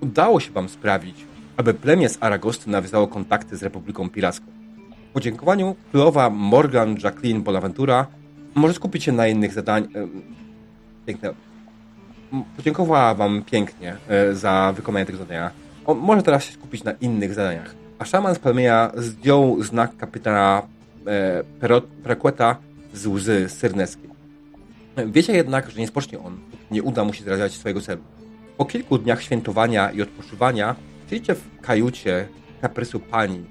udało się wam sprawić, aby plemię z Aragosty nawiązało kontakty z Republiką Piracką. W podziękowaniu królowa Morgan Jacqueline Bonaventura może skupić się na innych zadaniach. Piękne. Podziękowała wam pięknie e, za wykonanie tego zadania. On może teraz się skupić na innych zadaniach. A szaman z plemienia zdjął znak kapitana e, Prequeta z łzy syrneckiej. Wiecie jednak, że nie spocznie on, nie uda mu się zrealizować swojego celu. Po kilku dniach świętowania i odpoczywania siedzicie w kajucie kaprysu pani.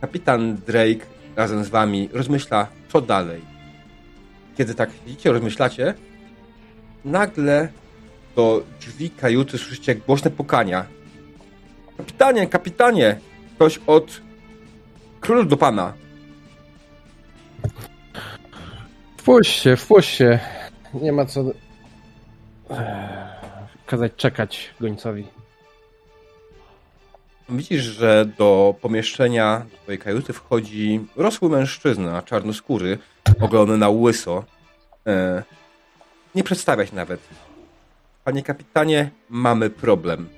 Kapitan Drake razem z wami rozmyśla, co dalej. Kiedy tak siedzicie, rozmyślacie, nagle do drzwi kajuty słyszycie głośne pukania. Kapitanie, kapitanie! Ktoś od król do pana. Wpuść się, wpuść się. Nie ma co kazać czekać gońcowi. Widzisz, że do pomieszczenia twojej kajuty wchodzi rosły mężczyzna, czarnoskóry, ogolony na łyso. E, nie przedstawia się nawet. Panie kapitanie, mamy problem.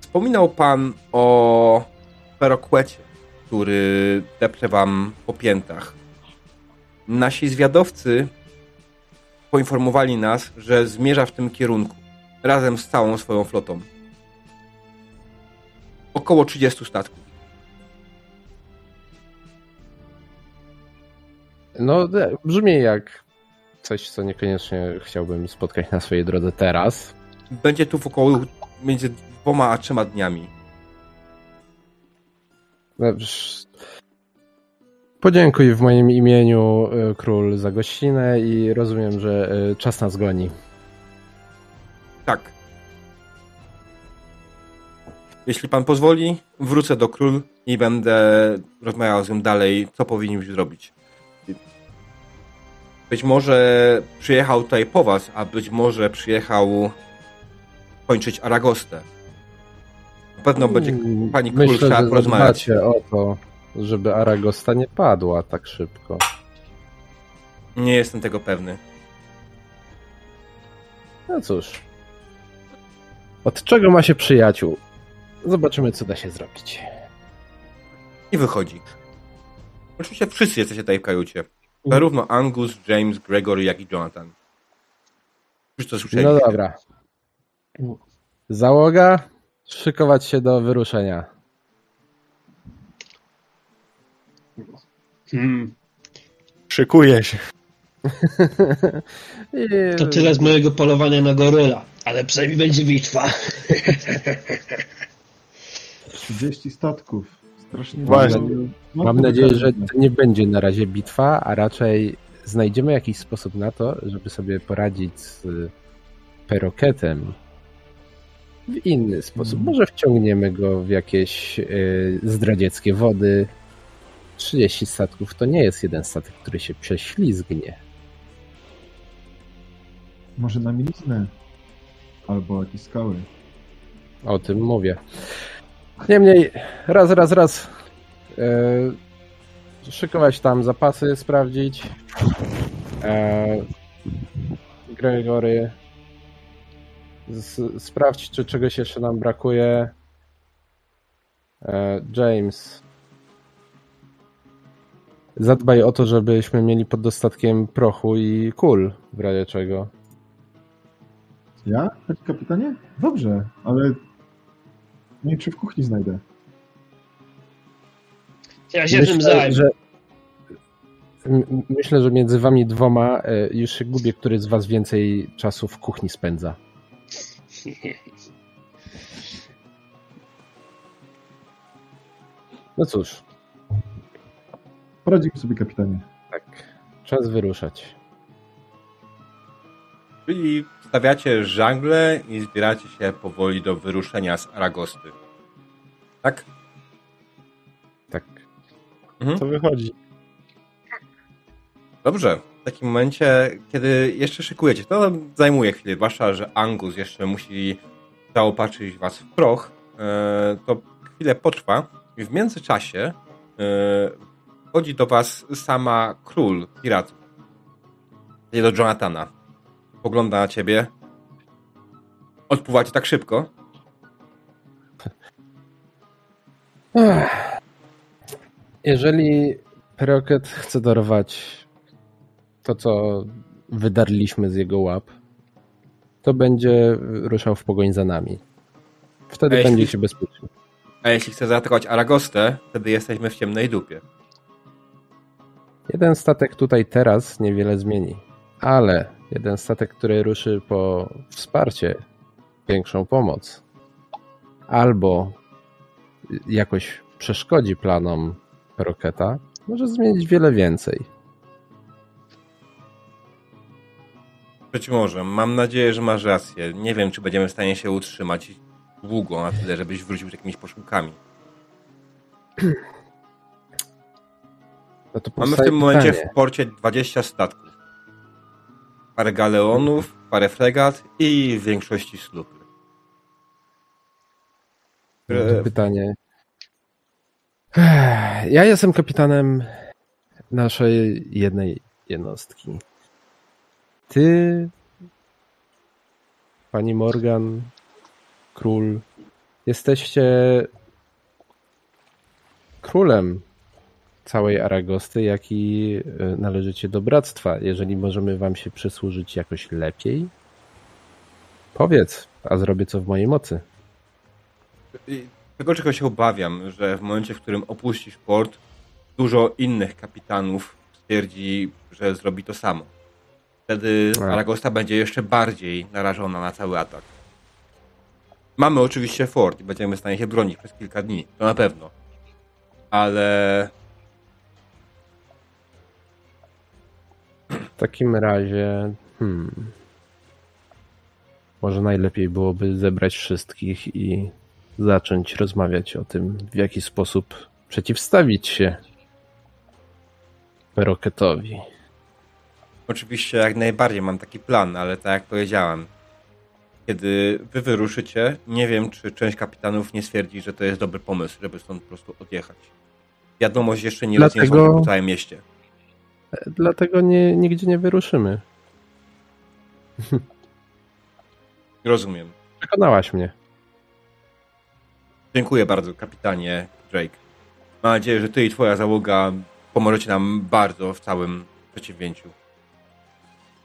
Wspominał pan o perokłecie, który deprze wam po piętach. Nasi zwiadowcy poinformowali nas, że zmierza w tym kierunku, razem z całą swoją flotą. Około 30 statków. No, brzmi jak coś, co niekoniecznie chciałbym spotkać na swojej drodze teraz. Będzie tu w około między dwoma a trzema dniami. Podziękuj w moim imieniu e, król za gościnę i rozumiem, że e, czas nas goni. Tak. Jeśli pan pozwoli, wrócę do król i będę rozmawiał z nim dalej, co powinniśmy zrobić. Być może przyjechał tutaj po was, a być może przyjechał kończyć Aragostę. Na pewno będzie hmm, pani król chciała porozmawiać. o to żeby Aragosta nie padła tak szybko. Nie jestem tego pewny. No cóż. Od czego ma się przyjaciół? Zobaczymy, co da się zrobić. I wychodzi. Oczywiście wszyscy jesteście tutaj w kajucie. Zarówno Angus, James, Gregory, jak i Jonathan. Już to słyszeli. No dobra. Załoga, szykować się do wyruszenia. Hmm. Szykuję się. To tyle z mojego polowania na goryla, ale przynajmniej będzie bitwa. 30 statków. Strasznie Właśnie. No, Mam nadzieję, że to nie będzie na razie bitwa, a raczej znajdziemy jakiś sposób na to, żeby sobie poradzić z peroketem w inny sposób. Hmm. Może wciągniemy go w jakieś y, zdradzieckie wody, 30 statków to nie jest jeden statek, który się prześlizgnie. Może na miliznę. Albo jakieś skały. O tym mówię. Niemniej, raz, raz, raz. Yy, szykować tam zapasy, sprawdzić. Yy, Gregory. sprawdź, czy czegoś jeszcze nam brakuje. E, James, Zadbaj o to, żebyśmy mieli pod dostatkiem prochu i kul, w razie czego. Ja? Panie kapitanie? Dobrze, ale nie wiem, czy w kuchni znajdę. Ja się myślę, tym zajmę. Że, myślę, że między wami dwoma e, już się gubię, który z was więcej czasu w kuchni spędza. No cóż, Poradzimy sobie, kapitanie. Tak. Czas wyruszać. Czyli stawiacie żagle i zbieracie się powoli do wyruszenia z Aragosty. Tak? Tak. Mhm. To wychodzi. Dobrze. W takim momencie, kiedy jeszcze szykujecie, to zajmuje chwilę, zwłaszcza, że Angus jeszcze musi zaopatrzyć was w proch, e, to chwilę potrwa i w międzyczasie e, Chodzi do was sama król piratów. Nie do Jonathana. Pogląda na ciebie. Odpływacie tak szybko? Jeżeli Peroket chce dorwać to, co wydarliśmy z jego łap, to będzie ruszał w pogoń za nami. Wtedy jeśli- będziecie bezpieczni. A jeśli chce zaatakować Aragostę, wtedy jesteśmy w ciemnej dupie. Jeden statek tutaj teraz niewiele zmieni, ale jeden statek, który ruszy po wsparcie, większą pomoc, albo jakoś przeszkodzi planom Roketa, może zmienić wiele więcej. Być może. Mam nadzieję, że masz rację. Nie wiem, czy będziemy w stanie się utrzymać długo na tyle, żebyś wrócił z jakimiś posiłkami. No Mamy w tym momencie pytanie. w porcie 20 statków. Parę galeonów, parę fregat i w większości slupy. No Które- pytanie. Ja jestem kapitanem naszej jednej jednostki. Ty, pani Morgan, król, jesteście królem całej Aragosty, jak i e, należycie do bractwa. Jeżeli możemy wam się przysłużyć jakoś lepiej, powiedz, a zrobię co w mojej mocy. Tego, czego się obawiam, że w momencie, w którym opuścisz port, dużo innych kapitanów stwierdzi, że zrobi to samo. Wtedy. Aragosta będzie jeszcze bardziej narażona na cały atak. Mamy oczywiście fort i będziemy w stanie się bronić przez kilka dni, to na pewno. Ale takim razie, hmm, może najlepiej byłoby zebrać wszystkich i zacząć rozmawiać o tym, w jaki sposób przeciwstawić się Roketowi. Oczywiście jak najbardziej mam taki plan, ale tak jak powiedziałem, kiedy wy wyruszycie, nie wiem, czy część kapitanów nie stwierdzi, że to jest dobry pomysł, żeby stąd po prostu odjechać. Wiadomość jeszcze nie Dlatego- po całym mieście. Dlatego nie, nigdzie nie wyruszymy. Rozumiem. Przekonałaś mnie. Dziękuję bardzo, kapitanie Drake. Mam nadzieję, że ty i twoja załoga pomożecie nam bardzo w całym przedsięwzięciu.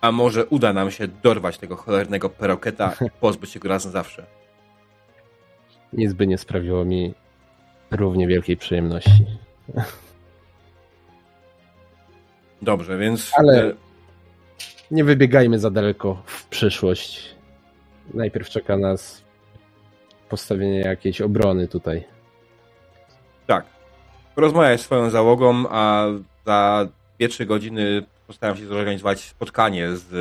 A może uda nam się dorwać tego cholernego peroketa i pozbyć się go raz na zawsze. Nic by nie sprawiło mi równie wielkiej przyjemności. Dobrze, więc... Ale- e, Nie wybiegajmy za daleko w przyszłość. Najpierw czeka nas postawienie jakiejś obrony tutaj. Tak. Rozmawiaj z swoją załogą, a za 2-3 godziny postaram się zorganizować spotkanie z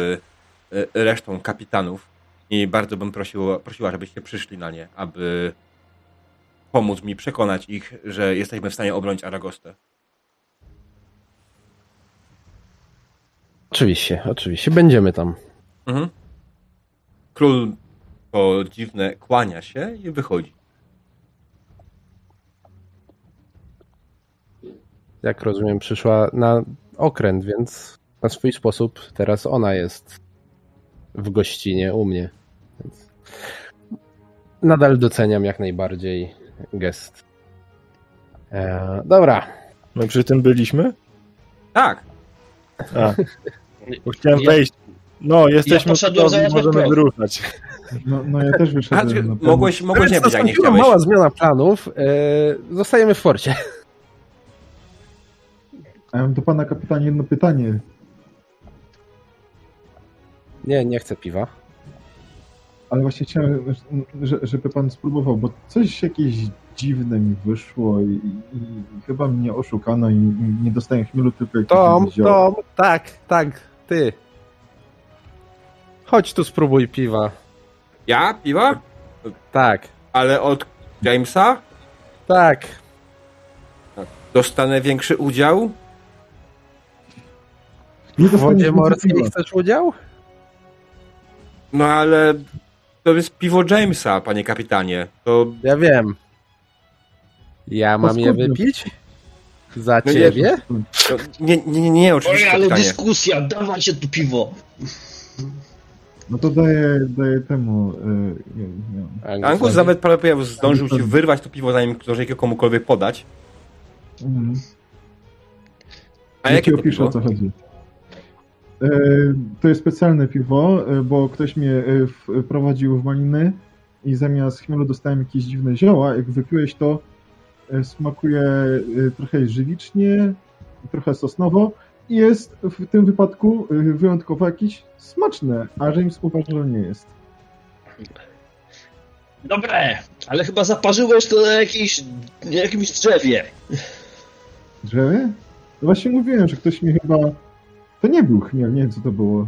e, resztą kapitanów i bardzo bym prosił, prosiła, żebyście przyszli na nie, aby pomóc mi przekonać ich, że jesteśmy w stanie obronić Aragostę. Oczywiście, oczywiście. Będziemy tam. Mhm. Król to dziwne kłania się i wychodzi. Jak rozumiem, przyszła na okręt, więc na swój sposób teraz ona jest w gościnie u mnie. Więc nadal doceniam jak najbardziej gest. E, dobra. My przy tym byliśmy? Tak, A, bo chciałem Ja- wejść. No, jesteśmy poszedłem gotowi, możemy wyruszać. No, no ja też a, wyszedłem. na mogłeś, mogłeś nie być, jak nie chciałeś. mała zmiana planów. E, zostajemy w forcie. A ja mam do pana kapitanie jedno pytanie. Nie, nie chcę piwa. Ale właśnie chciałem, że- żeby pan spróbował, bo coś jakieś dziwne mi wyszło i, i, i chyba mnie oszukano i, i nie dostałem chmielu, tylko jakieś Tom. Tom, tak, tak, ty. Chodź tu spróbuj piwa. Ja? Piwa? Tak, Ale od Jamesa? tak. Dostanę większy udział? W wodzie morskiej chcesz udział? No ale to jest piwo Jamesa, panie kapitanie. To Ja wiem. Ja mam je skąd? wypić? Za No ciebie? to nie, nie, nie, nie, oczywiście Oj, ale kapitanie. dyskusja, dawajcie tu piwo. No to daję, daję temu. y, nie. Angus, nawet prawie zdążył ci wyrwać to piwo, zanim zdążył je komukolwiek podać. Mhm. A jakie to opiszę, piwo? o co chodzi. E, To jest specjalne piwo, e, bo ktoś mnie wprowadził w maliny i zamiast chmielu dostałem jakieś dziwne zioła. Jak wypiłeś to, smakuje e, trochę żywicznie, trochę sosnowo i jest w tym wypadku e, wyjątkowo jakieś smaczne, a James uważa, że nie jest. Dobre, ale chyba zaparzyłeś to na, jakiejś, na jakimś drzewie. Drzewie? No właśnie mówiłem, że ktoś mi chyba... To nie był chmiel, nie wiem co to było.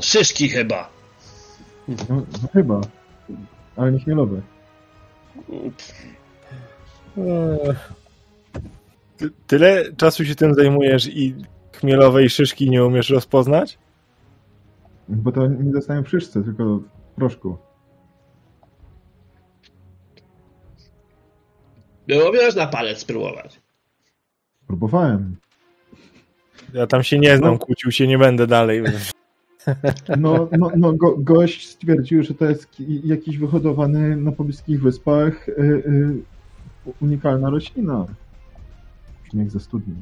Szyszki chyba. No, no chyba. Ale nie chmielowe. Ty, tyle czasu się tym zajmujesz i chmielowej szyszki nie umiesz rozpoznać? Bo to nie dostałem w szyszce, tylko w proszku. Było wiesz na palec spróbować. Próbowałem. Ja tam się nie znam, No. kłócił się nie będę dalej. No, no, no go, gość stwierdził, że to jest ki- jakiś wyhodowany na pobliskich wyspach y, y, unikalna roślina. Śmiech ze studni.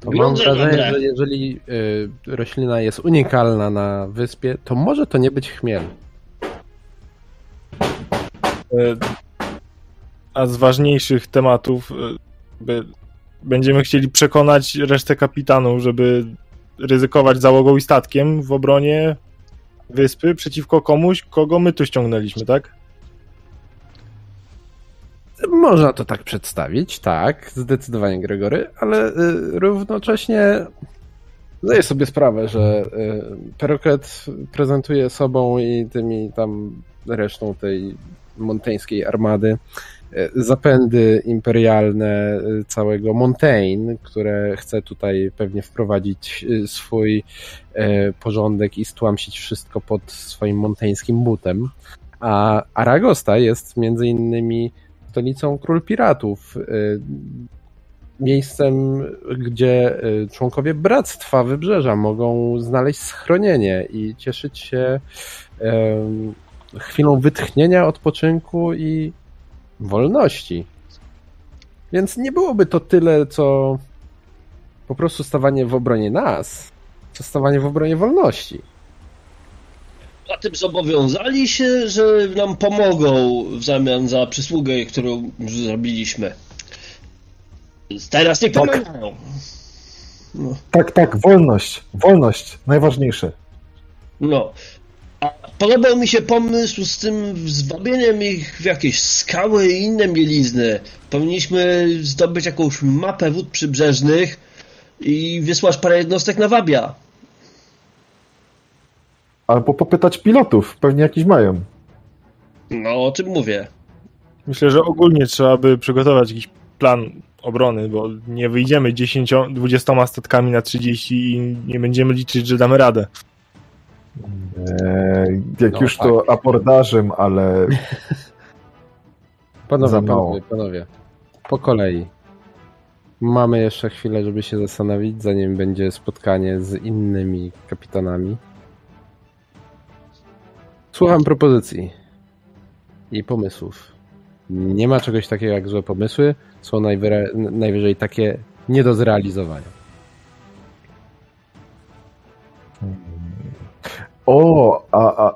To mam wrażenie, że jeżeli y, roślina jest unikalna na wyspie, to może to nie być chmiel. E, A z ważniejszych tematów e, by- będziemy chcieli przekonać resztę kapitanów, żeby ryzykować załogą i statkiem w obronie wyspy przeciwko komuś, kogo my tu ściągnęliśmy, tak? Można to tak przedstawić, tak, zdecydowanie Gregory, ale y, równocześnie zdaję sobie sprawę, że y, Peroket prezentuje sobą i tymi tam resztą tej monteńskiej armady y, zapędy imperialne całego Montaigne, które chce tutaj pewnie wprowadzić swój porządek i stłamsić wszystko pod swoim monteńskim butem. A Aragosta jest między innymi stolicą Król Piratów. y, Miejscem, gdzie y, członkowie Bractwa Wybrzeża mogą znaleźć schronienie i cieszyć się chwilą wytchnienia, odpoczynku i wolności. Więc nie byłoby to tyle, co po prostu stawanie w obronie nas, co stawanie w obronie wolności. A tym zobowiązali się, że nam pomogą w zamian za przysługę, którą zrobiliśmy. Teraz nie Tak. pomagają. No. Tak, tak, wolność. Wolność. Najważniejsze. no. A podobał mi się pomysł z tym zwabieniem ich w jakieś skały i inne mielizny. Powinniśmy zdobyć jakąś mapę wód przybrzeżnych i wysłać parę jednostek na wabia. Albo popytać pilotów. Pewnie jakiś mają. No, o czym mówię. Myślę, że ogólnie trzeba by przygotować jakiś plan obrony, bo nie wyjdziemy 10, 20 statkami na 30 i nie będziemy liczyć, że damy radę. Eee, jak No, już tak. to abordażem, ale Panowie, panowie, panowie, po kolei. Mamy jeszcze chwilę, żeby się zastanowić, zanim będzie spotkanie z innymi kapitanami. Słucham propozycji i pomysłów. Nie ma czegoś takiego jak złe pomysły, są najwyra- najwyżej takie nie do zrealizowania. O, a, a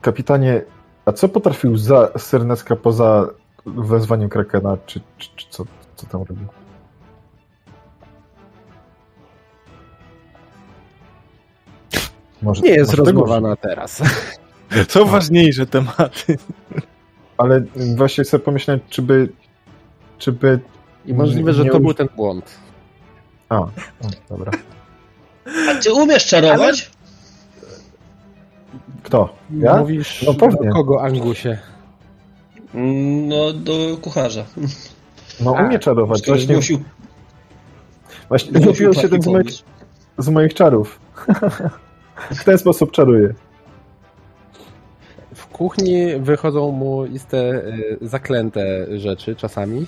kapitanie, a co potrafił za Sernecka poza wezwaniem Krakena, czy, czy, czy co, co tam robi? Może, Nie jest rozmowa na teraz. Są ważniejsze tematy. Ale właśnie sobie pomyślałem, czy by, czy by... I możliwe, że to był ten błąd. A, o, dobra. A ty umiesz czarować? Kto? Ja? Mówisz No pewnie. do kogo, Angusie? No, do kucharza. No umie czarować. Właśnie, zgłosił, właśnie zgłosił się tym z moich, z moich czarów. w ten sposób czaruję. W kuchni wychodzą mu iste y, zaklęte rzeczy czasami.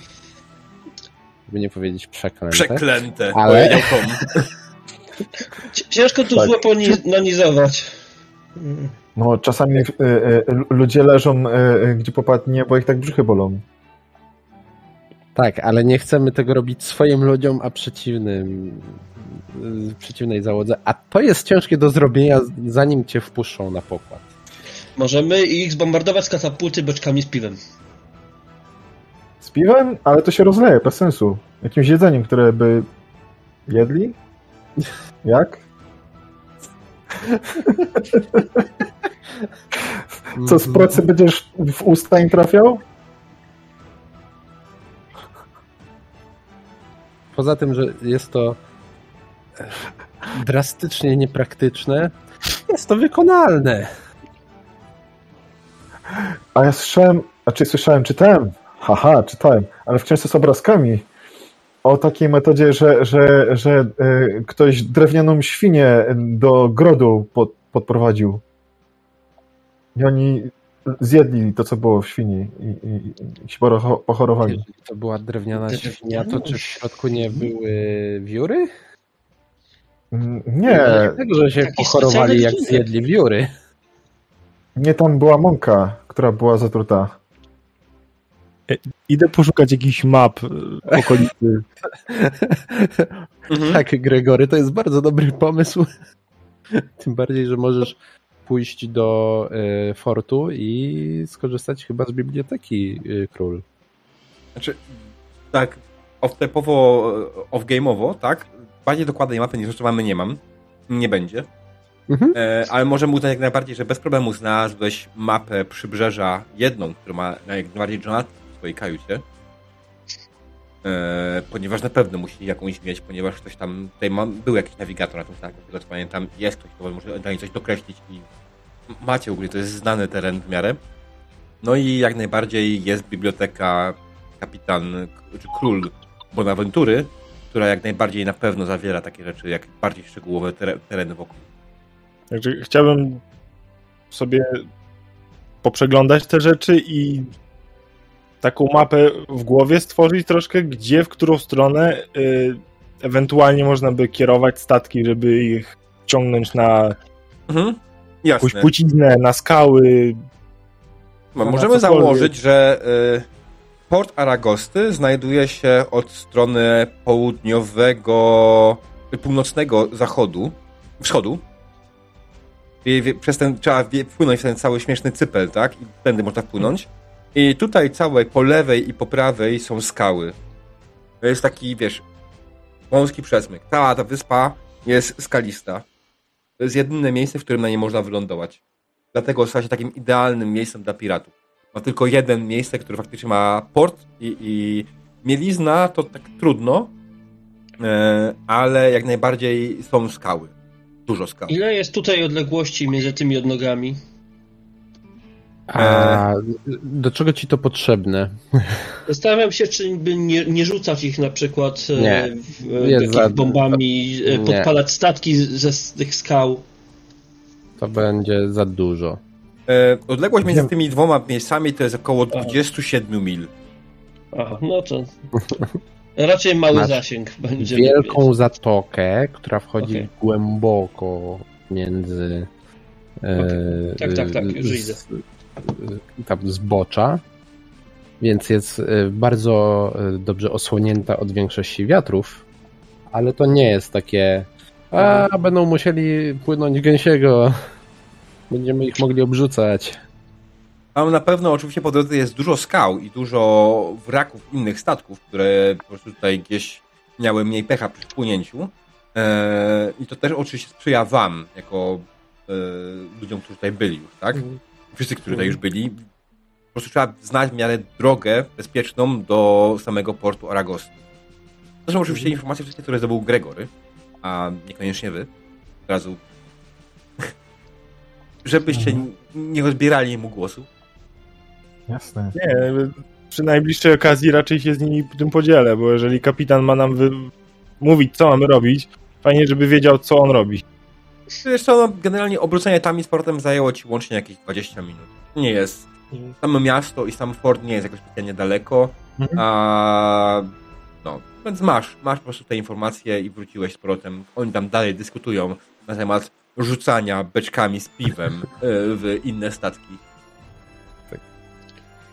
By nie powiedzieć przeklęte. Przeklęte. Ale- Ciężko tu Tak. nanizować. No, czasami e, e, ludzie leżą e, gdzie popadnie, bo ich tak brzuchy bolą. Tak, ale nie chcemy tego robić swoim ludziom, a przeciwnym, y, przeciwnej załodze. A to jest ciężkie do zrobienia, zanim cię wpuszczą na pokład. Możemy ich zbombardować z katapulty beczkami z piwem. Z piwem? Ale to się rozleje, bez sensu. Jakimś jedzeniem, które by jedli? Jak? Co, z pracy będziesz w usta im trafiał? Poza tym, że jest to drastycznie niepraktyczne, jest to wykonalne. A ja słyszałem, znaczy słyszałem, czytałem, haha, czytałem, ale w książce z obrazkami o takiej metodzie, że, że, że y, ktoś drewnianą świnię do grodu pod, podprowadził. I oni zjedli to, co było w świni i, i, i się pochorowali. Jeżeli to była drewniana świnia, to czy w środku nie były wióry? Mm, Nie, Dlatego, że się pochorowali, jak zjedli wióry. Nie tam była mąka, która była zatruta. Idę poszukać jakichś map e, okolicy. Mhm. Tak, Gregory, to jest bardzo dobry pomysł. Tym bardziej, że możesz pójść do y, fortu i skorzystać chyba z biblioteki y, król. Znaczy, tak, off-typowo, off-game'owo, tak? Bardziej dokładnej mapy niż jeszcze mamy nie mam. Nie będzie. Mhm. E, ale możemy uznać jak najbardziej, że bez problemu znalazłeś mapę przybrzeża, jedną, którą ma jak najbardziej Jonathan w swojej kajucie. E, ponieważ na pewno musi jakąś mieć, ponieważ ktoś tam, tutaj ma, był jakiś nawigator na tym statku, tego co pamiętam, jest ktoś, kto może dla niej coś dokreślić i macie w ogóle, to jest znany teren w miarę. No i jak najbardziej jest biblioteka kapitan, czy król Bonaventury, która jak najbardziej na pewno zawiera takie rzeczy, jak bardziej szczegółowe tere- tereny wokół. Także chciałbym sobie poprzeglądać te rzeczy i taką mapę w głowie stworzyć troszkę, gdzie, w którą stronę y, ewentualnie można by kierować statki, żeby ich ciągnąć na Mhm. jakąś płciznę, na skały. No, na możemy założyć, że y, port Aragosty znajduje się od strony południowego, północnego zachodu, wschodu. Przez ten trzeba wpłynąć w ten cały śmieszny cypel, tak? I tędy można wpłynąć. I tutaj całe po lewej i po prawej są skały. To jest taki, wiesz, wąski przesmyk. Cała ta wyspa jest skalista. To jest jedyne miejsce, w którym na nie można wylądować. Dlatego stała się takim idealnym miejscem dla piratów. Ma tylko jeden miejsce, które faktycznie ma port i, i mielizna to tak trudno, e, ale jak najbardziej są skały. Dużo skał. Ile jest tutaj odległości między tymi odnogami? A do czego ci to potrzebne? Zastanawiam się, czy by nie, nie rzucać ich na przykład e, Nie. w, e, za- bombami, e, Nie. podpalać statki ze z tych skał. To będzie za dużo. E, odległość między tymi dwoma miejscami to jest około 27 mil. Aha, no to raczej mały Masz zasięg będzie. Wielką zatokę, która wchodzi Okej. głęboko między e, Tak, tak, tak, już z- widzę. e, tam zbocza, więc jest e, bardzo e, dobrze osłonięta od większości wiatrów, ale to nie jest takie a będą musieli płynąć gęsiego, będziemy ich mogli obrzucać. Tam na pewno oczywiście po drodze jest dużo skał i dużo wraków innych statków, które po prostu tutaj gdzieś miały mniej pecha przy wpłynięciu. E, I to też oczywiście sprzyja wam, jako e, ludziom, którzy tutaj byli już, tak? Wszyscy, którzy tutaj już byli. Po prostu trzeba znać w miarę drogę bezpieczną do samego portu Aragosty. To są oczywiście informacje wszystkie, które zdobył Gregory, a niekoniecznie wy. Od razu. Żebyście nie rozbierali mu głosu. Jasne. Nie, przy najbliższej okazji raczej się z nimi tym podzielę, bo jeżeli kapitan ma nam wy... mówić, co mamy robić, fajnie, żeby wiedział, co on robi. Wiesz co, no, generalnie obrócenie tam i z portem zajęło ci łącznie jakieś 20 minut. Nie jest. Samo miasto i sam fort nie jest jakoś specjalnie daleko. Mhm. A, no, więc masz, masz po prostu te informacje i wróciłeś z portem. Oni tam dalej dyskutują na temat rzucania beczkami z piwem e, w inne statki.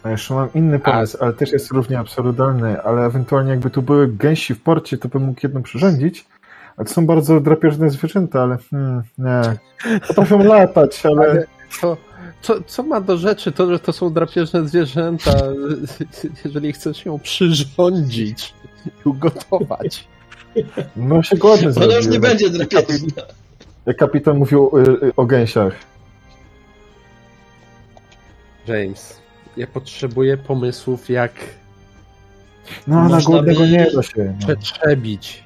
A jeszcze mam inny pomysł, ale też jest równie absurdalny, ale ewentualnie jakby tu były gęsi w porcie, to bym mógł jedno przyrządzić. A to są bardzo drapieżne zwierzęta, ale hmm, nie. Potrafią latać, ale... Ale to, co, co ma do rzeczy to, że to są drapieżne zwierzęta, jeżeli chcesz ją przyrządzić i ugotować? No się głodny Ona już nie będzie drapieżna. Jak kapitan mówił o, o gęsiach. James, ja potrzebuję pomysłów, jak No, na Można głodnego by- nie da się. No. przetrzebić.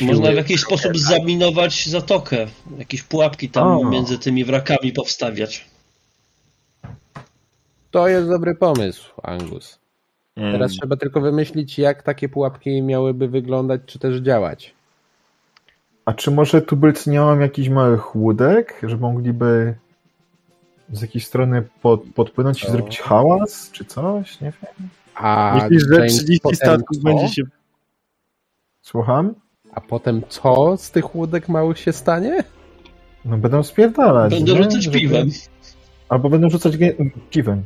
Można w jakiś sposób zaminować zatokę. Jakieś pułapki tam O. między tymi wrakami powstawiać. To jest dobry pomysł, Angus. Mm. Teraz trzeba tylko wymyślić, jak takie pułapki miałyby wyglądać, czy też działać. A czy może tubylcy nie mają jakichś małych łódek, że mogliby z jakiejś strony pod, podpłynąć i Co? zrobić hałas, czy coś? Nie wiem. A Myślisz, że James 30 potem statków co? będzie się... Słucham? A potem co z tych łódek małych się stanie? No będą spierdalać. Będą nie? rzucać Żeby- piwem. Albo będą rzucać piwem.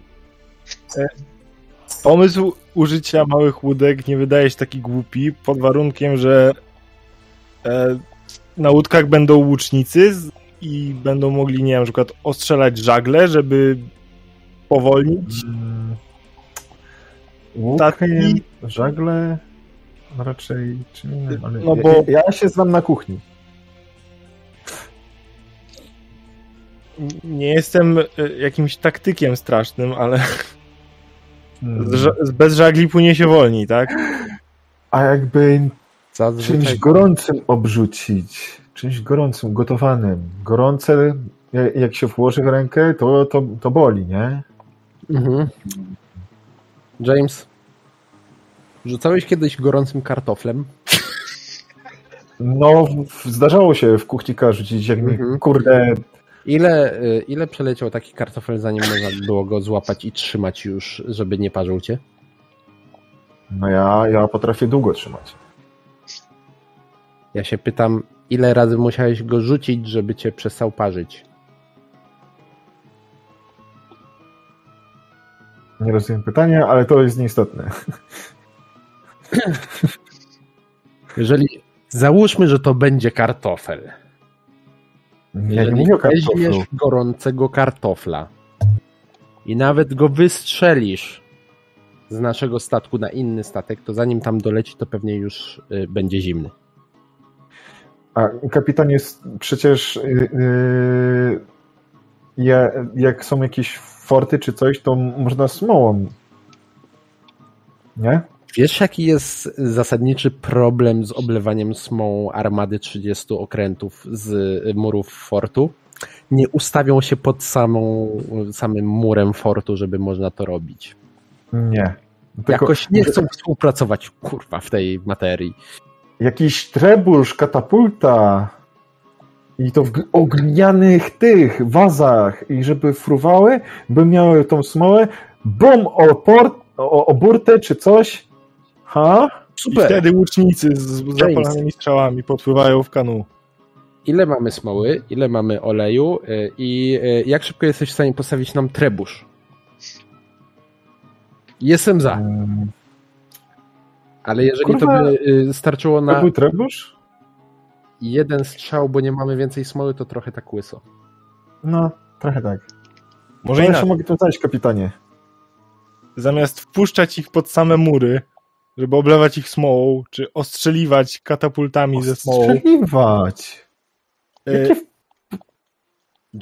Pomysł użycia małych łódek nie wydaje się taki głupi, pod warunkiem, że e, na łódkach będą łucznicy i będą mogli, nie wiem, na przykład ostrzelać żagle, żeby powolnić. Mm. Statki. Łuki, żagle, raczej czym innym, ale No bo- ja, ja się znam na kuchni. Nie jestem e, jakimś taktykiem strasznym, ale Hmm. bez żagli płynie się wolniej, tak? A jakby czymś Zazwyczaj gorącym obrzucić, czymś gorącym, gotowanym. Gorące, ja- jak się włoży w rękę, to, to, to boli, nie? Mhm. James, rzucałeś kiedyś gorącym kartoflem? No, zdarzało się w kuchnika rzucić, jak mi, Mhm. kurde, Ile, y, ile przeleciał taki kartofel, zanim można było go złapać i trzymać już, żeby nie parzył cię? no ja, ja potrafię długo trzymać. Ja się pytam, ile razy musiałeś go rzucić, żeby cię przestał parzyć? Nie rozumiem pytania, ale to jest nieistotne. Jeżeli załóżmy, że to będzie kartofel. Ja nie Jeżeli mówię o kartoflu. weźmiesz gorącego kartofla i nawet go wystrzelisz z naszego statku na inny statek, to zanim tam doleci, to pewnie już y, będzie zimny. A kapitan jest przecież. Yy, ja, jak są jakieś forty czy coś, to można smołą. Nie? Wiesz, jaki jest zasadniczy problem z oblewaniem smołą armady 30 okrętów z murów fortu? Nie ustawią się pod samą, samym murem fortu, żeby można to robić. Nie. Tylko Jakoś nie chcą współpracować, kurwa, w tej materii. Jakiś trebusz, katapulta. I to w ognianych tych wazach. I żeby fruwały, by miały tą smołę. Bum! O, port, o, o burtę czy coś. Ha? I Super! wtedy łucznicy z z zapalanymi strzałami podpływają w kanu. Ile mamy smoły, ile mamy oleju y, i y, jak szybko jesteś w stanie postawić nam trebusz? Jestem za, Mm, ale jeżeli Kurwa, to by y, starczyło To na był trebusz? jeden strzał, bo nie mamy więcej smoły, to trochę tak łyso. No, trochę tak. Może inaczej. mogę to znaleźć, kapitanie. Zamiast wpuszczać ich pod same mury, żeby oblewać ich smołą, czy ostrzeliwać katapultami ze smołą, Ostrzeliwać. e, Jakie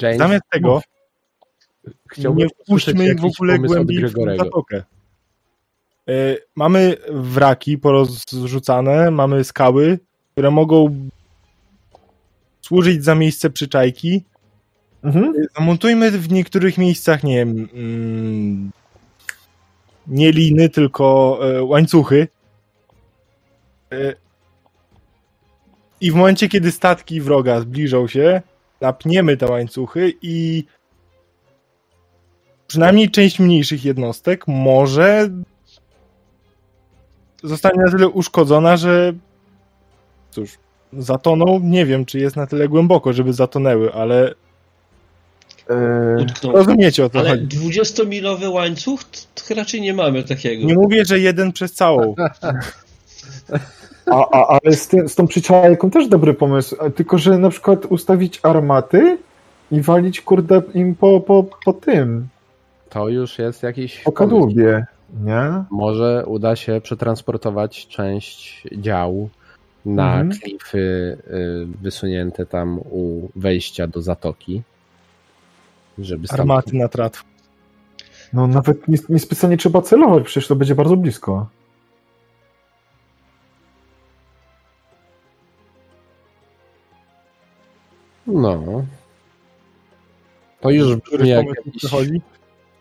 James, zamiast tego chciałbym nie wpuśćmy ich w ogóle głębiej w zatokę. E, Mamy wraki porozrzucane, mamy skały, które mogą służyć za miejsce przyczajki. Mhm. Zamontujmy w niektórych miejscach, nie wiem, mm, nie liny, tylko e, łańcuchy. E, I w momencie, kiedy statki wroga zbliżą się, napniemy te łańcuchy i przynajmniej część mniejszych jednostek może zostanie na tyle uszkodzona, że cóż, zatoną, nie wiem, czy jest na tyle głęboko, żeby zatonęły, ale Utknął. rozumiecie o co Ale chodzi. 20-milowy łańcuch? To, to raczej nie mamy takiego. Nie mówię, że jeden przez całą. a, a, ale z, tym, z tą przyczajką też dobry pomysł. Tylko, że na przykład ustawić armaty i walić, kurde, im po, po, po tym, To już jest jakiś po pomysł. kadłubie, nie? Może uda się przetransportować część działu na Mhm. klify y, wysunięte tam u wejścia do zatoki. Żeby stamtąd- Armaty na tratw. No nawet nie, nie specjalnie trzeba celować, przecież to będzie bardzo blisko. No. To już brzmi jak pomysł jakiś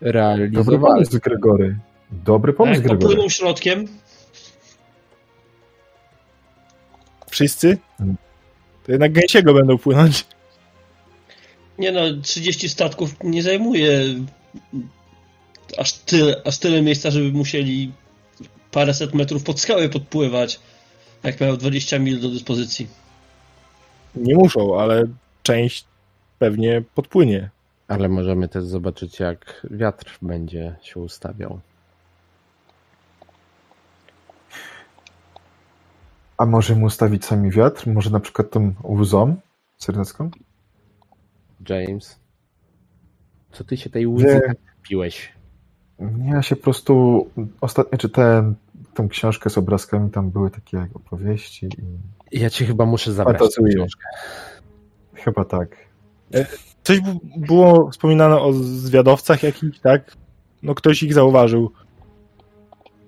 realizowany. pomysł, Gregory. Dobry pomysł, jak popłyną środkiem? Wszyscy? Mm. To jednak gęsiego będą płynąć. Nie no, 30 statków nie zajmuje aż tyle, aż tyle miejsca, żeby musieli paręset metrów pod skały podpływać, jak mają 20 mil do dyspozycji. Nie muszą, ale część pewnie podpłynie. Ale możemy też zobaczyć, jak wiatr będzie się ustawiał. A możemy ustawić sami wiatr? Może na przykład tą łzą serdecką? James, co ty się tej łzy Nie. tak piłeś? Ja się po prostu ostatnio czytałem tą książkę z obrazkami, tam były takie opowieści i Ja cię chyba muszę zabrać. Fantazuję. tę książkę. chyba tak. Coś bu- było wspominane o zwiadowcach jakichś, tak? No ktoś ich zauważył.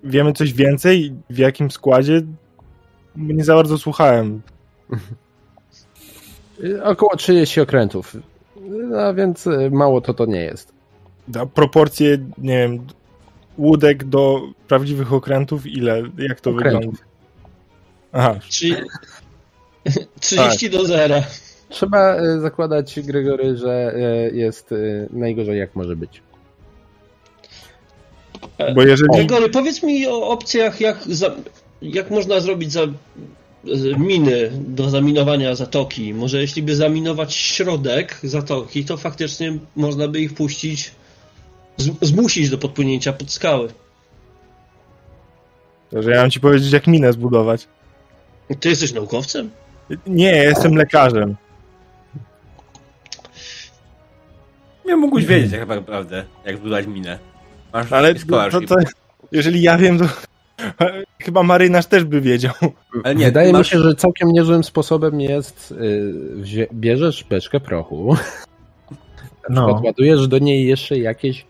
Wiemy coś więcej? W jakim składzie? Nie za bardzo słuchałem. Y, Około 30 okrętów. No więc y, mało to to nie jest. A proporcje, nie wiem, łódek do prawdziwych okrętów, ile? Jak to Okrętów. wygląda? Aha, Trzy... 30 do zera. Trzeba y, zakładać, Gregory, że jest najgorzej jak może być. bo jeżeli... Gregory, powiedz mi o opcjach, jak, za, jak można zrobić za, miny do zaminowania zatoki. Może jeśli by zaminować środek zatoki, to faktycznie można by ich puścić, zmusić do podpłynięcia pod skały. Że ja mam ci powiedzieć, jak minę zbudować. Ty jesteś naukowcem? Nie, jestem lekarzem. Nie mógłbyś wiedzieć tak naprawdę, jak zbudować minę. Masz Ale to, to, to, jeżeli ja wiem, to chyba marynarz też by wiedział. Ale nie, Wydaje ty mi masz... się, że całkiem niezłym sposobem jest y, wzie- bierzesz beczkę prochu, No, podładujesz do niej jeszcze jakieś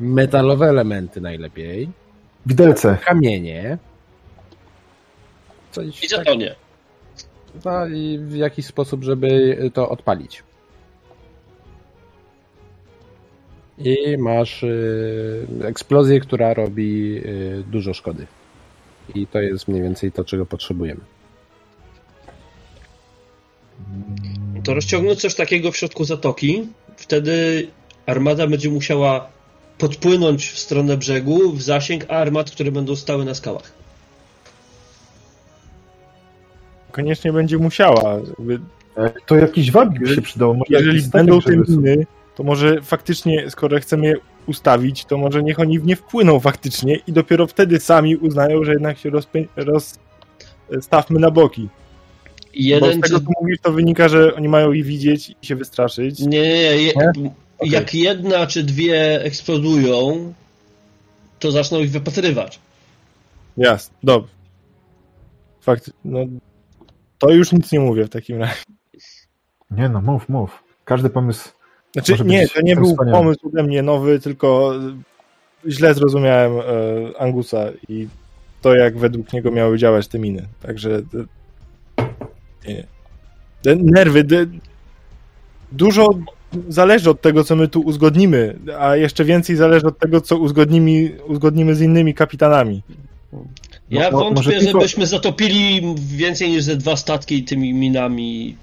metalowe elementy najlepiej, widelce. kamienie, coś I tak, zatonie. no, i w jakiś sposób, żeby to odpalić. I masz y, eksplozję, która robi y, dużo szkody. I to jest mniej więcej to, czego potrzebujemy. To rozciągnąć coś takiego w środku zatoki, wtedy armata będzie musiała podpłynąć w stronę brzegu w zasięg armat, które będą stały na skałach. Koniecznie będzie musiała. E, To jakiś wabik by się przydało. Może Jeżeli będą te miny, to może faktycznie, skoro chcemy je ustawić, to może niech oni w nie wpłyną faktycznie i dopiero wtedy sami uznają, że jednak się rozpę- rozstawmy na boki. Bo Jeden z tego, czy... co mówisz, to wynika, że oni mają ich widzieć i się wystraszyć. Nie, nie, nie. Je... Nie? Jak jedna czy dwie eksplodują, to zaczną ich wypatrywać. Jasne, dobrze. Fakt, no to już nic nie mówię w takim razie. Nie no, mów, mów. Każdy pomysł. Znaczy, Może nie, to nie był wspaniały. pomysł ode mnie nowy, tylko e, źle zrozumiałem e, Angusa i to, jak według niego miały działać te miny. Także e, nie. Te nerwy, de, dużo zależy od tego, co my tu uzgodnimy, a jeszcze więcej zależy od tego, co uzgodnimy, uzgodnimy z innymi kapitanami. Ja mo- wątpię, tylko- żebyśmy zatopili więcej niż ze dwa statki tymi minami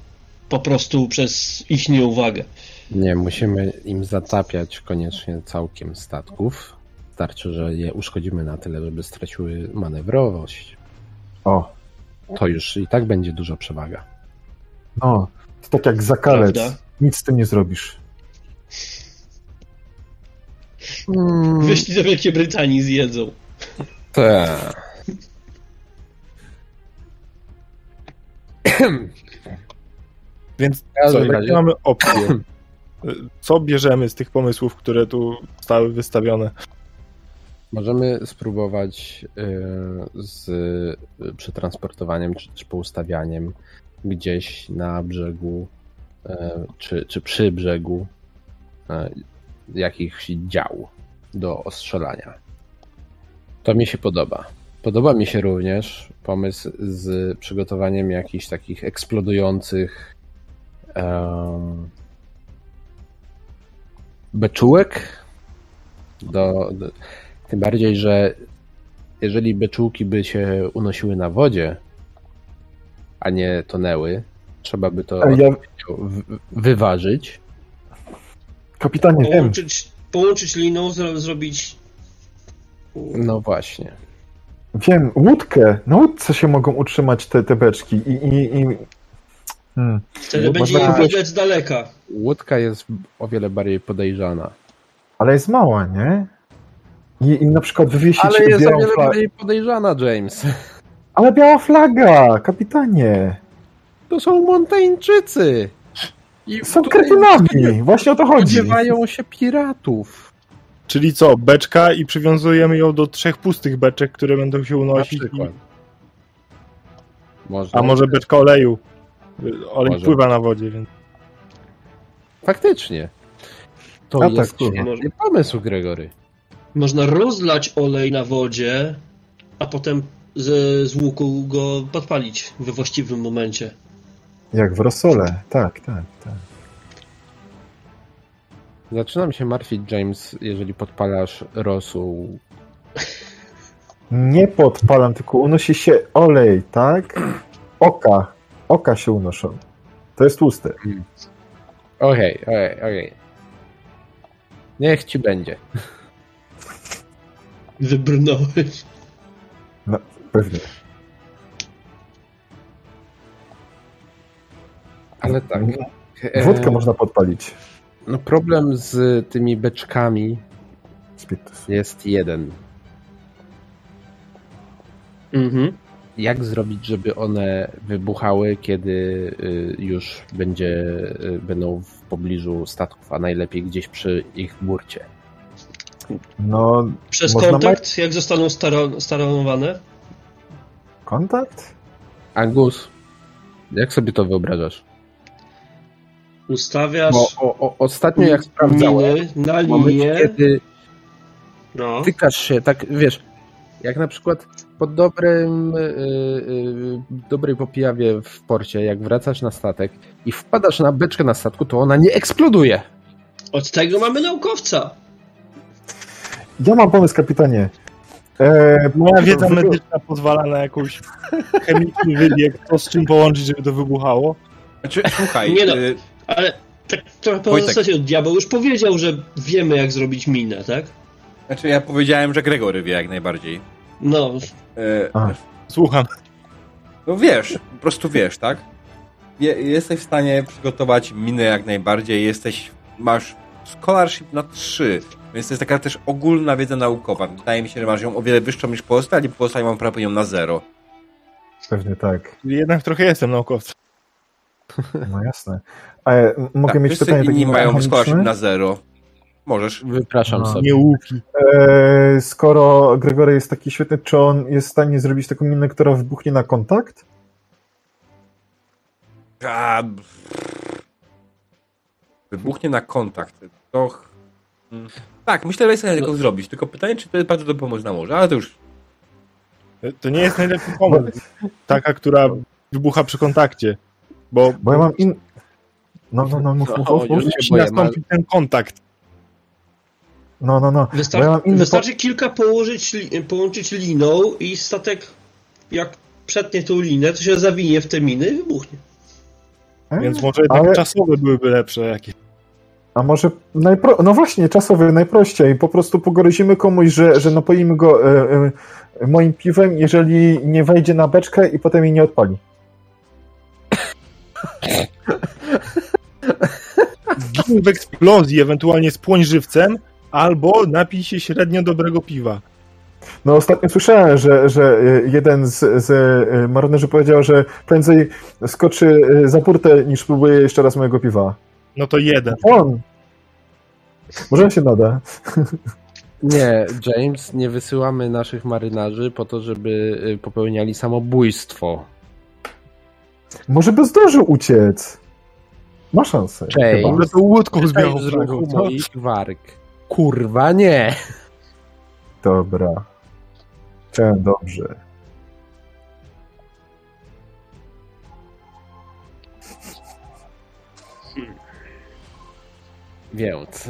po prostu przez ich nieuwagę. Nie, musimy im zatapiać koniecznie całkiem statków. Starczy, że je uszkodzimy na tyle, żeby straciły manewrowość. O, to już i tak będzie duża przewaga. No, to tak jak zakalec. Prawda? Nic z tym nie zrobisz. Mm, Wyszli do Wielkiej Brytanii zjedzą. te. Więc każdym jakie razie- mamy opcje? Co bierzemy z tych pomysłów, które tu zostały wystawione? Możemy spróbować y, z y, przetransportowaniem czy, czy poustawianiem gdzieś na brzegu y, czy, czy przy brzegu jakichś dział do ostrzelania. To mi się podoba. Podoba mi się również pomysł z przygotowaniem jakichś takich eksplodujących em, beczułek do, do, tym bardziej, że jeżeli beczułki by się unosiły na wodzie, a nie tonęły, trzeba by to ja, wyważyć. kapitanie, wiem, Połączyć, połączyć liną, zro, zrobić. No właśnie. wiem, łódkę, na łódce się mogą utrzymać te, te beczki i, i, i hmm. Wtedy będzie je widać z daleka. Łódka jest o wiele bardziej podejrzana. ale jest mała, nie? I, i na przykład wywiesić Ale jest o wiele bardziej podejrzana, James. Ale biała flaga, kapitanie. To są Montańczycy! I Są kretynami, właśnie o to chodzi. Spodziewają się piratów. Czyli co, beczka i przywiązujemy ją do trzech pustych beczek, które będą się Na unosić. przykład. I, Można. a może beczka oleju? Olej Może. pływa na wodzie, więc Faktycznie. To A jest tak, tu. świetny pomysł, Gregory. Można rozlać olej na wodzie, a potem z, z łuku go podpalić we właściwym momencie. Jak w rosole, tak, tak, tak. Zaczynam się martwić, James, jeżeli podpalasz rosół. Nie podpalam, tylko unosi się olej, tak? Oka, oka się unoszą. To jest tłuste. Okej, okej, okej. Niech ci będzie. Wybrnąłeś. Pewnie. Ale tak. e, Wódkę można podpalić. No problem z tymi beczkami jest jeden. Mhm. Jak zrobić, żeby one wybuchały, kiedy y, już będzie, y, będą w pobliżu statków, a najlepiej gdzieś przy ich burcie? No, Przez kontakt, jak zostaną staro, staronowane? kontakt? Angus, jak sobie to wyobrażasz? Ustawiasz Bo o, o, ostatnio jak sprawdzałem, na linię. kiedy No. tykasz się, tak wiesz, jak na przykład po dobrym, y, y, dobrej popijawie w porcie, jak wracasz na statek i wpadasz na beczkę na statku, to ona nie eksploduje. Od tego mamy naukowca. Ja mam pomysł, kapitanie. E, moja wiedza wy- medyczna pozwala na jakąś chemiczny wybieg, to z czym połączyć, żeby to wybuchało. Znaczy, słuchaj, Nie no. y, Ale tak trochę po Wojtek. zasadzie diabeł już powiedział, że wiemy jak zrobić minę, tak? Znaczy ja powiedziałem, że Gregory wie jak najbardziej. No, E. Słucham. No wiesz, po prostu wiesz, tak? Je, jesteś w stanie przygotować minę jak najbardziej, jesteś, masz scholarship na 3, więc to jest taka też ogólna wiedza naukowa. Wydaje mi się, że masz ją o wiele wyższą niż pozostali, pozostali mam prawie ją na zero. Pewnie tak. Jednak trochę jestem naukowcem. No jasne. A, mogę tak, mieć pytanie inni takie mają scholarship na zero. Możesz. Wypraszam A. sobie. Nie łuki. E, skoro Gregory jest taki świetny, czy on jest w stanie zrobić taką minę, która wybuchnie na kontakt? A, wybuchnie na kontakt. To... ch- mm, Tak, myślę, że jest w stanie tego zrobić, tylko pytanie, czy to jest bardzo dobry pomysł na morze, ale to już... To nie jest najlepszy pomysł. Taka, która wybucha przy kontakcie. Bo, Bo ja mam in... No, no, no, mów, mów, mów, mów. musi nastąpić ten kontakt. No, no, no. Ja wystarczy, wystarczy kilka położyć, połączyć liną i statek jak przetnie tą linę, to się zawinie w te miny i wybuchnie. po... Więc może jednak Ale- czasowe byłyby lepsze jakieś. A może najpro... No właśnie, czasowy najprościej. Po prostu pogrozimy komuś, że, że napoimy go e, e, moim piwem, jeżeli nie wejdzie na beczkę i potem jej nie odpali. Zgin w eksplozji, ewentualnie spłoń żywcem, albo napij się średnio dobrego piwa. No ostatnio słyszałem, że, że e, jeden z, z e, marynarzy powiedział, że prędzej skoczy e, za burtę, niż próbuje jeszcze raz mojego piwa. No to jeden. On! Może się nada. Nie, James, nie wysyłamy naszych marynarzy po to, żeby popełniali samobójstwo. Może by zdążył uciec. Ma szansę. James, to łódką z białą z ruchu flagą. moich warg. Kurwa nie! Dobra. Chciałem dobrze. Więc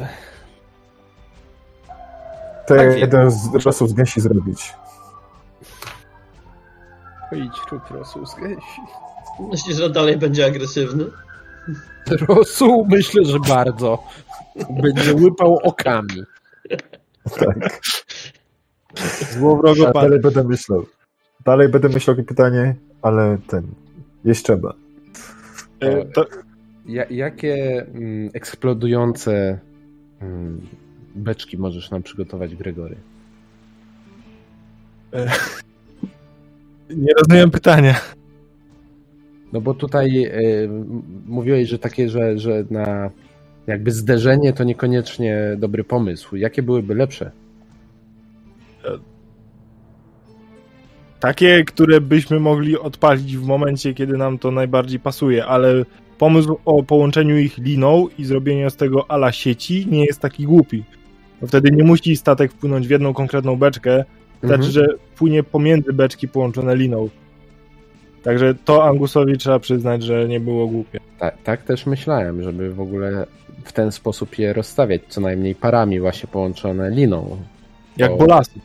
To Tak jest. jeden z czasów z gęsi zrobić. idź rób rosół z gęsi. Myślisz, że dalej będzie agresywny? Rosół myślę, że bardzo. Będzie łypał okami. Tak. Złowrogo Ja dalej będę myślał. Dalej będę myślał o pytanie, ale ten. Jest trzeba. E, To, Ja, jakie mm, eksplodujące mm, beczki możesz nam przygotować, Gregory? nie rozumiem pytania. No bo tutaj y, mówiłeś, że takie, że, że na jakby zderzenie to niekoniecznie dobry pomysł. Jakie byłyby lepsze? Takie, które byśmy mogli odpalić w momencie, kiedy nam to najbardziej pasuje, ale pomysł o połączeniu ich liną i zrobieniu z tego ala sieci nie jest taki głupi. Bo wtedy nie musi statek wpłynąć w jedną konkretną beczkę, Znaczy, Mhm. że płynie pomiędzy beczki połączone liną. Także to Angusowi trzeba przyznać, że nie było głupie. Tak, tak też myślałem, żeby w ogóle w ten sposób je rozstawiać, co najmniej parami właśnie połączone liną. Jak O. bolasy.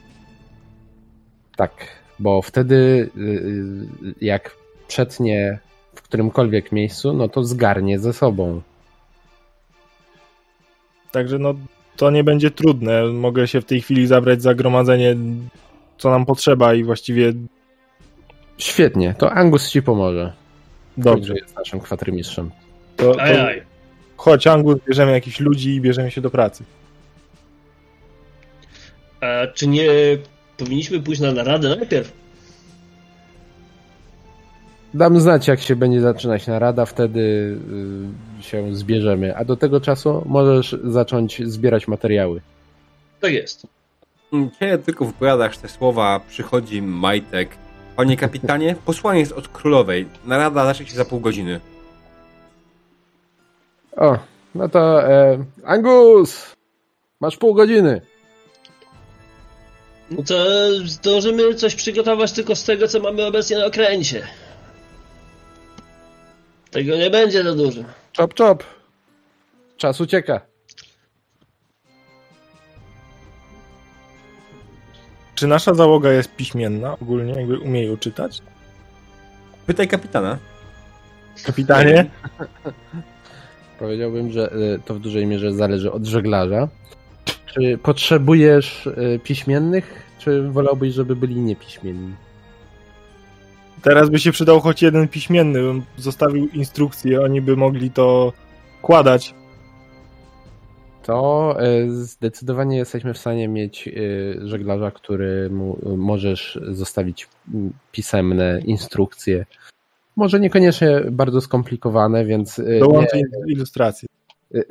Tak, bo wtedy y, y, jak przetnie w którymkolwiek miejscu, no to zgarnie ze sobą. Także no, to nie będzie trudne. Mogę się w tej chwili zabrać za gromadzenie, co nam potrzeba i właściwie Świetnie, to Angus ci pomoże. dobrze. Jest naszym kwatermistrzem. To, to Ajaj. chodź Angus, bierzemy jakichś ludzi i bierzemy się do pracy. A czy nie powinniśmy pójść na naradę najpierw? Dam znać, jak się będzie zaczynać narada, wtedy y, się zbierzemy. A do tego czasu możesz zacząć zbierać materiały. Tak jest. Kiedy tylko wypowiadasz te słowa, przychodzi Majtek. Panie kapitanie, posłanie jest od królowej. Narada zacznie się za pół godziny. O, no to e, Angus! Masz pół godziny. No to zdążymy coś przygotować tylko z tego, co mamy obecnie na okręcie. Tego nie będzie za dużo. Czop, czop. Czas ucieka. Czy nasza załoga jest piśmienna ogólnie, jakby umieją czytać? Pytaj kapitana. Kapitanie? Powiedziałbym, że e, to w dużej mierze zależy od żeglarza. Czy potrzebujesz e, piśmiennych, czy wolałbyś, żeby byli niepiśmienni? Teraz by się przydał choć jeden piśmienny, bym zostawił instrukcję, oni by mogli to kładać. To e, zdecydowanie jesteśmy w stanie mieć e, żeglarza, który mu możesz zostawić m, pisemne instrukcje. Może niekoniecznie bardzo skomplikowane, więc e, nie, Dołączę ilustrację.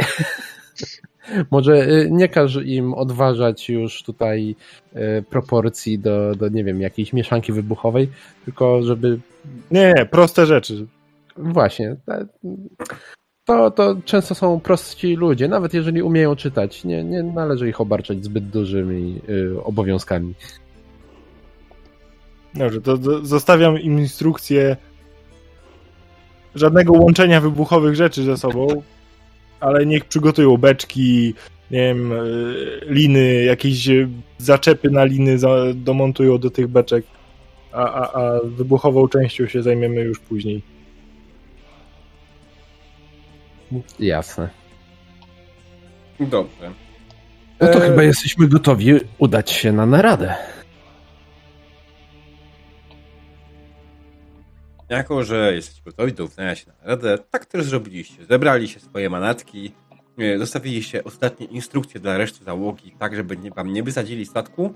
może e, nie każ im odważać już tutaj e, proporcji do, do, nie wiem, jakiejś mieszanki wybuchowej, tylko żeby nie, proste rzeczy. Właśnie. To, to często są prosci ludzie, nawet jeżeli umieją czytać. Nie, nie należy ich obarczać zbyt dużymi y, obowiązkami. Dobrze, to zostawiam im instrukcję żadnego łączenia wybuchowych rzeczy ze sobą, ale niech przygotują beczki, nie wiem, y, liny, jakieś zaczepy na liny domontują do tych beczek, a, a, a wybuchową częścią się zajmiemy już później. Jasne. Dobrze. No to E, chyba jesteśmy gotowi udać się na naradę. Jako, że jesteście gotowi do uznania się na radę, tak też zrobiliście. Zebraliście swoje manatki, e, zostawiliście ostatnie instrukcje dla reszty załogi, tak żeby nie, wam nie wysadzili statku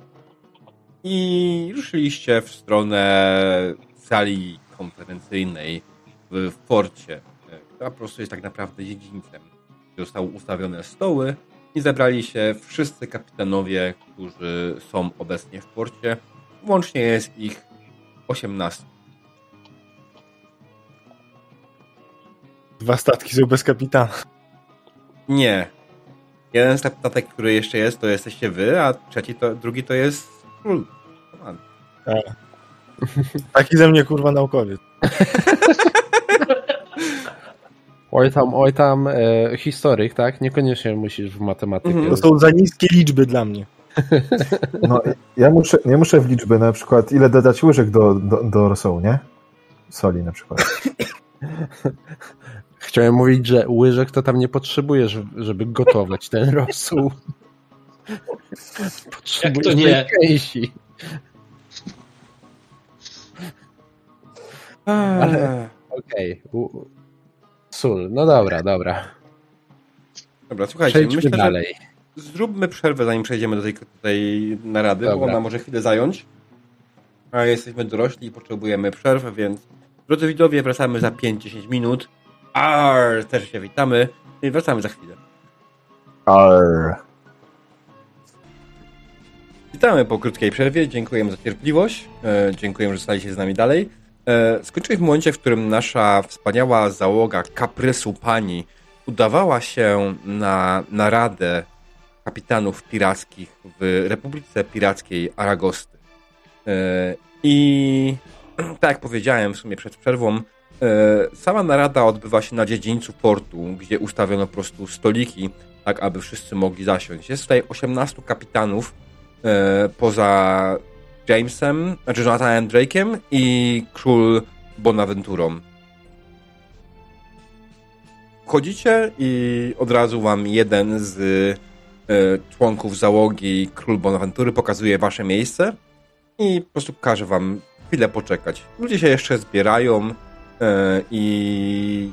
i ruszyliście w stronę sali konferencyjnej w forcie, która po prostu jest tak naprawdę dziedzińcem. Zostały ustawione stoły i zebrali się wszyscy kapitanowie, którzy są obecnie w porcie. Łącznie jest ich 18. Dwa statki są bez kapitana. Nie. Jeden statek, który jeszcze jest, to jesteście wy, a trzeci to, drugi to jest król. On. Taki ze mnie kurwa naukowiec. Oj tam, oj tam, e, historyk, tak? Niekoniecznie musisz w matematykę. Mhm. To są za niskie liczby dla mnie. No, ja muszę, ja muszę w liczby na przykład, ile dodać łyżek do, do, do rosołu, nie? Soli na przykład. Chciałem mówić, że łyżek to tam nie potrzebujesz, żeby gotować ten rosół. Potrzebujesz Jak to nie? tej gęsi. Ale- Okej. u- Sól. No dobra, dobra. Dobra, słuchajcie, Przejdźmy myślę, dalej. że zróbmy przerwę, zanim przejdziemy do tej, tej narady, bo Dobra. ona może chwilę zająć. A jesteśmy dorośli i potrzebujemy przerwy, więc drodzy widzowie, wracamy za 5-10 minut. Arr, też się witamy i wracamy za chwilę. Arr. Witamy po krótkiej przerwie, dziękujemy za cierpliwość, e, dziękujemy, że zostaliście z nami dalej. E, skończyliśmy w momencie, w którym nasza wspaniała załoga kaprysu pani udawała się na naradę kapitanów pirackich w Republice Pirackiej Aragosty. E, I tak jak powiedziałem w sumie przed przerwą, e, sama narada odbywa się na dziedzińcu portu, gdzie ustawiono po prostu stoliki, tak aby wszyscy mogli zasiąść. Jest tutaj 18 kapitanów, poza Jamesem, znaczy Jonathanem Drake'em i król Bonaventurą. Wchodzicie i od razu wam jeden z e, członków załogi król Bonaventury pokazuje wasze miejsce i po prostu każe wam chwilę poczekać. Ludzie się jeszcze zbierają e, i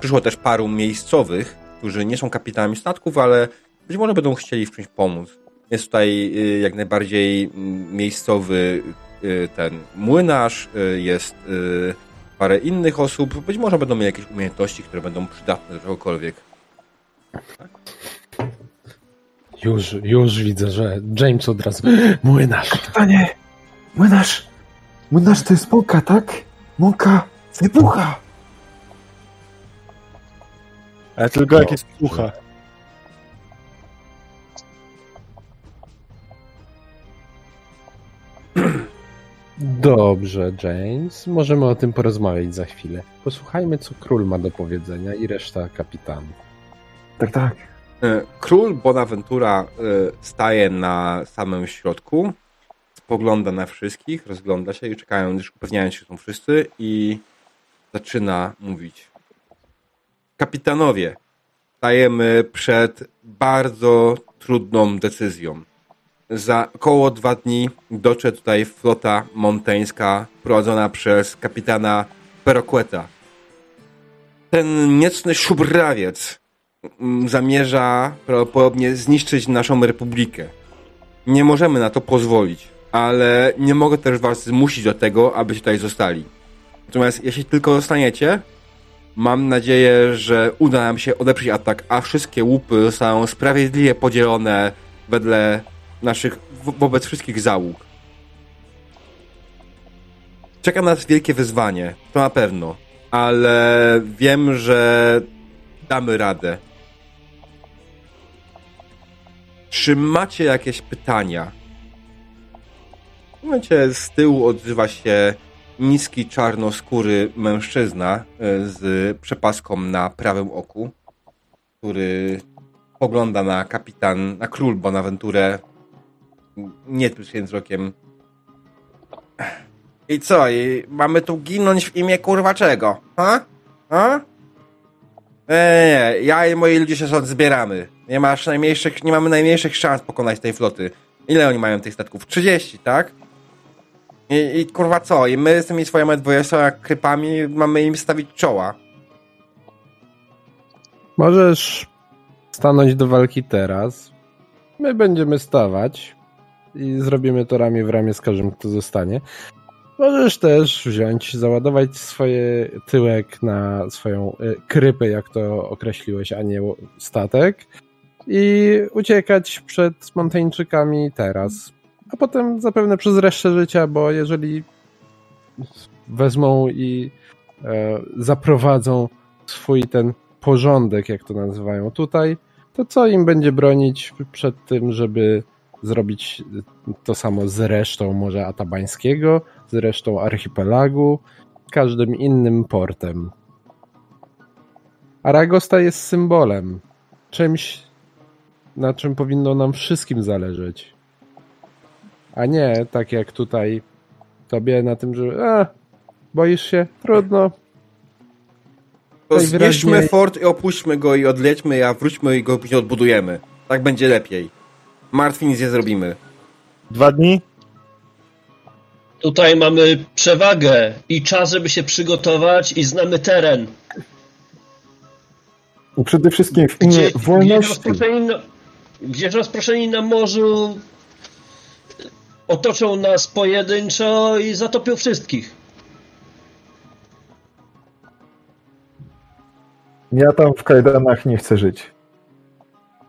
przyszło też paru miejscowych, którzy nie są kapitanami statków, ale być może będą chcieli w czymś pomóc. Jest tutaj y, jak najbardziej mm, miejscowy y, ten młynarz, y, jest parę innych osób. Być może będą mieli jakieś umiejętności, które będą przydatne do czegokolwiek. Już, już widzę, że James od razu. Młynarz. Panie, młynarz, młynarz to jest mąka, tak? Mąka wybucha. Ale tylko jak jest sucha. Dobrze, James. Możemy o tym porozmawiać za chwilę. Posłuchajmy, co król ma do powiedzenia i reszta kapitanów. Tak, tak. E, Król Bonaventura e, staje na samym środku, spogląda na wszystkich, rozgląda się i czekają, już upewniając się, że są wszyscy i zaczyna mówić. Kapitanowie, stajemy przed bardzo trudną decyzją. Za około dwa dni dotrze tutaj flota monteńska prowadzona przez kapitana Peroqueta. Ten niecny szubrawiec mm, zamierza prawdopodobnie zniszczyć naszą republikę. Nie możemy na to pozwolić, ale nie mogę też was zmusić do tego, abyście tutaj zostali. Natomiast jeśli tylko zostaniecie, mam nadzieję, że uda nam się odeprzeć atak, a wszystkie łupy zostaną sprawiedliwie podzielone wedle naszych, wo- wobec wszystkich załóg. Czeka nas wielkie wyzwanie, to na pewno, ale wiem, że damy radę. Czy macie jakieś pytania? W momencie z tyłu odzywa się niski, czarnoskóry mężczyzna e, z przepaską na prawym oku, który pogląda na kapitan, na król Bonaventurę nietłuskim wzrokiem. I co, i mamy tu ginąć w imię kurwa czego? Ha? Ha? Nie, nie, ja i moi ludzie się stąd zbieramy. Nie masz najmniejszych, nie mamy najmniejszych szans pokonać tej floty. Ile oni mają tych statków? 30, tak? I, i kurwa co? I my z tymi swoimi 20 krypami mamy im stawić czoła. Możesz stanąć do walki teraz. My będziemy stawać i zrobimy to ramię w ramię z każdym, kto zostanie. Możesz też wziąć, załadować swoje tyłek na swoją y, krypę, jak to określiłeś, a nie statek i uciekać przed Montańczykami teraz. A potem zapewne przez resztę życia, bo jeżeli wezmą i e, zaprowadzą swój ten porządek, jak to nazywają tutaj, to co im będzie bronić przed tym, żeby zrobić to samo z resztą Morza Atabańskiego, z resztą archipelagu, każdym innym portem. Aragosta jest symbolem, czymś, na czym powinno nam wszystkim zależeć. A nie tak jak tutaj tobie na tym, że a, boisz się? Trudno. To zniszczmy fort i opuśćmy go i odlećmy, a wróćmy i go później odbudujemy. Tak będzie lepiej. Martwi nic nie zrobimy. Dwa dni? Tutaj mamy przewagę i czas, żeby się przygotować i znamy teren. I przede wszystkim w imię Gdzie, wolności. rozproszeni na, gdzieś rozproszeni na morzu otoczą nas pojedynczo i zatopią wszystkich. Ja tam w kajdanach nie chcę żyć.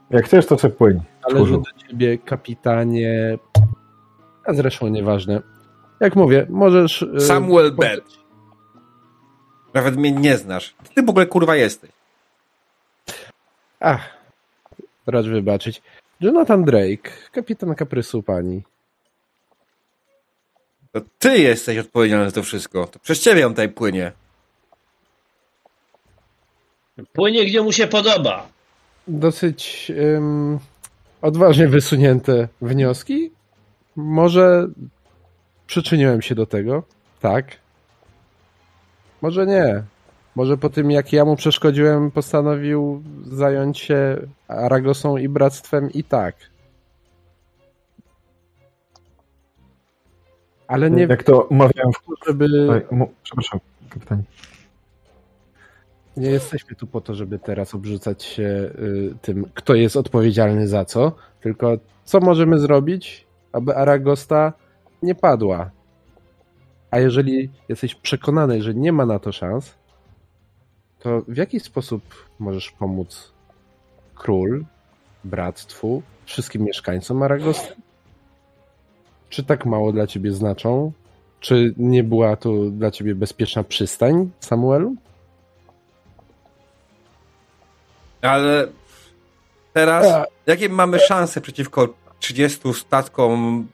Jak chcesz, to se płyń. Należy do ciebie, kapitanie. A zresztą nieważne. Jak mówię, możesz. y, Samuel po- Bell. Nawet mnie nie znasz. Ty w ogóle kurwa jesteś. Ach, racz wybaczyć. Jonathan Drake, kapitan kaprysu pani. To ty jesteś odpowiedzialny za to wszystko. To przez ciebie on tutaj płynie. Płynie gdzie mu się podoba. Dosyć ym, odważnie wysunięte wnioski. Może przyczyniłem się do tego, tak. Może nie. Może po tym, jak ja mu przeszkodziłem, postanowił zająć się Aragosą i Bractwem i tak. Ale nie Jak to mawiałem w... żeby... Przepraszam, kapitanie. Nie jesteśmy tu po to, żeby teraz obrzucać się y, tym, kto jest odpowiedzialny za co, tylko co możemy zrobić, aby Aragosta nie padła. A jeżeli jesteś przekonany, że nie ma na to szans, to w jaki sposób możesz pomóc król, bractwu, wszystkim mieszkańcom Aragosty? Czy tak mało dla ciebie znaczą? Czy nie była to dla ciebie bezpieczna przystań, Samuelu? Ale teraz, jakie mamy szanse przeciwko 30 statkom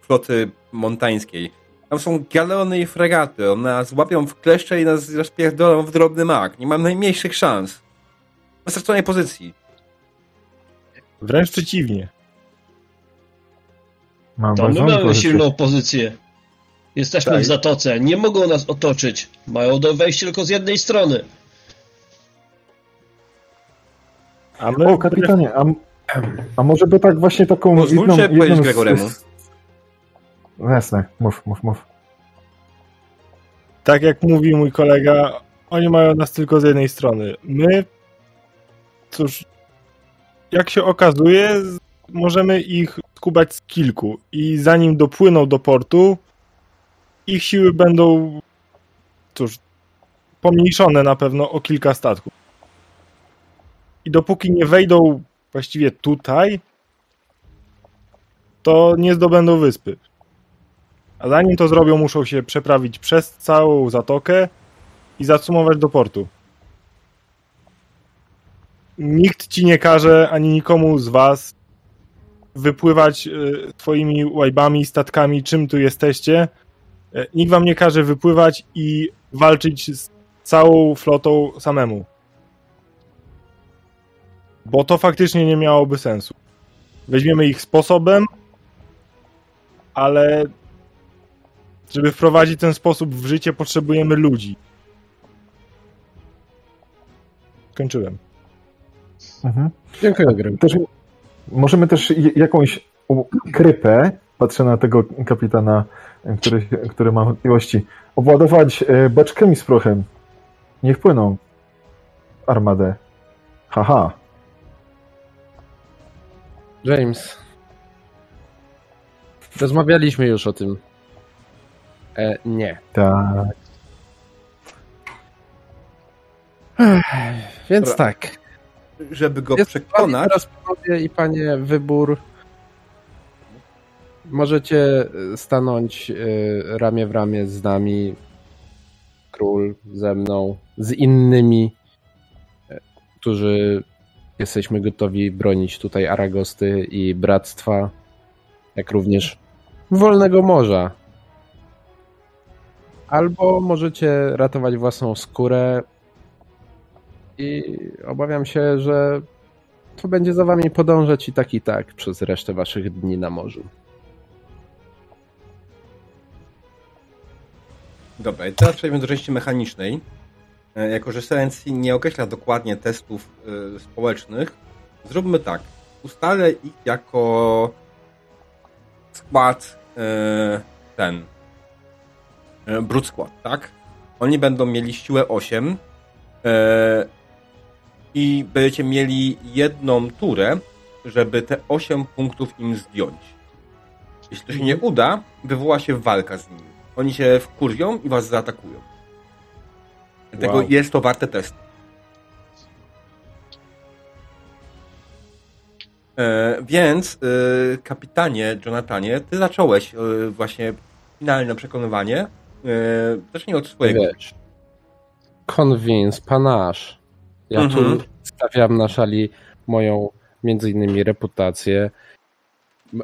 floty montańskiej? Tam są galeony i fregaty. One nas łapią w kleszcze i nas rozpierdolą w drobny mak. Nie mam najmniejszych szans. Na straconej pozycji. Wręcz przeciwnie. Mam To my mamy pozycję. silną pozycję. Jesteśmy Tak. w zatoce. Nie mogą nas otoczyć. Mają do wejścia tylko z jednej strony. A my O, kapitanie, a, a może by tak właśnie taką Pozwólcie jedną... powiedzieć jedną z- Gregoremu. z- No Jasne, mów, mów, mów. tak jak mówi mój kolega, oni mają nas tylko z jednej strony. My, cóż, jak się okazuje, możemy ich skubać z kilku i zanim dopłyną do portu, ich siły będą, cóż, pomniejszone na pewno o kilka statków. I dopóki nie wejdą właściwie tutaj, to nie zdobędą wyspy. A zanim to zrobią, muszą się przeprawić przez całą zatokę i zacumować do portu. Nikt ci nie każe, ani nikomu z was wypływać y, swoimi łajbami, statkami, czym tu jesteście. E, Nikt wam nie każe wypływać i walczyć z całą flotą samemu. Bo to faktycznie nie miałoby sensu. Weźmiemy ich sposobem, ale żeby wprowadzić ten sposób w życie, potrzebujemy ludzi. Skończyłem. Mhm. Dziękuję, Greg. Możemy też jakąś krypę, patrzę na tego kapitana, który, który ma wątpliwości, obładować e, beczkami z prochem. Nie wpłyną w armadę. Haha. James. Rozmawialiśmy już o tym. E, nie. Tak. Więc Dobra. tak. Żeby go Jest przekonać, Teraz panowie i panie wybór. Możecie e, stanąć e, ramię w ramię z nami, król, ze mną, z innymi, e, którzy jesteśmy gotowi bronić tutaj Aragosty i Bractwa, jak również Wolnego Morza. Albo możecie ratować własną skórę i obawiam się, że to będzie za wami podążać i tak i tak przez resztę waszych dni na morzu. Dobra, i teraz przejdźmy do części mechanicznej. E, Jako, że Serency nie określa dokładnie testów e, społecznych, zróbmy tak. Ustalę ich jako skład e, ten brute skład, tak? Oni będą mieli siłę 8 e, i będziecie mieli jedną turę, żeby te 8 punktów im zdjąć. Jeśli to się nie uda, wywoła się walka z nimi. Oni się wkurwią i was zaatakują. Dlatego Wow. jest to warte testu. E, więc, e, kapitanie Jonathanie, ty zacząłeś e, właśnie finalne przekonywanie. E, zacznij od swojego. Wiesz, convince, panache. Ja Mhm. tu stawiam na szali moją między innymi reputację,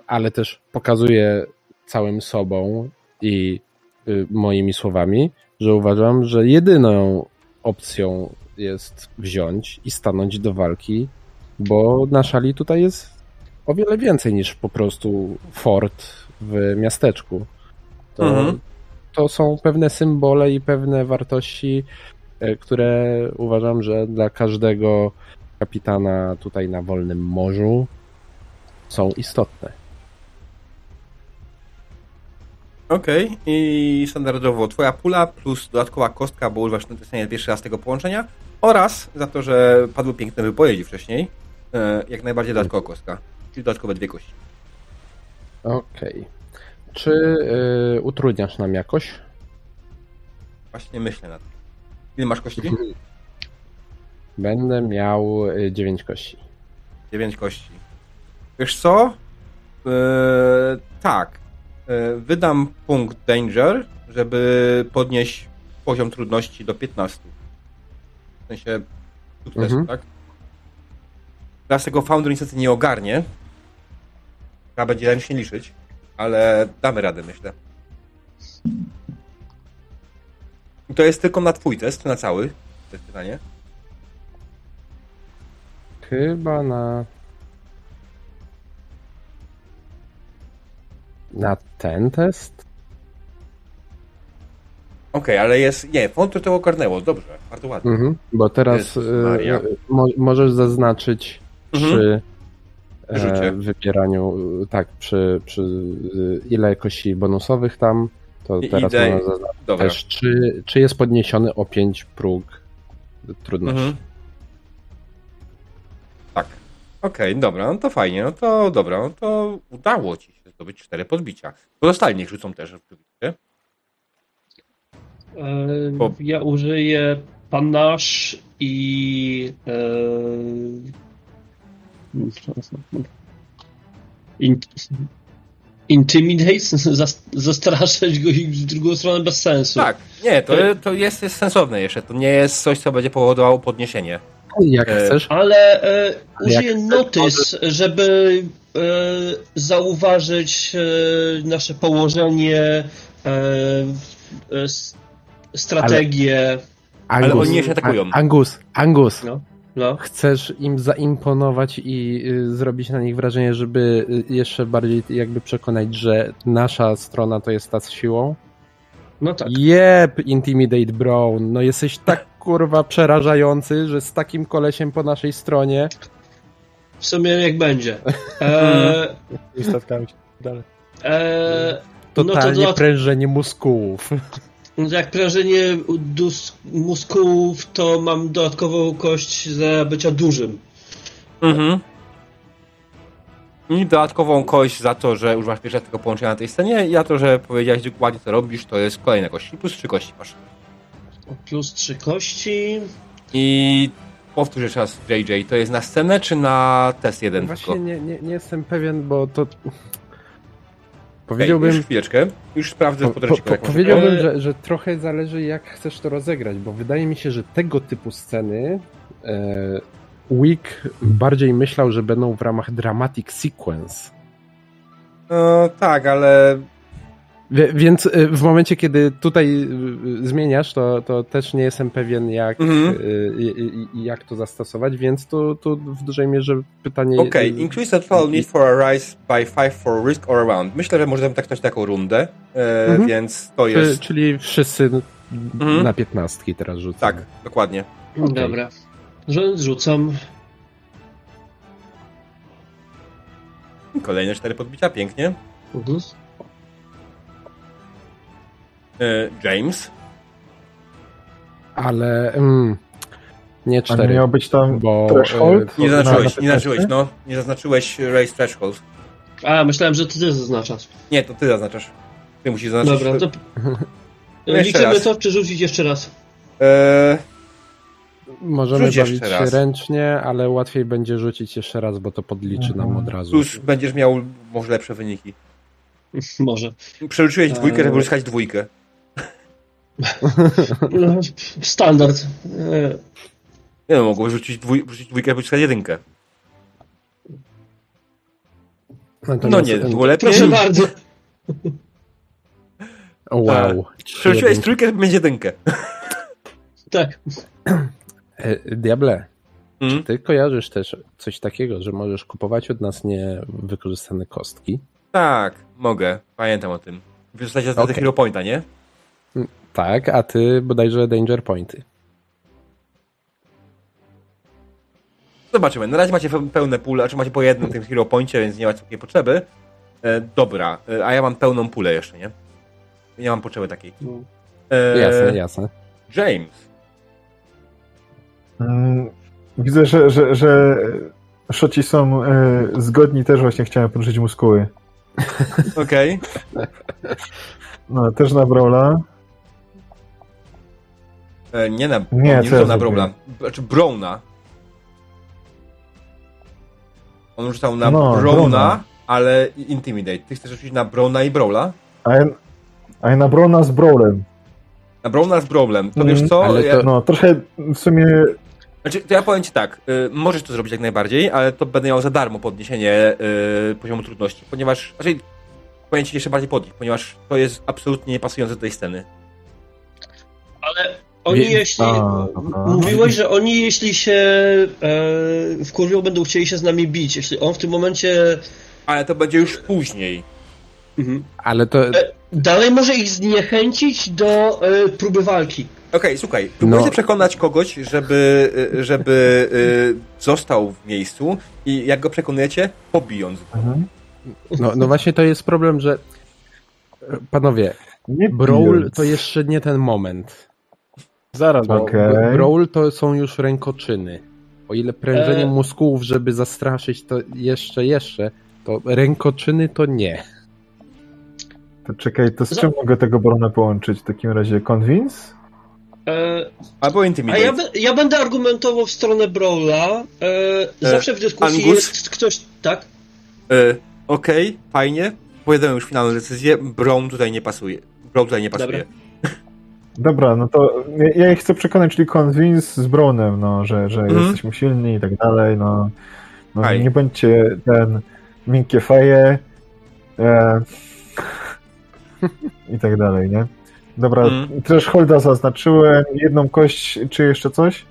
ale też pokazuję całym sobą i y, moimi słowami, że uważam, że jedyną opcją jest wziąć i stanąć do walki, bo na szali tutaj jest o wiele więcej niż po prostu fort w miasteczku. To, Mhm. to są pewne symbole i pewne wartości, e, które uważam, że dla każdego kapitana tutaj na wolnym morzu są istotne. Okej, i standardowo twoja pula plus dodatkowa kostka, bo używasz natychmiast pierwszy raz tego połączenia oraz za to, że padły piękne wypowiedzi wcześniej, e, jak najbardziej dodatkowa kostka, czyli dodatkowe dwie kości. Okej. Czy y, utrudniasz nam jakoś? Właśnie myślę na to. Ile masz kości? Będę miał 9 kości. Dziewięć kości. Wiesz co? E, tak. E, wydam punkt danger, żeby podnieść poziom trudności do 15. W sensie sukcesu, Mhm. tak? Teraz tego Founder niestety nie ogarnie. Trzeba będzie ręcznie liczyć, ale damy radę, myślę. I to jest tylko na twój test, czy na cały? To jest pytanie. Chyba na. Na ten test? Okej, ale jest... Nie, Founder to ogarnęło, dobrze, bardzo ładnie. Mhm, bo teraz y, y, mo, możesz zaznaczyć Mhm. przy e, wybieraniu, y, tak, przy, przy ile kości bonusowych tam, to I- teraz można zaznaczyć Dobra. też, czy, czy jest podniesiony o 5 próg trudności. Mhm. Okej, dobra, no to fajnie, no to dobra, no to udało ci się zdobyć cztery podbicia. Pozostali niech rzucą też oczywiście. E, Bo- Ja użyję panache i. E... In... Intimidate? Zas- Zastraszać go i w drugą stronę bez sensu. Tak, nie, to, to jest, jest sensowne jeszcze, to nie jest coś, co będzie powodowało podniesienie. Jak E, chcesz, Ale e, Ale jak użyję notice, żeby e, zauważyć e, nasze położenie, e, e, s- strategię. ale oni nie się atakują. Angus, Angus, No, no. chcesz im zaimponować i y, zrobić na nich wrażenie, żeby y, jeszcze bardziej jakby przekonać, że nasza strona to jest ta z siłą? No tak. Jep, Intimidate Brown, no jesteś tak kurwa przerażający, że z takim kolesiem po naszej stronie W sumie jak będzie. E, I statkami się dalej. e, no to Totalnie prężenie muskułów. No jak prężenie dus- muskułów, to mam dodatkową kość za bycia dużym. Mhm. I dodatkową kość za to, że używasz pierwszego tego połączenia na tej scenie i za to, że powiedziałeś dokładnie co robisz, to jest kolejna kość. I plus trzy kości masz. Plus trzy kości. I powtórz jeszcze raz JJ, to jest na scenę czy na test jeden Właśnie tylko? nie, nie, nie jestem pewien, bo to... Powiedziałbym, Już chwileczkę, już sprawdzę po, po, po, powiedziałbym E- że, że trochę zależy jak chcesz to rozegrać, bo wydaje mi się, że tego typu sceny e, Wick bardziej myślał, że będą w ramach dramatic sequence. No tak, ale Więc y, w momencie, kiedy tutaj y, zmieniasz, to, to też nie jestem pewien, jak, Mhm. y, y, y, jak to zastosować, więc tu, tu w dużej mierze pytanie. Okej, y, increase the total need for a rise by 5 for risk or around. Myślę, że możemy tak taką rundę, e, Mhm. więc to jest... Czyli wszyscy Mhm. na piętnastki teraz rzucą. Tak, dokładnie. Okej. Dobra. Że- Rzucam. Kolejne cztery podbicia, pięknie. Mhm. E, James. Ale mm, nie A nie cztery. miał być tam bo, threshold? e, Nie Na- zaznaczyłeś, na nie 15? zaznaczyłeś, no. Nie zaznaczyłeś raise threshold. A, myślałem, że ty zaznaczasz. Nie, to ty zaznaczasz. Ty musisz zaznaczyć. Dobra, to... jeszcze Liczymy raz. to, czy rzucić jeszcze raz? E, Możemy Rzuć bawić się raz. ręcznie, ale łatwiej będzie rzucić jeszcze raz, bo to podliczy nam od razu. plus będziesz miał może lepsze wyniki. Może. Przeliczyłeś dwójkę, żeby Eee. uzyskać dwójkę. No, Standard. E, Nie no, mogłeś rzucić, dwój, rzucić dwójkę, żeby uzyskać jedynkę. No Natomiast- nie, było lepiej. Proszę bardzo. Wow. Przeliczyłeś jedynki. trójkę, żeby mieć jedynkę. Tak. E, Diable, Mm. ty kojarzysz też coś takiego, że możesz kupować od nas niewykorzystane kostki? Tak, mogę. Pamiętam o tym. W zasadzie za Okej. Hero Pointa, nie? Tak, a ty bodajże Danger Pointy. Zobaczymy. Na razie macie pe- pełne pule, a czy macie po jednym tym Hero Poincie, więc nie macie takiej potrzeby. E, dobra, e, a ja mam pełną pulę jeszcze, nie? Nie mam potrzeby takiej. E, Jasne, jasne. James. Widzę, że, że, że szoci są e, zgodni, też właśnie chciałem poruszyć muskuły. Okej. No, też na Brawla. E, Nie na, Nie, nie, rzucał ja na? Browna. Znaczy Browna. On rzucał na No, Browna, Browna. ale Intimidate. Ty chcesz rzucić na Browna i Brawla? A ja, a ja na Brawla z Brawlem. Na Browna z Brawlem. To Mm, wiesz co? ale Ja, to- No, trochę w sumie Znaczy, to ja powiem ci tak, y, możesz to zrobić jak najbardziej, ale to będę miał za darmo podniesienie y, poziomu trudności, ponieważ, znaczy, powiem ci jeszcze bardziej podnieść, ponieważ to jest absolutnie niepasujące do tej sceny. Ale oni Wie- jeśli... A, dobra. Mówiłeś, że oni jeśli się e, wkurwią, będą chcieli się z nami bić. Jeśli on w tym momencie... Ale to będzie już później. Mhm. Ale to, E, dalej może ich zniechęcić do e, próby walki. Okej, słuchaj, próbujcie No. przekonać kogoś, żeby, y, żeby y, został w miejscu i jak go przekonujecie, pobijąc. go. mhm. no, no właśnie to jest problem, że panowie, nie Brawl to jeszcze nie ten moment. Zaraz, bo. Brawl to są już rękoczyny. O ile prężenie E. mózgów, żeby zastraszyć, to jeszcze, jeszcze, to rękoczyny to nie. To czekaj, to z czym mogę tego Brona połączyć w takim razie? Convince? E, Albo a Intimidate. ja, be- ja będę argumentował w stronę Brawla. E, zawsze w dyskusji Angus? jest ktoś... Tak? Y, Okej, fajnie, pojedziemy już finalną decyzję, Brown tutaj nie pasuje. Brown tutaj nie pasuje. Dobra. Dobra, no to ja, ja ich chcę przekonać, czyli Convince z Brownem, no, że, że Mhm. jesteśmy silni i tak dalej, no. no nie bądźcie ten miękkie feje e, i tak dalej, nie? Dobra, Mhm. thresholda zaznaczyłem, jedną kość, czy jeszcze coś?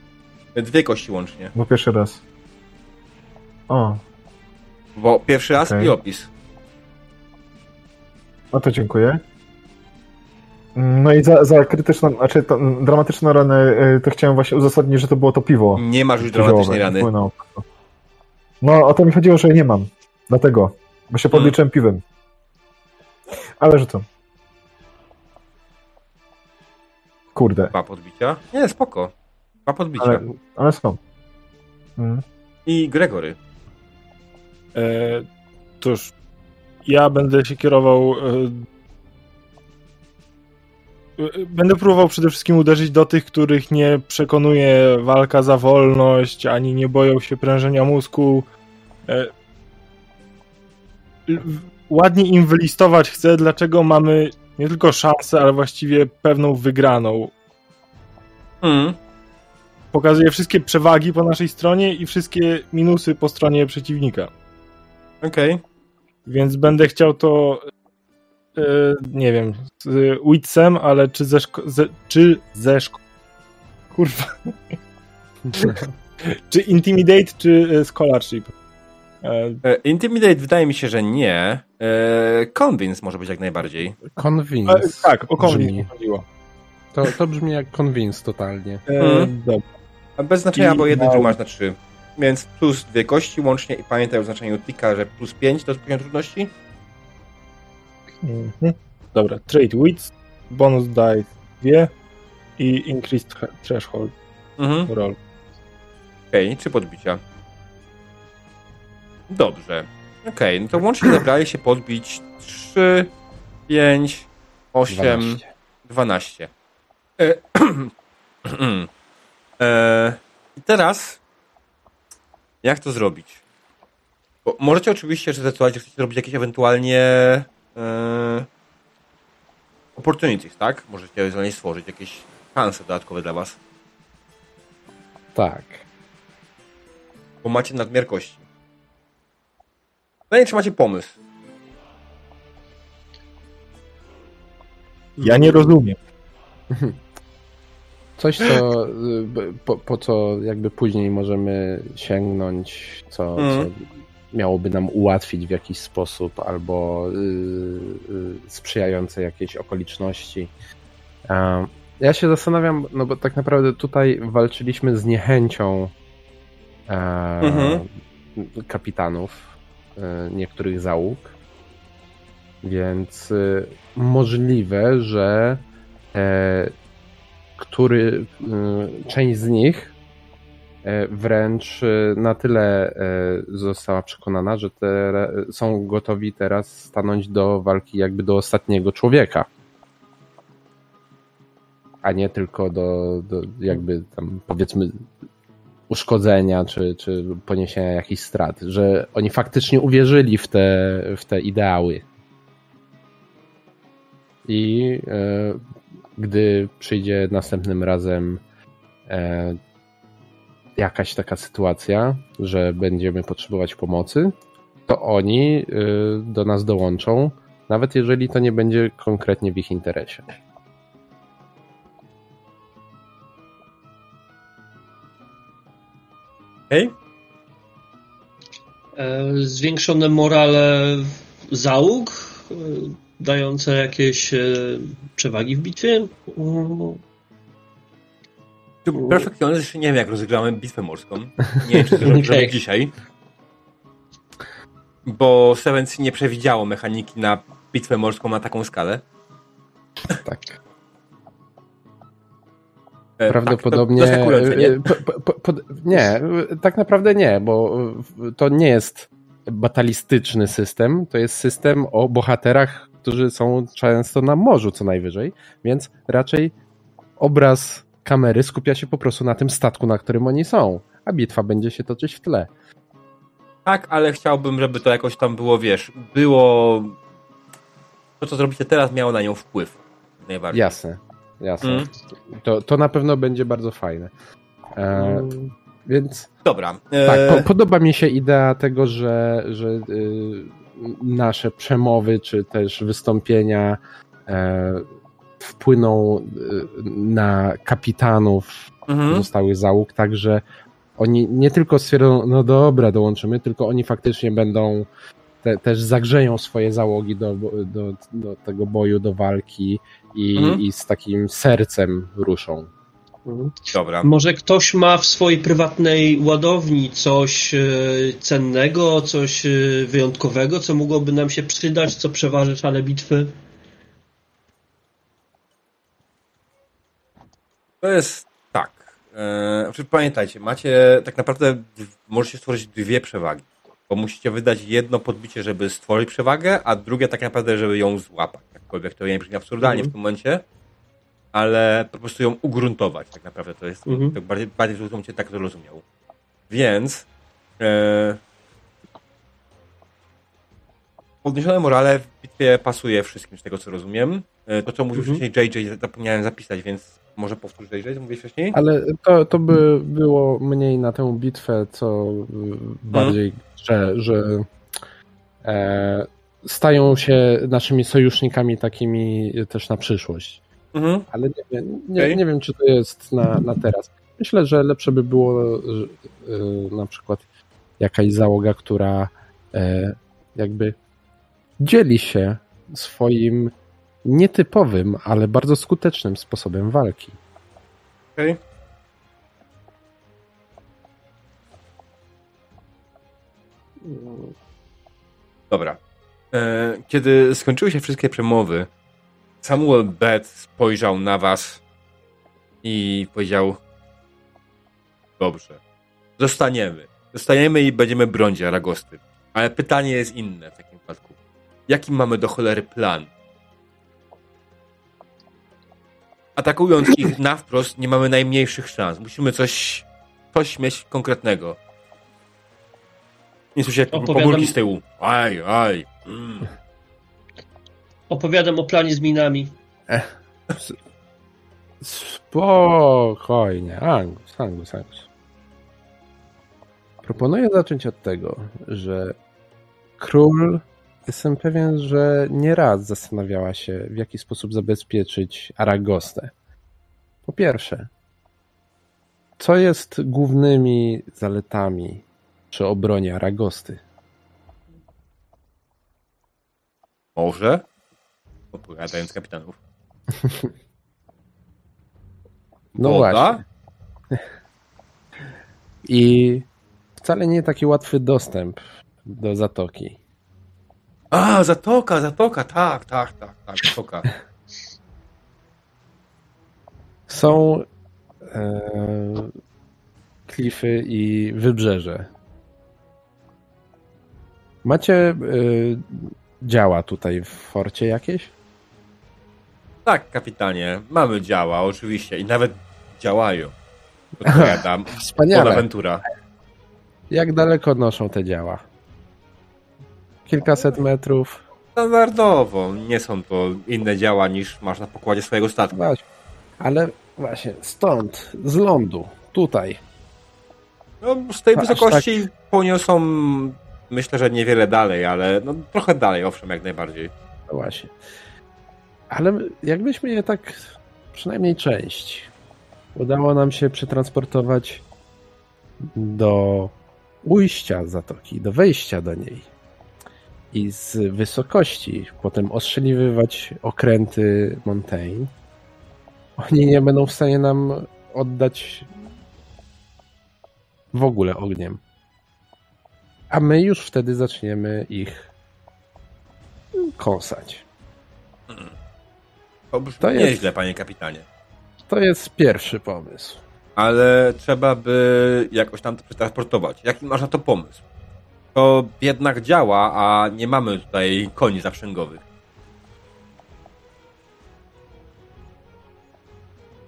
Dwie kości łącznie. Bo pierwszy raz. O, Bo pierwszy raz Okej. i opis. no to dziękuję. No i za, za krytyczną, znaczy to, dramatyczną ranę, y, to chciałem właśnie uzasadnić, że to było to piwo. Nie masz już dramatycznej rany. płynął. No, o to mi chodziło, że nie mam. Dlatego, bo się podliczyłem piwem. Ale że Kurde, Dwa podbicia. Nie, spoko. Dwa podbicia. ale, ale skąd? Mm. I Gregory. E, cóż, ja będę się kierował. E, e, będę próbował przede wszystkim uderzyć do tych, których nie przekonuje walka za wolność, ani nie boją się prężenia mózgu. E, ładnie im wylistować chcę, dlaczego mamy nie tylko szansę, ale właściwie pewną wygraną. Mm. Pokazuje wszystkie przewagi po naszej stronie i wszystkie minusy po stronie przeciwnika. Okej. Więc będę chciał to. e, nie wiem, z Witsem, ale czy ze szko- ze, czy ze szko- Kurwa. czy Intimidate, czy e, Scholarship? E, Intimidate wydaje mi się, że nie. E, Convince może być jak najbardziej. Convince. e, tak, o. Convince chodziło. To, to brzmi jak Convince totalnie. E. Dobra. A Bez znaczenia, I bo jeden tu masz na trzy. Więc plus dwie kości łącznie i pamiętaj o znaczeniu tika, że plus pięć to jest poziom trudności. Mhm. Dobra, Trade Wits, bonus die 2 i Increased thre- Threshold Mhm. roll. Okej, trzy podbicia. Dobrze. Okej, no to łącznie zebrali się podbić 3, 5, 8, 12. 12. E, e, I teraz jak to zrobić? Bo możecie oczywiście zdecydować, że chcecie robić jakieś ewentualnie e, opportunities, tak? Możecie ewentualnie stworzyć jakieś szanse dodatkowe dla was, Tak. bo macie nadmiar kości. Pytanie, czy macie pomysł? Ja nie rozumiem. Coś, co, y, po, po co jakby później możemy sięgnąć, co, Mhm. co miałoby nam ułatwić w jakiś sposób, albo y, y, sprzyjające jakieś okoliczności. Ja się zastanawiam, no bo tak naprawdę tutaj walczyliśmy z niechęcią e, Mhm. kapitanów e, niektórych załóg, więc y, możliwe, że e, który y, część z nich e, wręcz y, na tyle e, została przekonana, że te, są gotowi teraz stanąć do walki jakby do ostatniego człowieka. A nie tylko do, do jakby tam powiedzmy uszkodzenia czy, czy poniesienia jakichś strat, że oni faktycznie uwierzyli w te, w te ideały. I e, gdy przyjdzie następnym razem e, jakaś taka sytuacja, że będziemy potrzebować pomocy, to oni e, do nas dołączą, nawet jeżeli to nie będzie konkretnie w ich interesie. Okej? E, Zwiększone morale załóg, e, dające jakieś e, przewagi w bitwie. Perfekcjonalnie jeszcze nie wiem, jak rozegramy bitwę morską. Nie wiem, czy to Okej. dzisiaj. Bo Seven Sea nie przewidziało mechaniki na bitwę morską na taką skalę. Tak. E, Prawdopodobnie. Tak, to, to nie? e, po, po, po, nie, e, tak naprawdę nie, bo e, to nie jest batalistyczny system, to jest system o bohaterach, którzy są często na morzu co najwyżej, więc raczej obraz kamery skupia się po prostu na tym statku, na którym oni są, a bitwa będzie się toczyć w tle. Tak, ale chciałbym, żeby to jakoś tam było, wiesz, było... To, co zrobicie teraz, miało na nią wpływ. Najbardziej. Jasne, jasne. Mm. To, to na pewno będzie bardzo fajne. E, więc Dobra. E, Tak, po, podoba mi się idea tego, że, że y, nasze przemowy czy też wystąpienia e, wpłyną y, na kapitanów mhm. zostałych załóg, tak że oni nie tylko stwierdzą, no dobra, dołączymy, tylko oni faktycznie będą te, też zagrzeją swoje załogi do, do, do tego boju, do walki i, Mhm. i z takim sercem ruszą. Dobra. Może ktoś ma w swojej prywatnej ładowni coś e, cennego, coś e, wyjątkowego, co mogłoby nam się przydać, co przeważy szale bitwy? To jest tak. E, znaczy pamiętajcie, macie tak naprawdę możecie stworzyć dwie przewagi. Bo musicie wydać jedno podbicie, żeby stworzyć przewagę, a drugie tak naprawdę, żeby ją złapać. Jakkolwiek to nie brzmi absurdalnie Mhm. w tym momencie, ale po prostu ją ugruntować tak naprawdę. To jest Mhm. tak bardziej, bardziej zrozumcie tak to rozumiał. Więc e, podniesione morale w bitwie pasuje wszystkim z tego co rozumiem. E, to co mówił Mhm. wcześniej JJ zapomniałem zapisać, więc może powtórz JJ, co mówiłeś wcześniej? Ale to, to by było mniej na tę bitwę, co y, bardziej, że, że e, stają się naszymi sojusznikami takimi też na przyszłość. Mhm. Ale nie, wiem- nie, Okej. nie wiem, czy to jest na, na teraz. Myślę, że lepsze by było że, y, na przykład jakaś załoga, która e, jakby dzieli się swoim nietypowym, ale bardzo skutecznym sposobem walki. Okej. Dobra. E, Kiedy skończyły się wszystkie przemowy, Samuel Beth spojrzał na was i powiedział Dobrze. Zostaniemy. Zostaniemy i będziemy bronić Aragosty. Ale pytanie jest inne w takim wypadku. Jaki mamy do cholery plan? Atakując ich na wprost, nie mamy najmniejszych szans. Musimy coś, coś mieć konkretnego. Nie słyszę pomórki z tyłu. Aj, aj. Mm. Opowiadam o planie z minami. Spokojnie. Angus, Angus, Angus. Proponuję zacząć od tego, że król, jestem pewien, że nieraz zastanawiała się, w jaki sposób zabezpieczyć Aragostę. Po pierwsze, co jest głównymi zaletami przy obronie Aragosty? Może? Opowiadając kapitanów. No Woda? właśnie. I wcale nie taki łatwy dostęp do zatoki. A, zatoka, zatoka, tak, tak, tak, tak, zatoka. Są e, klify i wybrzeże. Macie e, działa tutaj w forcie jakieś? Tak, kapitanie, mamy działa, oczywiście, i nawet działają. Odpowiadam. Wspaniale. Bonaventura. Jak daleko noszą te działa? Kilkaset metrów. Standardowo, nie są to inne działa niż masz na pokładzie swojego statku. Właśnie. Ale właśnie stąd, z lądu, tutaj. No, z tej Aż wysokości poniosą, myślę, że niewiele dalej, ale no, trochę dalej, owszem, jak najbardziej. No właśnie. Ale jakbyśmy je tak, przynajmniej część, udało nam się przetransportować do ujścia zatoki, do wejścia do niej i z wysokości potem ostrzeliwywać okręty Montaigne, oni nie będą w stanie nam oddać w ogóle ogniem. A my już wtedy zaczniemy ich kąsać. To jest- nieźle, panie kapitanie. To jest pierwszy pomysł. Ale trzeba by jakoś tam to przetransportować. Jaki masz na to pomysł? To jednak działa, a nie mamy tutaj koni zaprzęgowych.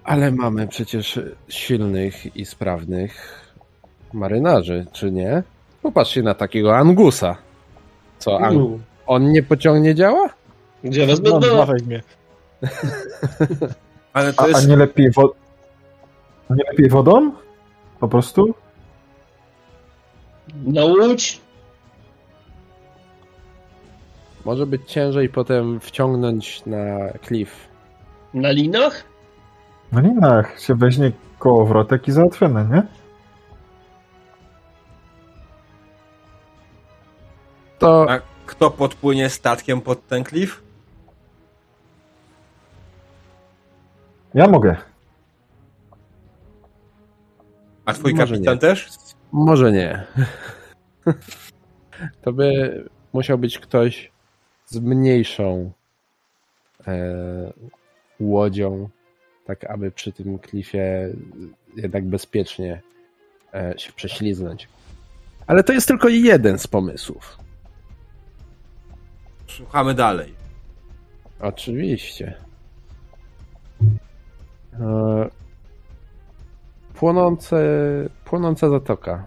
Ale mamy przecież silnych i sprawnych marynarzy, czy nie? Popatrzcie na takiego Angusa. Co, Ang on nie pociągnie działa? Gdzie No, będą? mnie. Ale to A, a jest... nie lepiej wo... a nie lepiej wodą? Po prostu? Na łódź? Może być ciężej potem wciągnąć na klif. Na linach? Na linach się weźmie kołowrotek i załatwione, nie? To A kto podpłynie statkiem pod ten klif? Ja mogę. A twój Może kapitan nie. też? Może nie. To by musiał być ktoś z mniejszą e, łodzią, tak aby przy tym klifie jednak bezpiecznie e, się prześliznąć. Ale to jest tylko jeden z pomysłów. Słuchamy dalej. Oczywiście. E, Płonące, płonąca zatoka.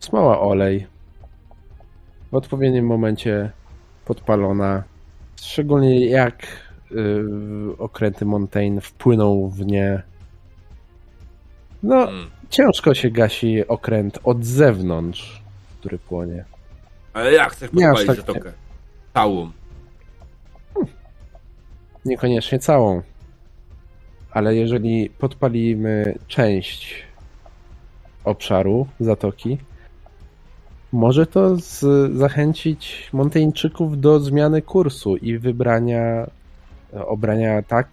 Smoła olej. W odpowiednim momencie podpalona. Szczególnie jak y, okręty Montaigne wpłyną w nie. No, Mm. ciężko się gasi okręt od zewnątrz, który płonie. Ale jak chcesz podpalić tak zatokę? Całą. Niekoniecznie całą. Ale jeżeli podpalimy część obszaru zatoki, może to z, zachęcić Monteńczyków do zmiany kursu i wybrania, obrania tak,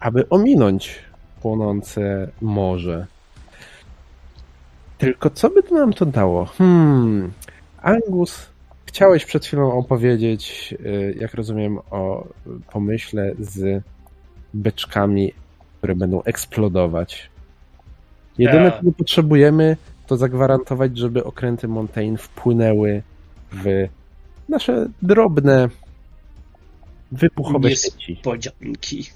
aby ominąć płonące morze. Tylko co by to nam to dało? Hmm. Angus, chciałeś przed chwilą opowiedzieć, y, jak rozumiem, o pomyśle z beczkami, które będą eksplodować. Jedyne, Tak. czego potrzebujemy, to zagwarantować, żeby okręty Montaigne wpłynęły w nasze drobne, wybuchowe Jest- sieci. Podzianki.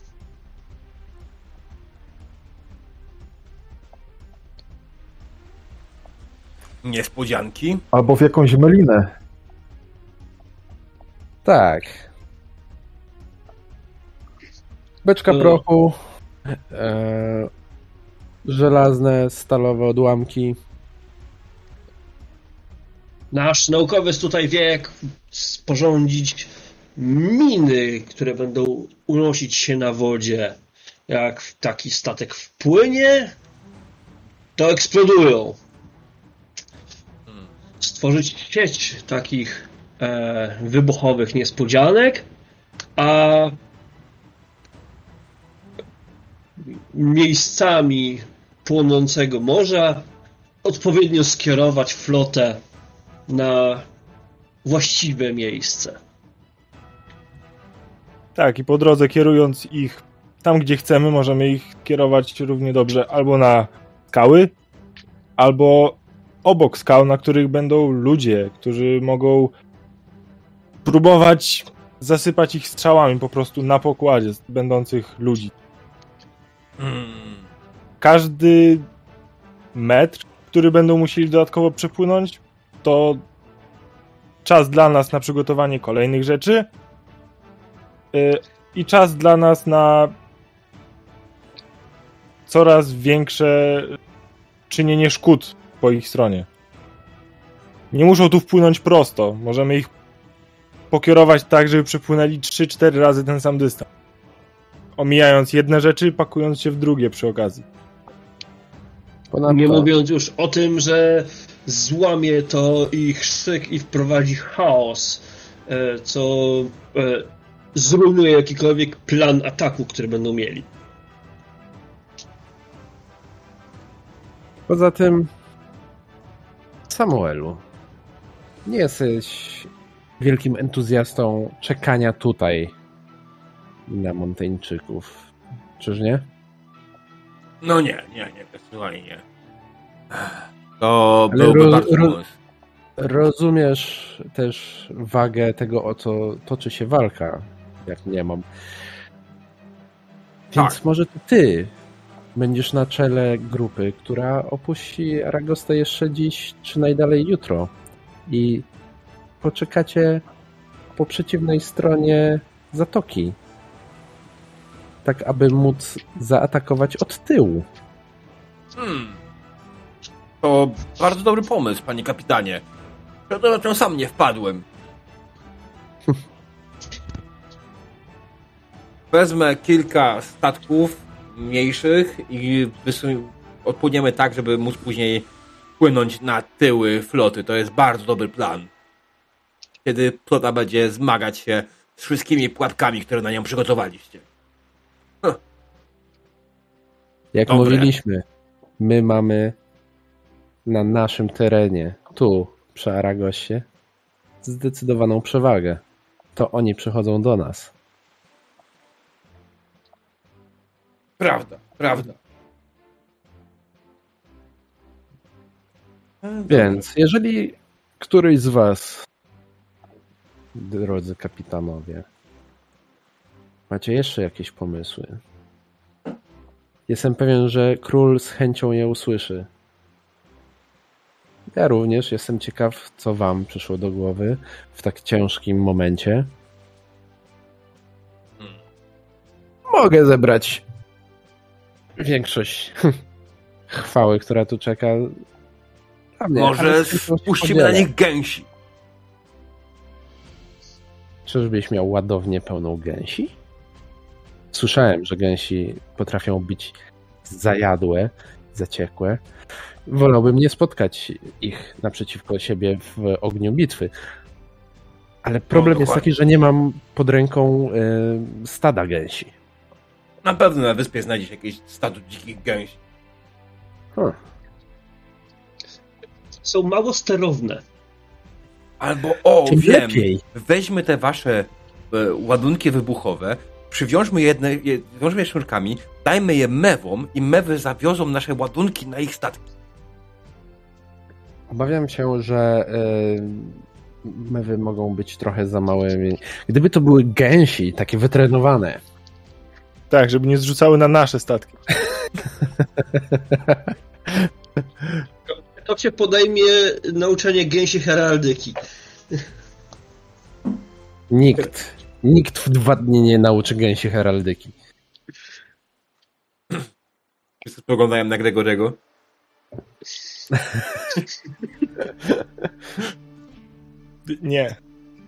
Niespodzianki. Albo w jakąś melinę. Tak. Beczka No. prochu, e, żelazne, stalowe odłamki. Nasz naukowiec tutaj wie, jak sporządzić miny, które będą unosić się na wodzie. Jak taki statek wpłynie, to eksplodują. Stworzyć sieć takich e, wybuchowych niespodzianek, a miejscami płonącego morza odpowiednio skierować flotę na właściwe miejsce. Tak, i po drodze kierując ich tam, gdzie chcemy, możemy ich kierować równie dobrze albo na skały, albo obok skał, na których będą ludzie, którzy mogą próbować zasypać ich strzałami po prostu na pokładzie będących ludzi. Mm. Każdy metr, który będą musieli dodatkowo przepłynąć, to czas dla nas na przygotowanie kolejnych rzeczy yy, i czas dla nas na coraz większe czynienie szkód po ich stronie. Nie muszą tu wpłynąć prosto. Możemy ich pokierować tak, żeby przepłynęli 3-4 razy ten sam dystans. Omijając jedne rzeczy, pakując się w drugie przy okazji. Ponadto, Nie mówiąc już o tym, że złamie to ich szyk i wprowadzi chaos, e, co e, zrujnuje jakikolwiek plan ataku, który będą mieli. Poza tym, Samuelu, nie jesteś wielkim entuzjastą czekania tutaj na Monteńczyków. Czyż nie? No nie, nie, nie, zdecydowanie nie. To Ale byłby ro- bardzo ro- pomysł. Rozumiesz też wagę tego, o co toczy się walka, jak nie mam. Więc Tak. może to ty będziesz na czele grupy, która opuści Aragostę jeszcze dziś, czy najdalej jutro. I poczekacie po przeciwnej stronie zatoki. Tak, aby móc zaatakować od tyłu. Hmm. To bardzo dobry pomysł, panie kapitanie. To na sam nie wpadłem. Wezmę kilka statków mniejszych i odpłyniemy tak, żeby móc później płynąć na tyły floty. To jest bardzo dobry plan. Kiedy flota będzie zmagać się z wszystkimi pułapkami, które na nią przygotowaliście. Jak Dobre. mówiliśmy, My mamy na naszym terenie, tu przy Aragosie, zdecydowaną przewagę. To oni przychodzą do nas. Prawda, prawda. Więc jeżeli któryś z Was, drodzy kapitanowie, macie jeszcze jakieś pomysły, jestem pewien, że król z chęcią je usłyszy. Ja również jestem ciekaw, co Wam przyszło do głowy w tak ciężkim momencie. Mogę zebrać większość chwały, która tu czeka. Mnie, Może spuścimy na nich gęsi. Czyżbyś miał ładownię pełną gęsi? Słyszałem, że gęsi potrafią być zajadłe, zaciekłe. Wolałbym nie spotkać ich naprzeciwko siebie w ogniu bitwy. Ale problem jest dokładnie. taki, że nie mam pod ręką e, stada gęsi. Na pewno na wyspie znajdziesz jakieś stado dzikich gęsi. Huh. Są mało sterowne. Albo, o, Tym wiem, lepiej. weźmy te wasze e, ładunki wybuchowe, przywiążmy jedne, je, wiążmy je sznurkami, dajmy je mewom i mewy zawiozą nasze ładunki na ich statki. Obawiam się, że e, mewy mogą być trochę za małymi. Gdyby to były gęsi, takie wytrenowane, Tak, żeby nie zrzucały na nasze statki. To cię podejmie nauczenie gęsi heraldyki. Nikt, nikt w dwa dni nie nauczy gęsi heraldyki. Wszyscy spoglądają na Gregorego. Nie.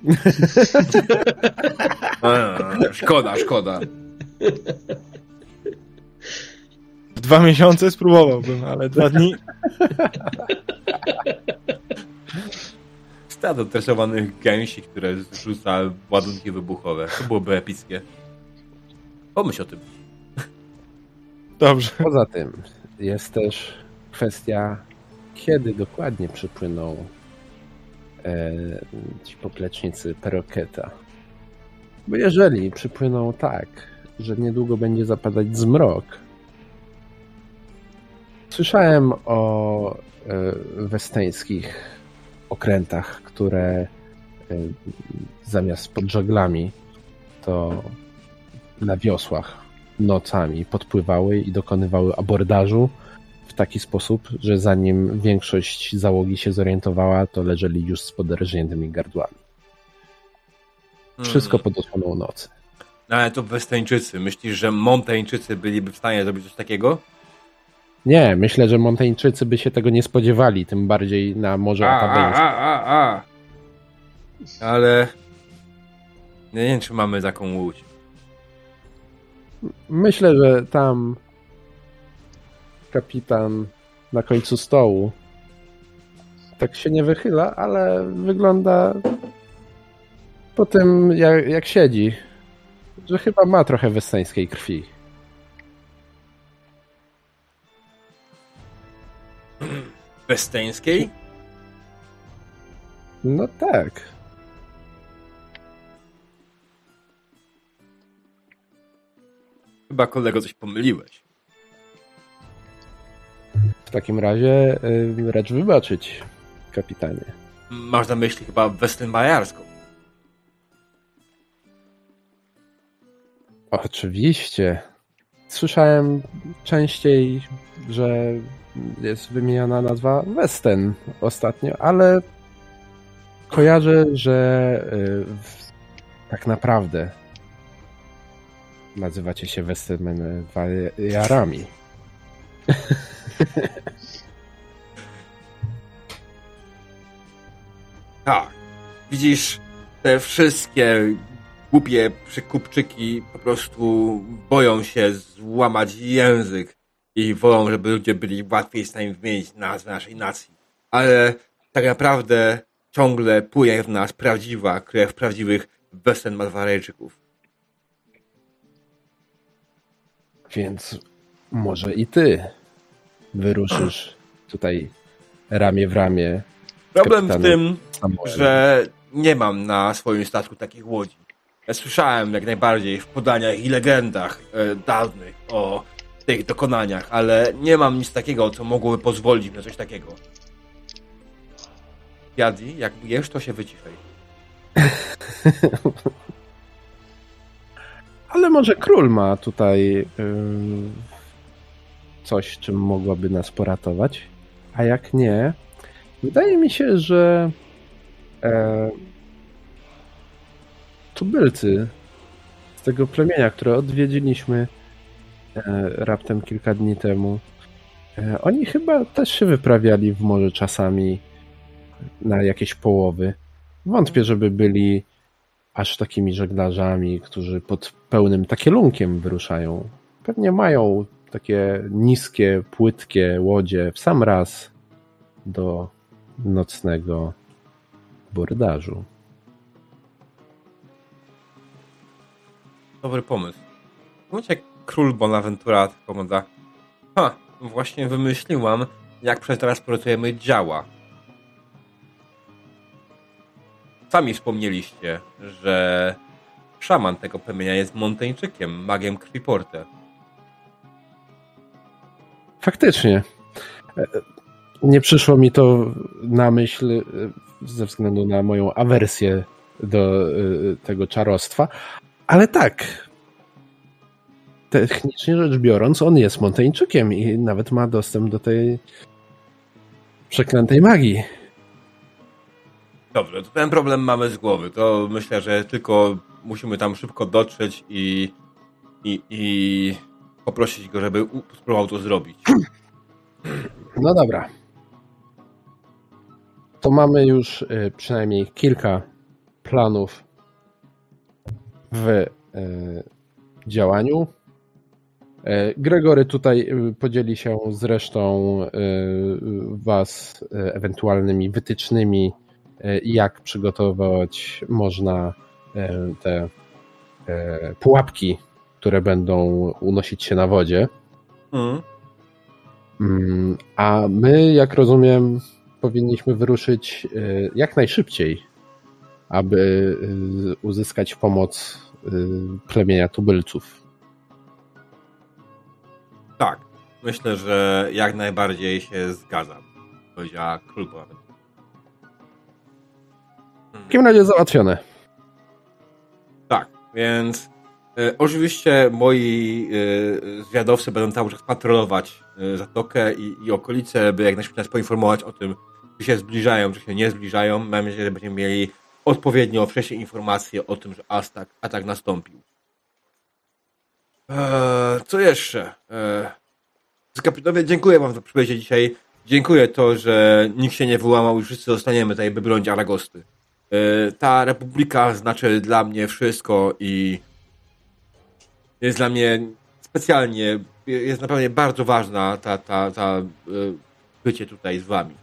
A, szkoda, szkoda. W dwa miesiące spróbowałbym, ale dwa dni. Stado tresowanych gęsi, które zrzuca ładunki wybuchowe. To byłoby epickie. Pomyśl o tym. Dobrze. Poza tym jest też kwestia, kiedy dokładnie przypłyną e, ci poplecznicy Peroketa. Bo jeżeli przypłyną tak, że niedługo będzie zapadać zmrok, słyszałem o e, westeńskich okrętach, które e, zamiast pod żaglami to na wiosłach nocami podpływały i dokonywały abordażu w taki sposób, że zanim większość załogi się zorientowała, to leżeli już z poderżniętymi gardłami. Wszystko Hmm. pod osłoną nocy. No, ale to Westeńczycy. Myślisz, że Monteńczycy byliby w stanie zrobić coś takiego? Nie, myślę, że Monteńczycy by się tego nie spodziewali, tym bardziej na Morze A, a, Atabeńskie. a, a, a. Ale... Nie wiem, czy mamy taką łódź. Myślę, że tam kapitan na końcu stołu tak się nie wychyla, ale wygląda po tym, jak, jak siedzi, że chyba ma trochę westańskiej krwi. Westeńskiej? No tak. Chyba kolego coś pomyliłeś. W takim razie y, racz wybaczyć, kapitanie. Masz na myśli chyba Westenbajarską. Oczywiście. Słyszałem częściej, że jest wymieniana nazwa Westen ostatnio, ale kojarzę, że y, w, tak naprawdę nazywacie się Westenjarami. Tak. Widzisz, te wszystkie głupie przykupczyki po prostu boją się złamać język i wolą, żeby ludzie byli łatwiej w stanie wymienić nazwę naszej nacji. Ale tak naprawdę ciągle płynie w nas prawdziwa krew prawdziwych Westen Malwarejczyków. Więc może i ty wyruszysz tutaj ramię w ramię. Problem w tym, Samuelem. że nie mam na swoim statku takich łodzi. Ja słyszałem jak najbardziej w podaniach i legendach e, dawnych o tych dokonaniach, ale nie mam nic takiego, co mogłoby pozwolić na coś takiego. Jadi, jak jesz, to się wyciszaj. Ale może król ma tutaj ym, coś, czym mogłaby nas poratować. A jak nie, wydaje mi się, że e, tubylcy z tego plemienia, które odwiedziliśmy e, raptem kilka dni temu, e, oni chyba też się wyprawiali w morze czasami na jakieś połowy. Wątpię, żeby byli aż takimi żeglarzami, którzy pod pełnym takielunkiem wyruszają. Pewnie mają takie niskie, płytkie łodzie w sam raz do nocnego bordażu. Dobry pomysł. Jak król Bonaventura pogląda, ha, właśnie wymyśliłam, jak przez teraz pracujemy działa. Sami wspomnieliście, że szaman tego plemienia jest Monteńczykiem, magiem krwiporte. Faktycznie. E, Nie przyszło mi to na myśl e, ze względu na moją awersję do e, tego czarostwa, ale tak. Technicznie rzecz biorąc, on jest Monteńczykiem i nawet ma dostęp do tej przeklętej magii. Dobrze, to ten problem mamy z głowy. To myślę, że tylko musimy tam szybko dotrzeć i, i, i poprosić go, żeby spróbował to zrobić. No dobra. To mamy już y, przynajmniej kilka planów w y, działaniu. Y, Gregory tutaj podzieli się z resztą y, Was ewentualnymi wytycznymi, jak przygotować można y, te y, pułapki, które będą unosić się na wodzie. Mhm. Mm, A my, jak rozumiem, powinniśmy wyruszyć jak najszybciej, aby uzyskać pomoc plemienia tubylców. Tak, myślę, że jak najbardziej się zgadzam. Powiedziała król takim razie załatwione. Tak, więc e, oczywiście moi e, zwiadowcy będą cały czas patrolować e, zatokę i, i okolice, by jak najszybciej nas poinformować o tym, czy się zbliżają, czy się nie zbliżają. Mam nadzieję, że będziemy mieli odpowiednio wcześnie informacje o tym, że atak, atak nastąpił. Eee, co jeszcze? Eee, kapitanowie, dziękuję wam za przybycie dzisiaj. Dziękuję to, że nikt się nie wyłamał i wszyscy zostaniemy tutaj, by bronić Aragosty. E, ta republika znaczy dla mnie wszystko i jest dla mnie specjalnie, jest naprawdę bardzo ważna ta, ta, ta e, bycie tutaj z wami.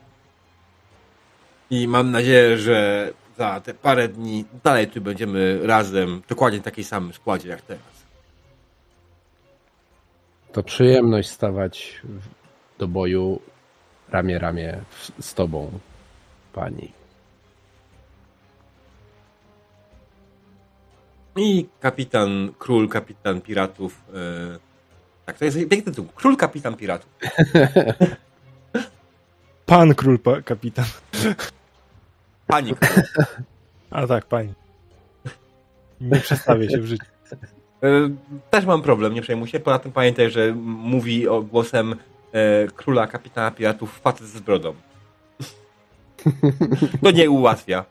I mam nadzieję, że za te parę dni dalej tu będziemy razem, dokładnie w takiej samym składzie jak teraz. To przyjemność stawać do boju ramię ramię z tobą, pani. I kapitan, król, kapitan piratów. e, tak, to jest piękny tytuł. Król, kapitan piratów. Pan król pa- kapitan. Pani król. A tak, pani. Nie przestawię się w życiu. E, Też mam problem, nie przejmuj się. Poza tym pamiętaj, że mówi o głosem e, króla, kapitana piratów facet z brodą. To nie ułatwia.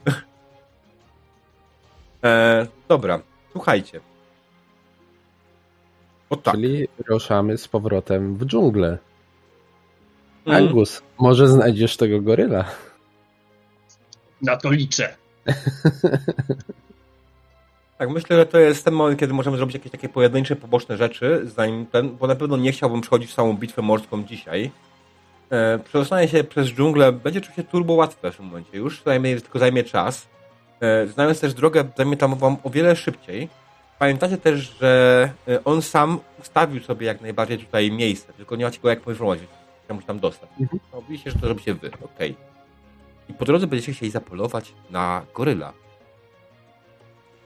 E, dobra, słuchajcie. O tak. Czyli ruszamy z powrotem w dżunglę. Mm. Angus, może znajdziesz tego goryla? Na to liczę. Tak, myślę, że to jest ten moment, kiedy możemy zrobić jakieś takie pojedyncze, poboczne rzeczy, zanim ten, bo na pewno nie chciałbym przechodzić w samą bitwę morską dzisiaj. E, przedostanie się przez dżunglę będzie oczywiście turbo łatwe w tym momencie. Już zajmie, tylko zajmie czas. E, znając też drogę, zajmie tam wam o wiele szybciej. Pamiętacie też, że e, on sam ustawił sobie jak najbardziej tutaj miejsce, tylko nie macie go jak poinformować. Się tam dostać. Mhm. No, widzicie, że to robicie wy, okej. I po drodze będziecie chcieli zapolować na goryla.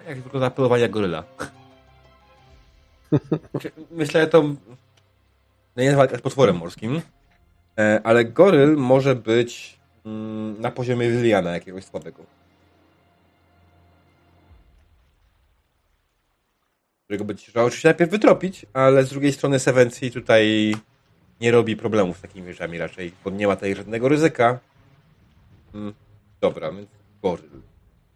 Jak wygląda polowanie goryla? Myślę, że to nie jest walka z potworem morskim, e, ale goryl może być mm, na poziomie Liliana jakiegoś słabego. Którego będzie trzeba oczywiście najpierw wytropić, ale z drugiej strony Sevency tutaj nie robi problemów z takimi rzeczami raczej, bo nie ma tutaj żadnego ryzyka. Mm, dobra, więc goryl.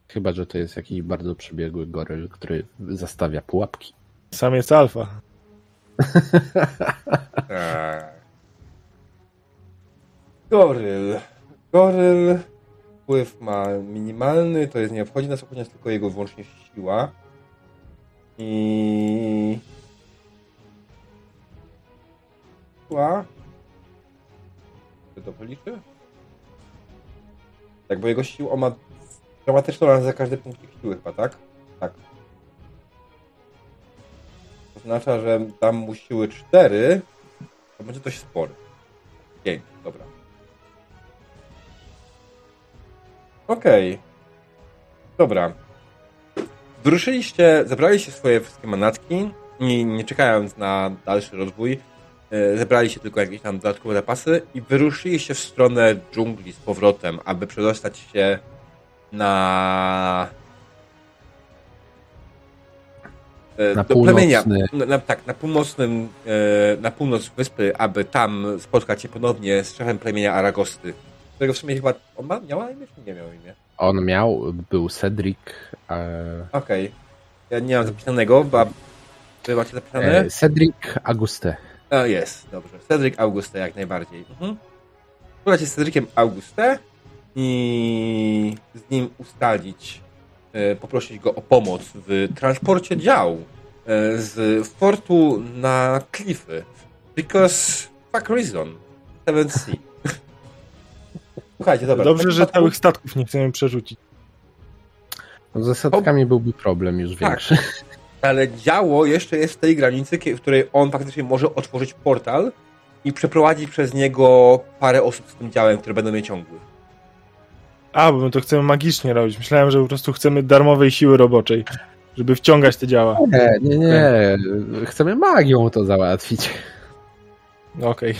Chyba, że to jest jakiś bardzo przebiegły goryl, który zastawia pułapki. Sam jest alfa. Tak. Goryl. Goryl. Wpływ ma minimalny, to jest nie obchodzi nas, obchodzi nas tylko jego wyłącznie siła. I... Siła. Czy to policzy? Tak, bo jego siła on ma dramatyczną ranę za każdy punkt siły chyba, tak? Tak. To oznacza, że dam mu siły 4, to będzie dość spory. 5, dobra. Okej. Dobra. Wyruszyliście, zebraliście swoje wszystkie manatki i nie czekając na dalszy rozwój, e, zebraliście tylko jakieś tam dodatkowe zapasy i wyruszyliście w stronę dżungli z powrotem, aby przedostać się na e, Na do plemienia. północny. Na, na, tak, na północnym, e, na północ wyspy, aby tam spotkać się ponownie z szefem plemienia Aragosty, którego w sumie chyba, on ma, miał na imię, czy nie miał imię? On miał, był Cedric, e, Okej. Ja nie mam zapisanego, bo wy macie zapisane? e, Cedric Auguste. O, jest, dobrze. Cedric Auguste jak najbardziej. Mhm. Słuchajcie z Cedriciem Auguste i z nim ustalić, e, poprosić go o pomoc w transporcie dział e, z fortu na klify. Because fuck reason. 7C. Słuchajcie, dobra. Dobrze, że wypadku- całych statków nie chcemy przerzucić. No, ze setkami byłby problem już Tak. większy. Ale działo jeszcze jest w tej granicy, w której on faktycznie może otworzyć portal i przeprowadzić przez niego parę osób z tym działem, które będą je ciągły. A, bo my to chcemy magicznie robić. Myślałem, że po prostu chcemy darmowej siły roboczej, żeby wciągać te działa. Nie, nie, nie. Chcemy magią to załatwić. Okej.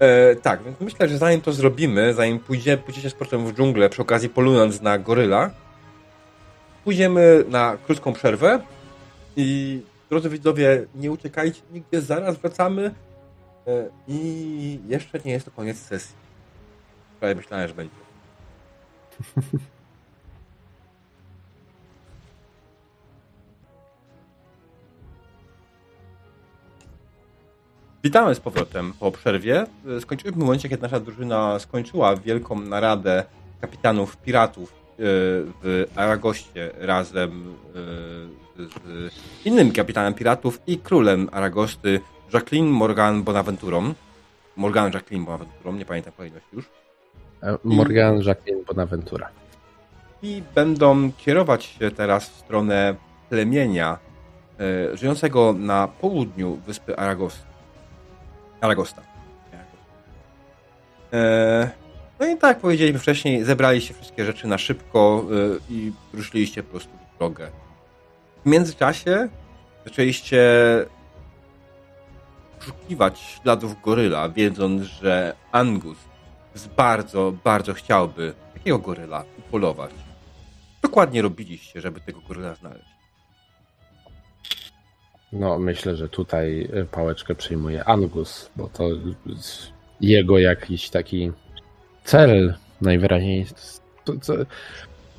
E, tak, więc myślę, że zanim to zrobimy, zanim pójdzie, pójdziecie z portem w dżunglę, przy okazji polując na goryla, pójdziemy na krótką przerwę i drodzy widzowie, nie uciekajcie nigdzie, zaraz wracamy e, i jeszcze nie jest to koniec sesji. Prawie myślałem, że będzie. Witamy z powrotem po przerwie. Skończyliśmy w momencie, kiedy nasza drużyna skończyła wielką naradę kapitanów piratów e, w Aragoście razem e, z innym kapitanem piratów i królem Aragosty, Jacqueline Morgan Bonaventurą. Morgan Jacqueline Bonaventurą, nie pamiętam kolejności już. E, Morgan Jacqueline Bonaventura. I będą kierować się teraz w stronę plemienia żyjącego na południu wyspy Aragos. Aragosta. E, no i tak powiedzieliśmy wcześniej, zebraliście wszystkie rzeczy na szybko e, i ruszyliście po prostu w drogę. W międzyczasie zaczęliście poszukiwać śladów goryla, wiedząc, że Angus bardzo, bardzo chciałby takiego goryla upolować. Dokładnie robiliście, żeby tego goryla znaleźć. No, myślę, że tutaj e, pałeczkę przyjmuje Angus, bo to jego jakiś taki cel najwyraźniej.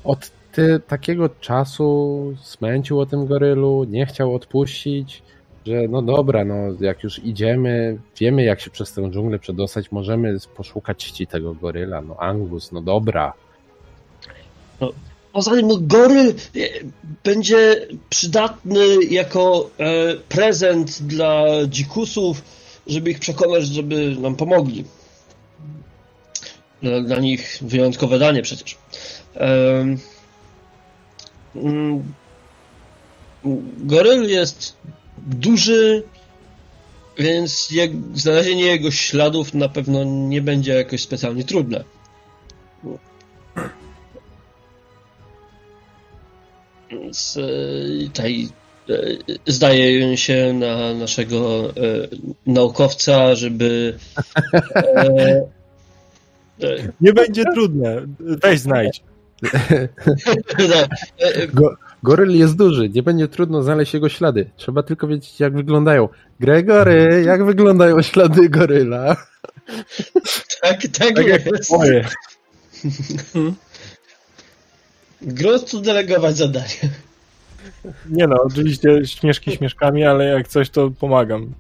Od ty, takiego czasu smęcił o tym gorylu, nie chciał odpuścić, że no dobra, no jak już idziemy, wiemy jak się przez tę dżunglę przedostać, możemy poszukać ci tego goryla. No Angus, no dobra. Poza tym no, goryl e, będzie przydatny jako e, prezent dla dzikusów, żeby ich przekonać, żeby nam pomogli. Dla, dla nich wyjątkowe danie przecież. Em, mm, goryl jest duży, Więc znalezienie jego śladów na pewno nie będzie jakoś specjalnie trudne. Więc e, tutaj e, zdaje się na naszego e, naukowca, żeby e, e, Nie będzie trudne. Weź znajdź. e, Go, goryl jest duży, nie będzie trudno znaleźć jego ślady. Trzeba tylko wiedzieć, jak wyglądają. Gregory, jak wyglądają ślady goryla? tak, tak jest. Moje. Grostu delegować zadanie. Nie no, oczywiście śmieszki śmieszkami, ale jak coś, to pomagam.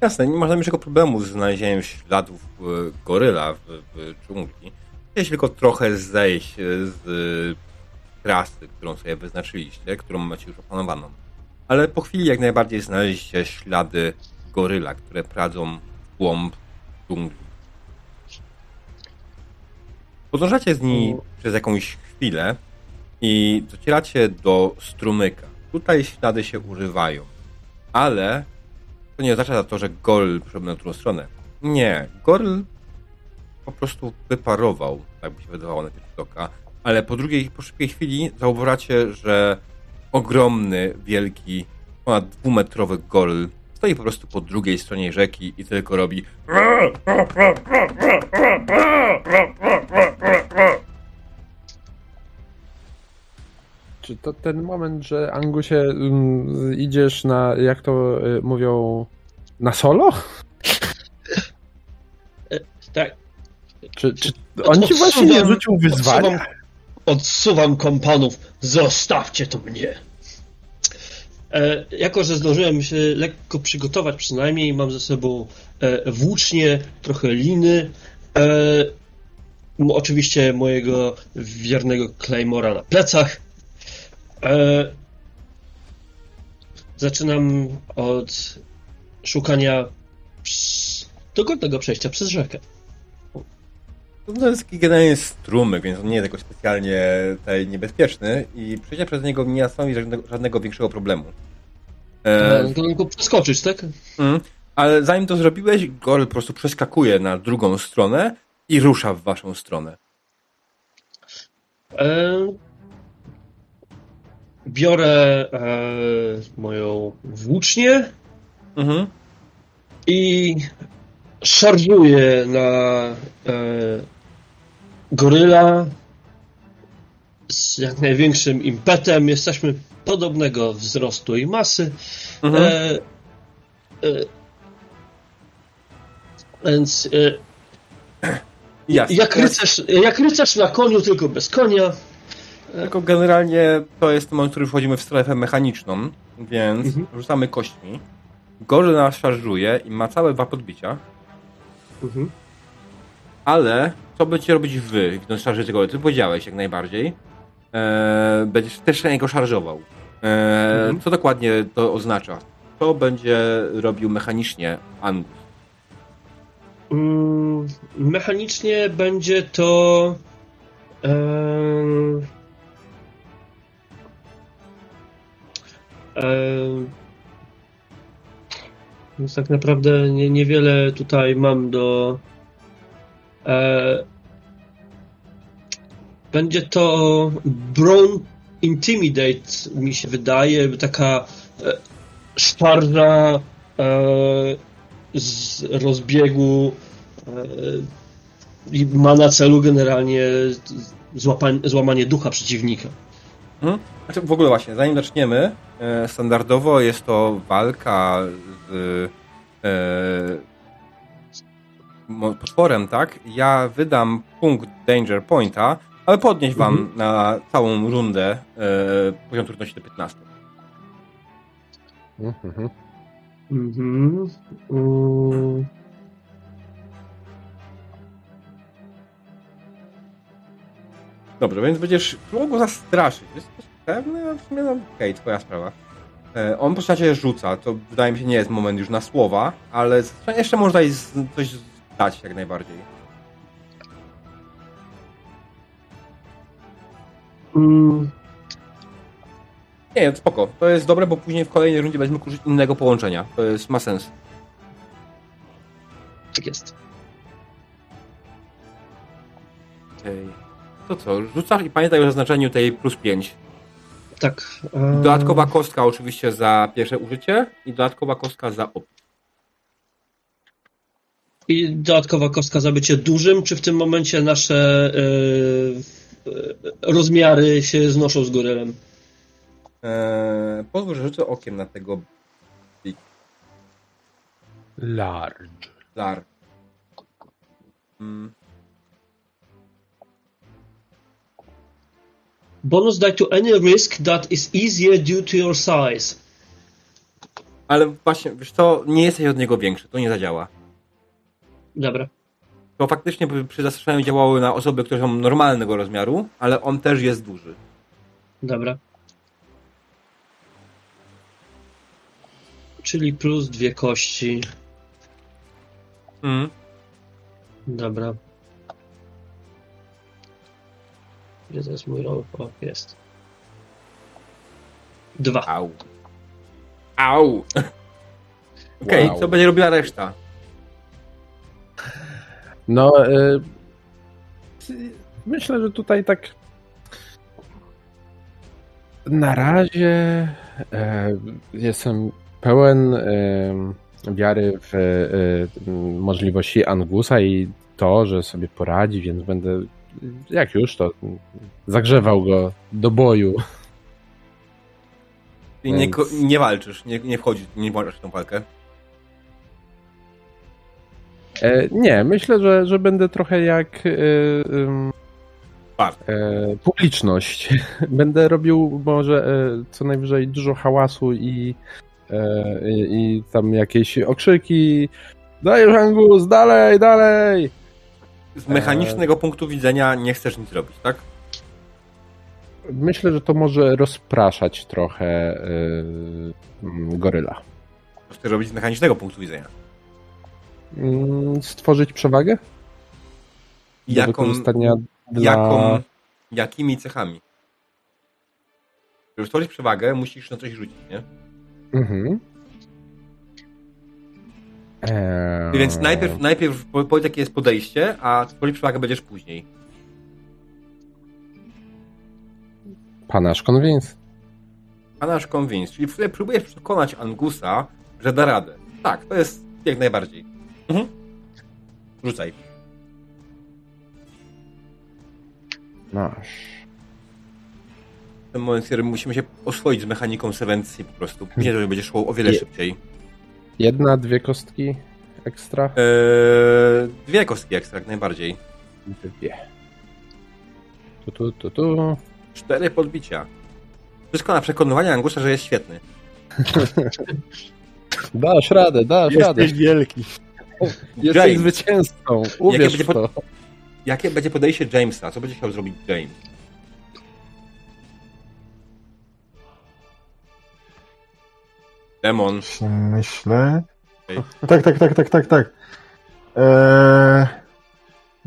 Jasne, nie ma najmniejszego problemu z znalezieniem śladów e, goryla w, w dżungli. Jeśli tylko trochę zejść e, z e, trasy, którą sobie wyznaczyliście, którą macie już opanowaną. Ale po chwili jak najbardziej znaleźliście ślady goryla, które pradzą w głąb dżungli. Podążacie z nimi przez jakąś chwilę i docieracie do strumyka. Tutaj ślady się używają, ale to nie oznacza to, że Gol przebył na drugą stronę. Nie, Gol po prostu wyparował, tak by się wydawało na pierwszy oka, ale po drugiej, po szybkiej chwili zauważacie, że ogromny, wielki, ponad dwumetrowy Gol stoi po prostu po drugiej stronie rzeki i tylko robi Czy to ten moment, że Angusie mm, idziesz na, jak to y, mówią, na solo? Tak. Czy, czy on ci właśnie nie rzucił wyzwania? Odsuwam, odsuwam kompanów. Zostawcie to mnie. E, jako, że zdążyłem się lekko przygotować przynajmniej, mam ze sobą e, włócznie, trochę liny, e, oczywiście mojego wiernego Claymora na plecach. E, zaczynam od szukania dogodnego przejścia przez rzekę. To jest generalnie strumyk, więc on nie jest jakoś specjalnie tutaj niebezpieczny i przejście przez niego nie stanowi żadnego, żadnego większego problemu. E, E, tylko przeskoczyć, tak? mm, ale zanim to zrobiłeś, Gol po prostu przeskakuje na drugą stronę i rusza w waszą stronę. E, biorę e, moją włócznię Mhm. i szarżuję na e, goryla z jak największym impetem. Jesteśmy podobnego wzrostu i masy. Mhm. E, e, więc e, jak, rycerz, jak rycerz na koniu, tylko bez konia. Tylko generalnie to jest moment, w którym wchodzimy w strefę mechaniczną, więc Mhm. rzucamy kośćmi. Gorzej nas szarżuje i ma całe dwa podbicia, ale co będziecie robić wy, widząc szarży tego? Ty powiedziałeś jak najbardziej. Eee, będziesz też na niego szarżował. Eee, Mhm. Co dokładnie to oznacza? Co będzie robił mechanicznie Angus? Mm, Mechanicznie będzie to. em, Więc tak naprawdę nie, niewiele tutaj mam do. E, będzie to Brown Intimidate, mi się wydaje, taka e, szarża e, z rozbiegu i ma na celu generalnie złamanie ducha przeciwnika. Znaczy w ogóle właśnie, zanim zaczniemy, e, standardowo jest to walka z e, potworem, tak? Ja wydam punkt Danger Pointa, ale podnieść wam na całą rundę e, poziom trudności do 15. Mhm. Mhm. Dobrze, więc będziesz mógł go zastraszyć. Jesteś pewny? No, W sumie, no, okej, twoja sprawa. E, on po cię rzuca, to wydaje mi się nie jest moment już na słowa, ale jeszcze można coś dać jak najbardziej. Mm. Nie, spoko. To jest dobre, bo później w kolejnej rundzie będziemy użyć innego połączenia. To jest, ma sens. Tak jest. Okej. To co, rzucasz i pamiętaj o zaznaczeniu tej plus 5. Tak. e, Dodatkowa kostka oczywiście za pierwsze użycie i dodatkowa kostka za opis. I dodatkowa kostka za bycie dużym, czy w tym momencie nasze e, e, rozmiary się znoszą z gorylem? Eee, pozwól, że rzucę okiem na tego Large. Lar. Mm. Bonus die to any risk that is easier due to your size. Ale właśnie, wiesz co, nie jesteś od niego większy, to nie zadziała. Dobra. To faktycznie przy zastraszaniu działały na osoby, które są normalnego rozmiaru, ale on też jest duży. Dobra. Czyli plus dwie kości. Mm. Dobra. Gdzie to jest mój roll? O, jest. Dwa. Au. Au! Okej, Wow. co będzie robiła reszta? No, y, myślę, że tutaj tak na razie e, jestem pełen e, wiary w e, możliwości Angusa i to, że sobie poradzi, więc będę jak już to zagrzewał go do boju. I nie, nie walczysz, nie, nie wchodzisz, nie włączasz w tą walkę. E, nie, myślę, że, że będę trochę jak ym, Bart. e, publiczność. Będę robił może e, co najwyżej dużo hałasu i, e, i, i tam jakieś okrzyki. Dajesz Angus, dalej, dalej! Z mechanicznego punktu widzenia nie chcesz nic robić, tak? Myślę, że to może rozpraszać trochę e, mm, goryla. Co chcesz robić z mechanicznego punktu widzenia? Mm, Stworzyć przewagę? Jaką, dla... jaką, jakimi cechami? Żeby stworzyć przewagę, musisz na coś rzucić, nie? Mhm. Eee... Więc najpierw, najpierw po- powiedz, jakie jest podejście, a tworzyć przewagę będziesz później. Panasz Convince. A nasz convince, czyli próbujesz przekonać Angusa, że da radę. Tak, to jest jak najbardziej. Mhm. Rzucaj. Masz. W tym momencie, musimy się oswoić z mechaniką Sevencji po prostu. Później to będzie szło o wiele Je- szybciej. Jedna, dwie kostki ekstra? Eee, dwie kostki ekstra, jak najbardziej. Dwie. Tu, tu, tu, tu. Cztery podbicia. Wszystko na przekonywanie Angusa, że jest świetny. Dasz radę, dasz radę. Jesteś wielki. Jesteś James. zwycięzcą. Uwierz będzie w to. Jakie będzie podejście Jamesa? Co będzie chciał zrobić James? Demon. Myślę. Tak, tak, tak, tak, tak, tak. Eee,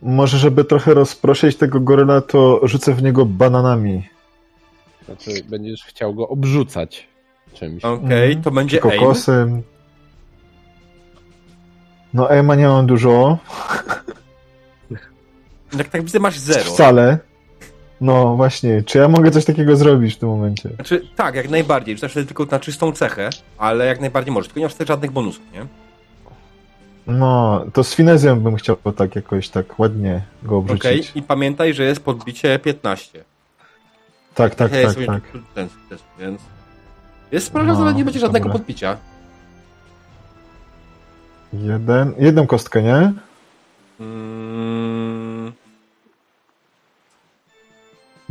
może, żeby trochę rozproszyć tego goryla, to rzucę w niego bananami. Znaczy, będziesz chciał go obrzucać czymś. Okej, Mhm. to będzie Czy aim. kokosem. No, Ema nie mam dużo. Jak tak widzę, masz zero. Wcale. No właśnie, czy ja mogę coś takiego zrobić w tym momencie? Znaczy, tak, jak najbardziej. Rzucasz wtedy tylko na czystą cechę, ale jak najbardziej możesz. Tylko nie masz wtedy żadnych bonusów, nie? No, to z finezją bym chciał tak jakoś tak ładnie go obrzucić. Okej, i pamiętaj, że jest podbicie 15. Tak, tak, tak, tak. tu- ten sukces, więc... Jest sprawa, No, że nie będzie żadnego dobra. podbicia. Jeden, jedną kostkę, nie? Mm,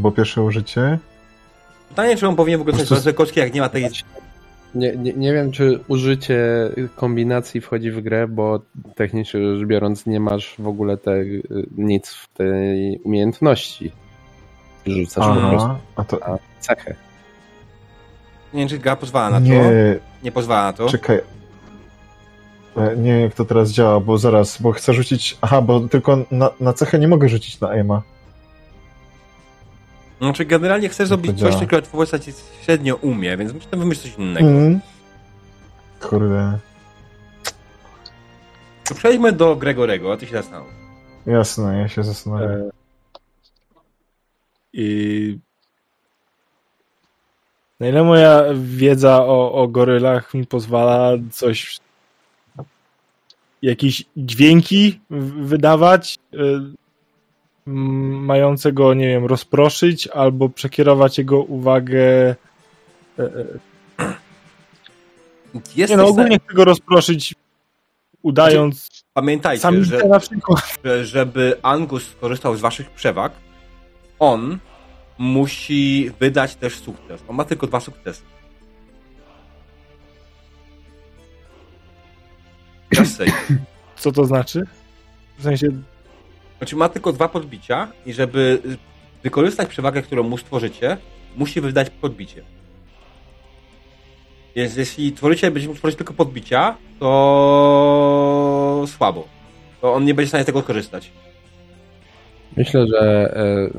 Bo pierwsze użycie. pytanie, czy on powinien w ogóle coś prostu- kostki, jak nie ma tej... Nie, nie, nie wiem, czy użycie kombinacji wchodzi w grę, bo technicznie rzecz biorąc nie masz w ogóle te, nic w tej umiejętności. Rzucasz po prostu Aha, a to... na cechę. Nie wiem, czy gra pozwala na to. Nie, Nie pozwala na to. czekaj. E, Nie wiem, jak to teraz działa, bo zaraz, bo chcę rzucić... Aha, bo tylko na, na cechę nie mogę rzucić na aima. Znaczy, generalnie chcesz to zrobić coś, czego twoja postać średnio umie, więc musisz tam wymyślić coś innego. Mm. Kurde. To przejdźmy do Gregorego, a ty się zastanów. Jasne, ja się zastanawiam. E, I na ile moja wiedza o, o gorylach mi pozwala coś jakieś dźwięki wydawać y, m, mające go, nie wiem, rozproszyć albo przekierować jego uwagę e, e, Jest nie no, ogólnie chcę go rozproszyć udając Pamiętajcie, że, że żeby Angus skorzystał z waszych przewag, on musi wydać też sukces. On ma tylko dwa sukcesy. Co to znaczy? W sensie Znaczy ma tylko dwa podbicia i żeby wykorzystać przewagę, którą mu stworzycie, musi wydać podbicie. Więc jeśli tworzycie, będzie mógł tworzyć tylko podbicia, to słabo. To on nie będzie w stanie z tego skorzystać. Myślę, że e,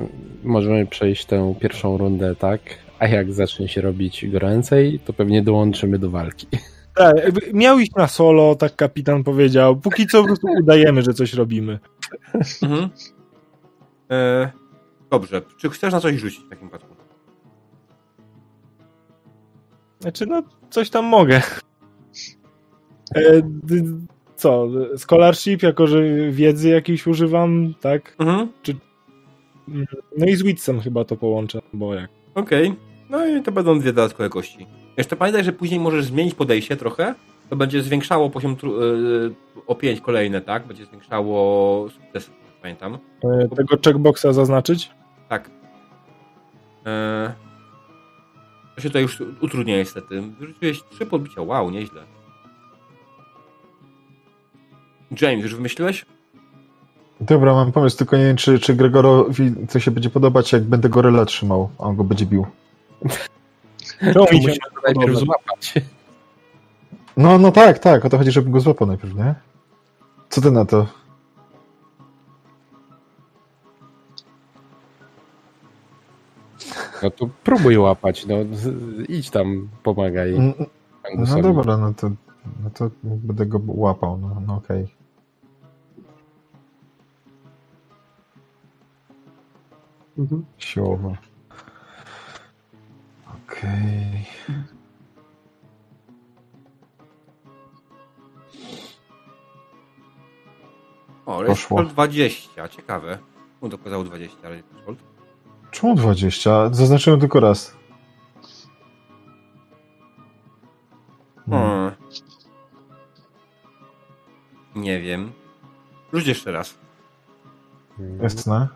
możemy przejść tę pierwszą rundę tak, a jak zacznie się robić goręcej, to pewnie dołączymy do walki. Tak, miał iść na solo, tak kapitan powiedział. Póki co po prostu udajemy, że coś robimy. Mhm. E, dobrze. Czy chcesz na coś rzucić w takim wypadku? Znaczy, no, coś tam mogę. E, d- co? Scholarship, jako że wiedzy jakiejś używam, tak? Mhm. No i z Witsem chyba to połączę, bo jak. Okej. No i to będą dwie dodatkowe kości. Jeszcze pamiętaj, że później możesz zmienić podejście trochę. To będzie zwiększało poziom tru- e, o 5 kolejne, tak? Będzie zwiększało sukces, pamiętam. E, tego checkboxa zaznaczyć? Tak. E, to się to już utrudnia niestety. Wyrzuciłeś trzy podbicia. Wow, nieźle. James, już wymyśliłeś? Dobra, mam pomysł, tylko nie wiem, czy, czy Gregorowi to się będzie podobać, jak będę goryla trzymał, a on go będzie bił. Się Musimy go najpierw złapać. No, no tak, tak, o to chodzi, żebym go złapał najpierw, nie? Co ty na to? No to próbuj łapać, no idź tam, pomagaj Mm, Angusowi. No dobra, no to, no to będę go łapał, no, no okej. Mhm. Siłowo. Okej. O, Poszło. Threshold 20. Ciekawe. Mu to pokazało 20, ale nie Threshold. Czemu 20? Zaznaczyłem tylko raz. Hmm. Hmm. Nie wiem. Rzuć jeszcze raz. Jasne.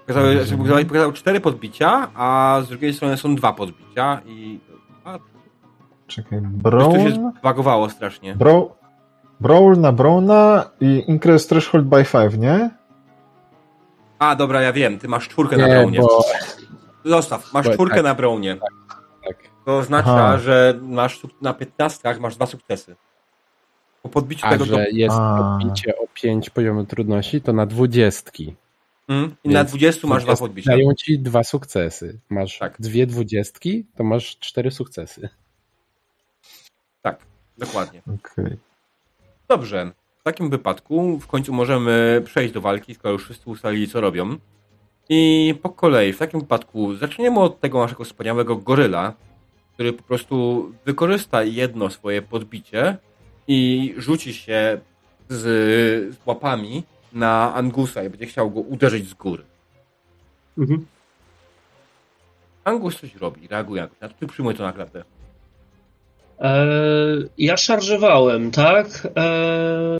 Pokazały, Mhm. znaczy, pokazały, pokazały cztery podbicia, a z drugiej strony są dwa podbicia i... A, Czekaj, to Brawl? się zbagowało strasznie. Brawl, Brawl na Browna i Increase Threshold by 5, nie? A, dobra, ja wiem. Ty masz czwórkę na Nie, brownie. bo Zostaw, masz Bo- czwórkę tak. na brownie. tak. To oznacza, Aha. że masz na 15 masz dwa sukcesy. Po podbiciu A tego do... że jest A. podbicie o 5 poziomu trudności, to na dwudziestki. Mm, I na Więc 20 masz dwa podbicia. Dają ci dwa sukcesy. Masz Tak. dwie dwudziestki, to masz cztery sukcesy. Tak, dokładnie. Okej. Dobrze. W takim wypadku w końcu możemy przejść do walki, skoro już wszyscy ustalili, co robią. I po kolei, w takim wypadku zaczniemy od tego naszego wspaniałego goryla, który po prostu wykorzysta jedno swoje podbicie i rzuci się z, z łapami na Angusa i będzie chciał go uderzyć z góry. Mhm. Angus coś robi, reaguje jakoś na to, ty przyjmuj to nagrodę. E, ja szarżowałem, tak? E,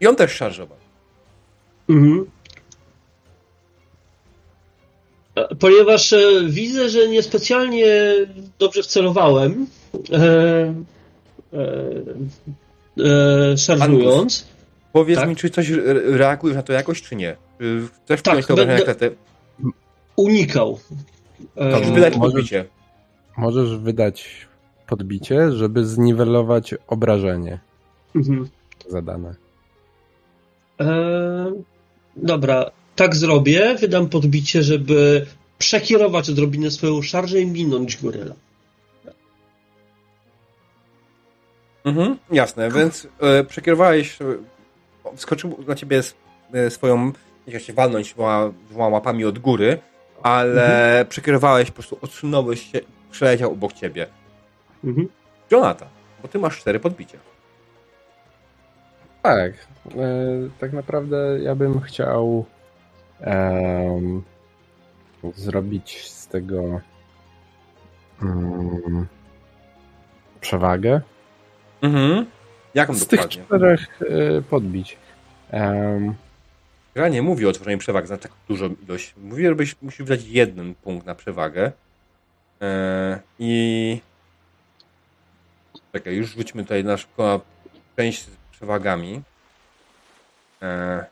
I on też szarżował. mhm. E, Ponieważ widzę, że niespecjalnie dobrze wcelowałem, e, szarżując. Powiedz Tak? mi, czy coś re- reagujesz na to jakoś, czy nie? Czy chcesz Tak, przyjąć to obrażenie będę- klety? unikał. Wydać możesz- podbicie. Możesz wydać podbicie, żeby zniwelować obrażenie mhm. zadane. E, dobra, tak zrobię. Wydam podbicie, żeby przekierować odrobinę swoją szarżę i minąć goryla. Mhm, jasne, więc e, przekierowałeś, e, wskoczył na ciebie s- e, swoją, nie chciał się walnąć dwoma, dwoma łapami od góry, ale przekierowałeś, po prostu odsunąłeś się, przeleciał obok ciebie. Mhm. Jonathan, bo ty masz cztery podbicia. Tak. E, tak naprawdę ja bym chciał zrobić z tego mm, przewagę. Mhm. Jaką Z tych czterech e, podbić. Em, Gra nie mówi o tworzeniu przewagi za tak dużą ilość. Mówi, żebyś musiał wydać jeden punkt na przewagę. Eee, I. Czekaj, już rzućmy tutaj na szybko na część z przewagami. Eee,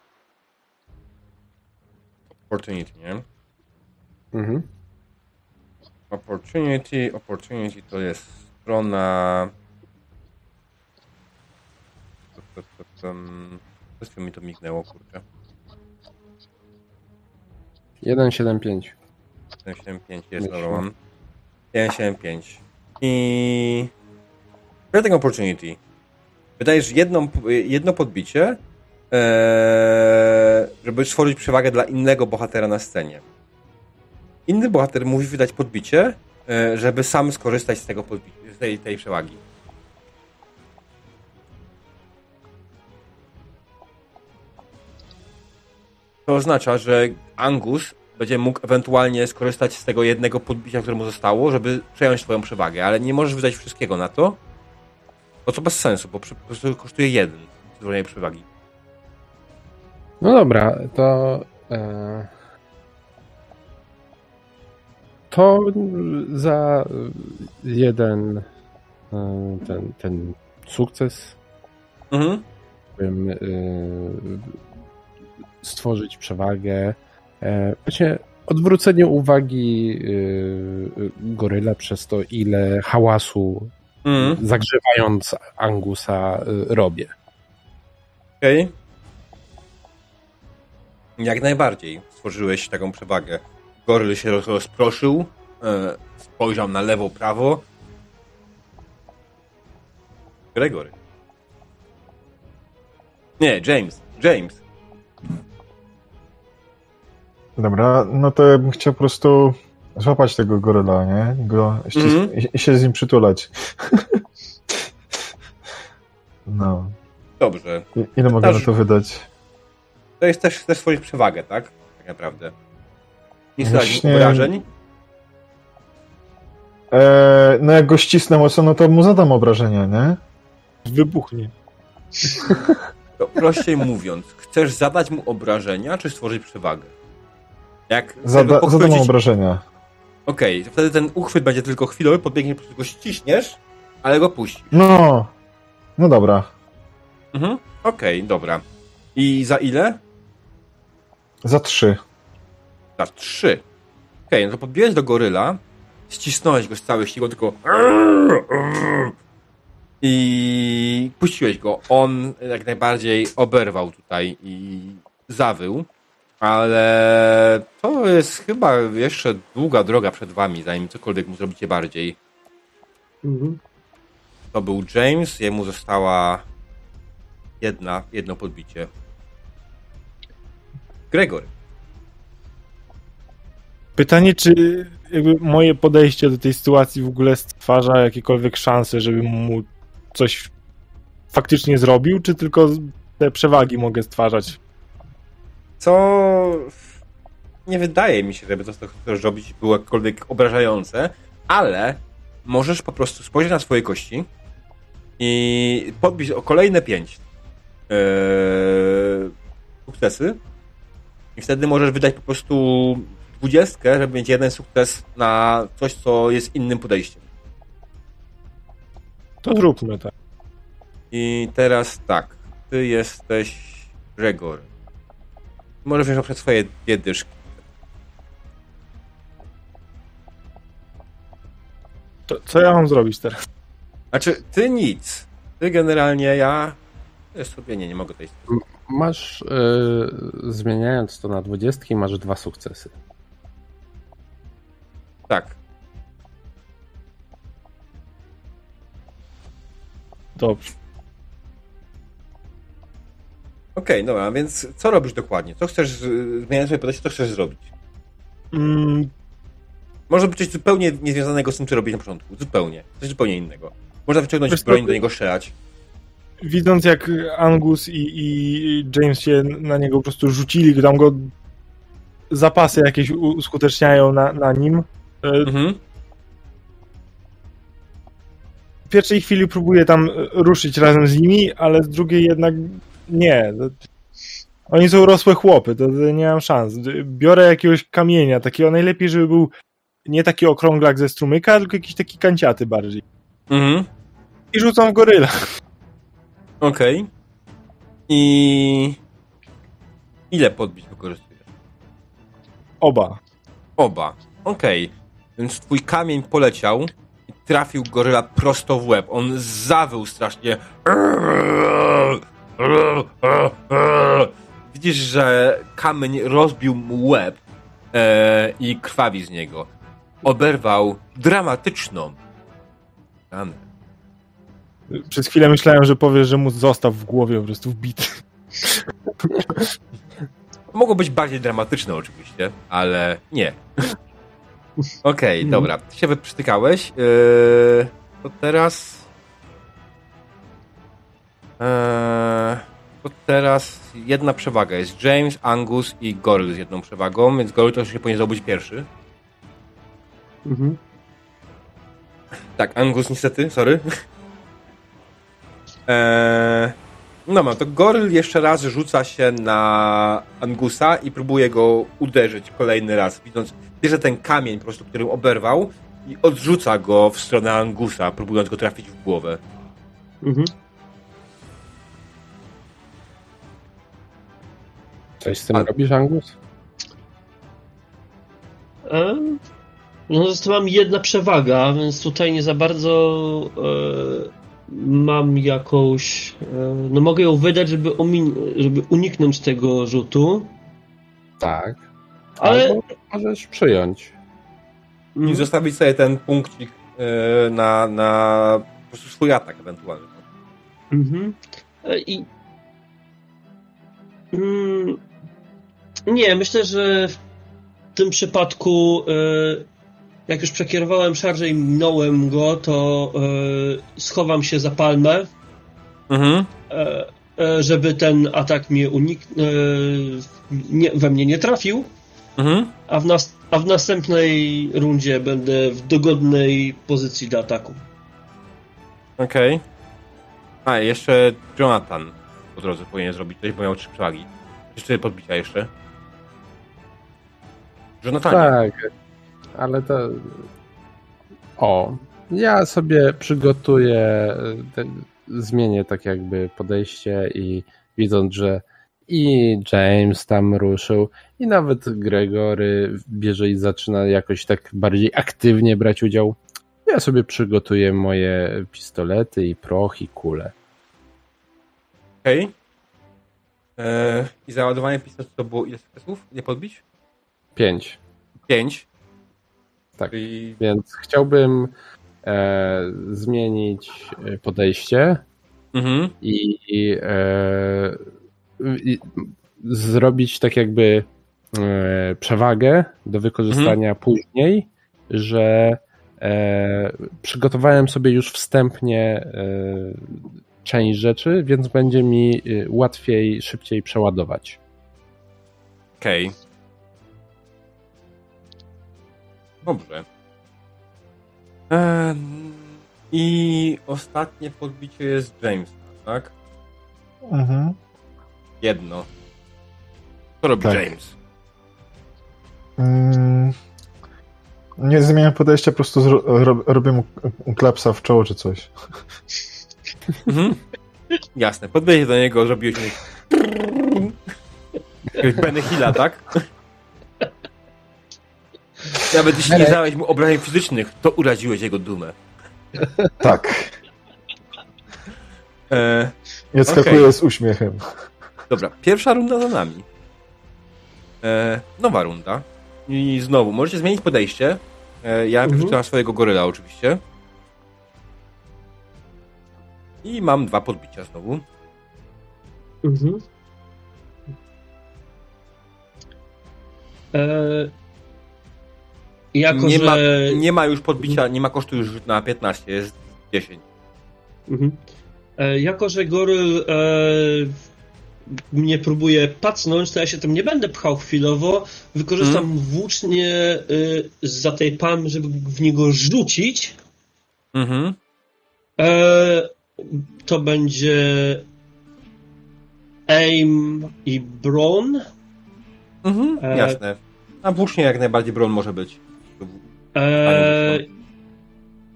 opportunity, nie? mhm. Opportunity, opportunity to jest strona. Przez chwilę mi to mignęło, kurczę. 175. 175 jest, dobra mam. 175. I... Creating Opportunity. Wydajesz jedną, jedno podbicie, eee, żeby stworzyć przewagę dla innego bohatera na scenie. Inny bohater musi wydać podbicie, e, żeby sam skorzystać z tego z tej, tej przewagi. To oznacza, że Angus będzie mógł ewentualnie skorzystać z tego jednego podbicia, które mu zostało, żeby przejąć swoją przewagę, ale nie możesz wydać wszystkiego na to, bo to bez sensu, bo przy- po prostu kosztuje jeden stworzenie przewagi. No dobra, to. E, to za jeden e, ten, ten sukces Mhm. bym e, stworzyć przewagę. E, właśnie odwrócenie uwagi e, goryla przez to, ile hałasu Mhm. zagrzewając Angusa e, robię. Okej. Jak najbardziej stworzyłeś taką przewagę. Goryl się roz- rozproszył, e, spojrzał na lewo, prawo. Gregory. Nie, James. James. Dobra, no to ja bym chciał po prostu złapać tego goryla, nie? I Go, ścis- Mhm. i, I się z nim przytulać. no. Dobrze. I, ile mogę na to wydać? To jest też, też swoich przewagę, tak? Tak naprawdę. Nie stać Właśnie- obrażeń. Eee, no jak go ścisnę mocno, no to mu zadam obrażenia, nie? Wybuchnie. To prościej mówiąc, chcesz zadać mu obrażenia, czy stworzyć przewagę? Jak Zada, zadam obrażenia. Okej, to wtedy ten uchwyt będzie tylko chwilowy, podbiegniesz, po prostu go ściśniesz, ale go puścisz. No, no dobra. Mhm. Okej, dobra. I za ile? Za trzy. Za trzy. Okej, no to podbiłeś do goryla, ścisnąłeś go z całej siły, tylko i puściłeś go. On jak najbardziej oberwał tutaj i zawył, ale to jest chyba jeszcze długa droga przed wami, zanim cokolwiek mu zrobicie bardziej. Mhm. To był James, jemu została jedna, jedno podbicie. Gregory. Pytanie, czy jakby moje podejście do tej sytuacji w ogóle stwarza jakiekolwiek szanse, żebym mu coś faktycznie zrobił, czy tylko te przewagi mogę stwarzać? Co nie wydaje mi się, żeby to, co chcesz robić, było jakkolwiek obrażające, ale możesz po prostu spojrzeć na swoje kości i podbić o kolejne pięć yy, sukcesy i wtedy możesz wydać po prostu dwudziestkę, żeby mieć jeden sukces na coś, co jest innym podejściem. To zróbmy tak. I teraz tak, ty jesteś Gregor. Możesz wziąć przed swoje dwie dyszki. To, co ja mam zrobić teraz? Znaczy, ty nic. Ty generalnie, ja... Sobie nie, nie mogę tej... Masz, e, zmieniając to na dwudziestki, masz dwa sukcesy. Tak. Dobrze. Okej, dobra, więc co robisz dokładnie? Co chcesz, z- zmieniając swoje podejście, co chcesz zrobić? Mm, Może być coś zupełnie niezwiązanego z tym, co robisz na początku. Zupełnie. Coś zupełnie innego. Można wyciągnąć Wiesz broń, do niego strzelać. widząc jak Angus i, i James się na niego po prostu rzucili, tam go zapasy jakieś uskuteczniają na, na nim. e, Mhm. W pierwszej chwili próbuję tam ruszyć razem z nimi, ale z drugiej jednak nie. To- Oni są rosłe chłopy, to, to nie mam szans. Biorę jakiegoś kamienia, takiego najlepiej, żeby był nie taki okrąglak ze strumyka, tylko jakiś taki kanciaty bardziej. Mhm. I rzucam w goryla. Okej. I... Ile podbić wykorzystujesz? Oba. Oba. Okej. Więc twój kamień poleciał i trafił goryla prosto w łeb. On zawył strasznie. Widzisz, że kamień rozbił mu łeb e, i krwawi z niego. Oberwał dramatyczną ranę. Przez chwilę myślałem, że powiesz, że mu został w głowie po prostu wbity. Mogło być bardziej dramatyczne oczywiście, ale nie. Okej, Mhm. dobra. Ty się wyprztykałeś. Yy, to teraz... Eee, to teraz jedna przewaga. Jest James, Angus i Goryl z jedną przewagą, więc Goryl to już się powinien zdobyć pierwszy. Mhm. Tak, Angus niestety, sorry. Eee, no ma, to Goryl jeszcze raz rzuca się na Angusa i próbuje go uderzyć kolejny raz, widząc, bierze ten kamień po prostu, którym oberwał i odrzuca go w stronę Angusa, próbując go trafić w głowę. Mhm. Coś z tym A- robisz, Angus? E, No została mi jedna przewaga, więc tutaj nie za bardzo e, mam jakąś. E, no mogę ją wydać, żeby, omin- żeby uniknąć tego rzutu. Tak. Ale- Albo możesz przyjąć. I zostawić sobie ten punkcik e, na, na po prostu swój atak ewentualny. Mhm. E, I. Mm, nie, myślę, że w tym przypadku, e, jak już przekierowałem szarżę i minąłem go, to e, schowam się za palmę, Mhm. e, żeby ten atak mnie unik... nie, we mnie nie trafił, Mhm. a w, nas... a w następnej rundzie będę w dogodnej pozycji do ataku. Okej. A, jeszcze Jonathan po drodze powinien zrobić coś, bo miał trzy przewagi. Jeszcze podbicia jeszcze. Jonathan. Tak, ale to. O, ja sobie przygotuję, te, zmienię tak jakby podejście i widząc, że i James tam ruszył, i nawet Gregory bierze i zaczyna jakoś tak bardziej aktywnie brać udział. Ja sobie przygotuję moje pistolety i proch i kule. Okej. Eee, I załadowanie pistoletu to było ile sukcesów? Nie podbić? Pięć. Pięć. Tak. Czyli... Więc chciałbym e, zmienić e, podejście Mhm. i, i, e, i zrobić tak jakby e, przewagę do wykorzystania później, że e, przygotowałem sobie już wstępnie e, część rzeczy, więc będzie mi łatwiej, szybciej przeładować. Okej. Dobrze. Eee, I ostatnie podbicie jest Jamesa, tak? Mhm. Jedno. Co robi Tak. James? Mm, nie zmieniam podejścia, po prostu zro, rob, robię mu klapsa w czoło czy coś. Mhm. Jasne, podbiegnie do niego, zrobiłeś. Jakiegoś Benny Hilla, tak? Nawet jeśli nie zadałeś mu obrażeń fizycznych, to uraziłeś jego dumę. Tak. E, I odskakuję Okej. z uśmiechem. dobra, pierwsza runda za nami. E, nowa runda. I znowu, możecie zmienić podejście. E, ja Mhm. wyrzucam swojego goryla oczywiście. I mam dwa podbicia znowu. Mhm. E, jako, nie, że... ma, nie ma już podbicia, nie ma kosztu już na 15, jest 10. Mhm. E, jako, że goryl e, mnie próbuje pacnąć, to ja się tym nie będę pchał chwilowo. Wykorzystam Mhm. włócznie y, za tej palmy, żeby w niego rzucić. Mhm. E, to będzie aim i brawn. Mhm. E, Jasne. A włócznie jak najbardziej broń może być. E,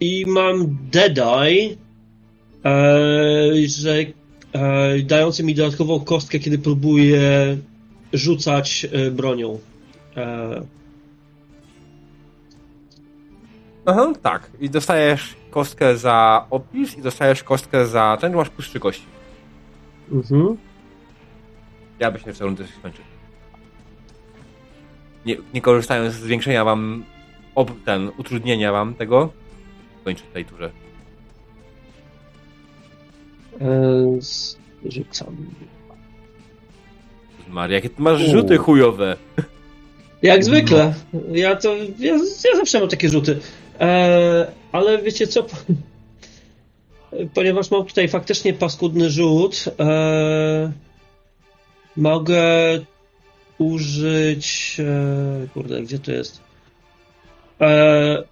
I mam Deadeye, e, że e, dający mi dodatkową kostkę, kiedy próbuję rzucać e, bronią. E, Aha, tak. I dostajesz kostkę za opis i dostajesz kostkę za ten, masz plus trzy kości. mhm. Ja byś nie w rundę skończył. Nie, nie korzystając z zwiększenia wam ob, ten, utrudnienia wam tego, kończę w tej turze. E, z- rzucam. Maria, jakie ty masz rzuty chujowe. Jak zwykle. Ja to. Ja, ja zawsze mam takie rzuty. E, ale wiecie co? Ponieważ mam tutaj faktycznie paskudny rzut, e, mogę użyć. Kurde, gdzie to jest? E,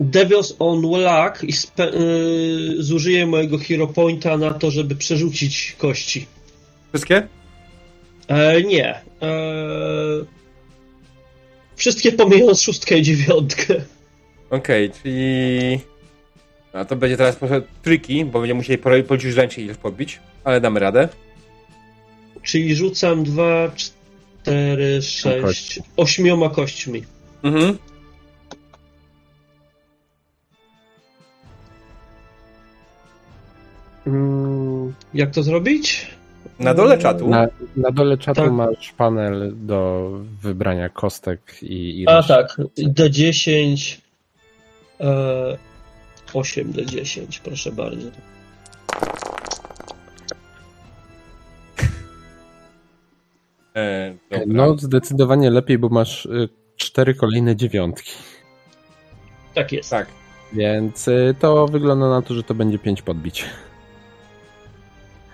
Devil's on Luck i spe, e, zużyję mojego Hero Pointa na to, żeby przerzucić kości. Wszystkie? E, nie. E, wszystkie pomijając szóstkę i dziewiątkę. Okej, czyli... A to będzie teraz trochę tricky, bo będziemy musieli policzyć ręcznie ile podbić, ale damy radę. Czyli rzucam dwa, cztery, sześć, Kości. ośmioma kośćmi. Mhm. Jak to zrobić? Na dole czatu. Na, na dole czatu Tak. masz panel do wybrania kostek i, i A tak, D10, e, 8 D10, proszę bardzo. E, dobra. No, zdecydowanie lepiej, bo masz y, cztery kolejne dziewiątki. Tak jest. Tak. Więc y, to wygląda na to, że to będzie pięć podbić.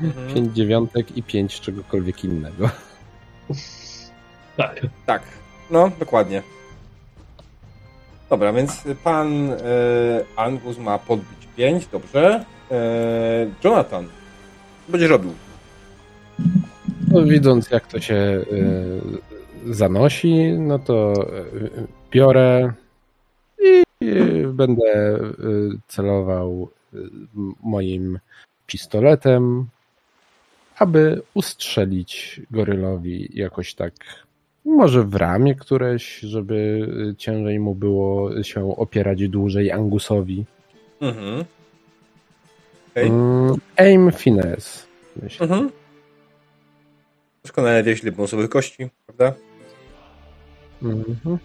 Mhm. Pięć dziewiątek i pięć czegokolwiek innego. Tak. Tak, no, dokładnie. Dobra, więc pan e, Angus ma podbić 5, dobrze. E, Jonathan, co będziesz robił? No, widząc jak to się y, zanosi, no to y, biorę i y, będę y, celował y, moim pistoletem, aby ustrzelić gorylowi jakoś tak, może w ramię któreś, żeby ciężej mu było się opierać dłużej Angusowi. Mhm. Okej. Mm, aim finesse. Myślę. Mhm. Doskonale wiesz, ile bonusowych kości, prawda? Mhm.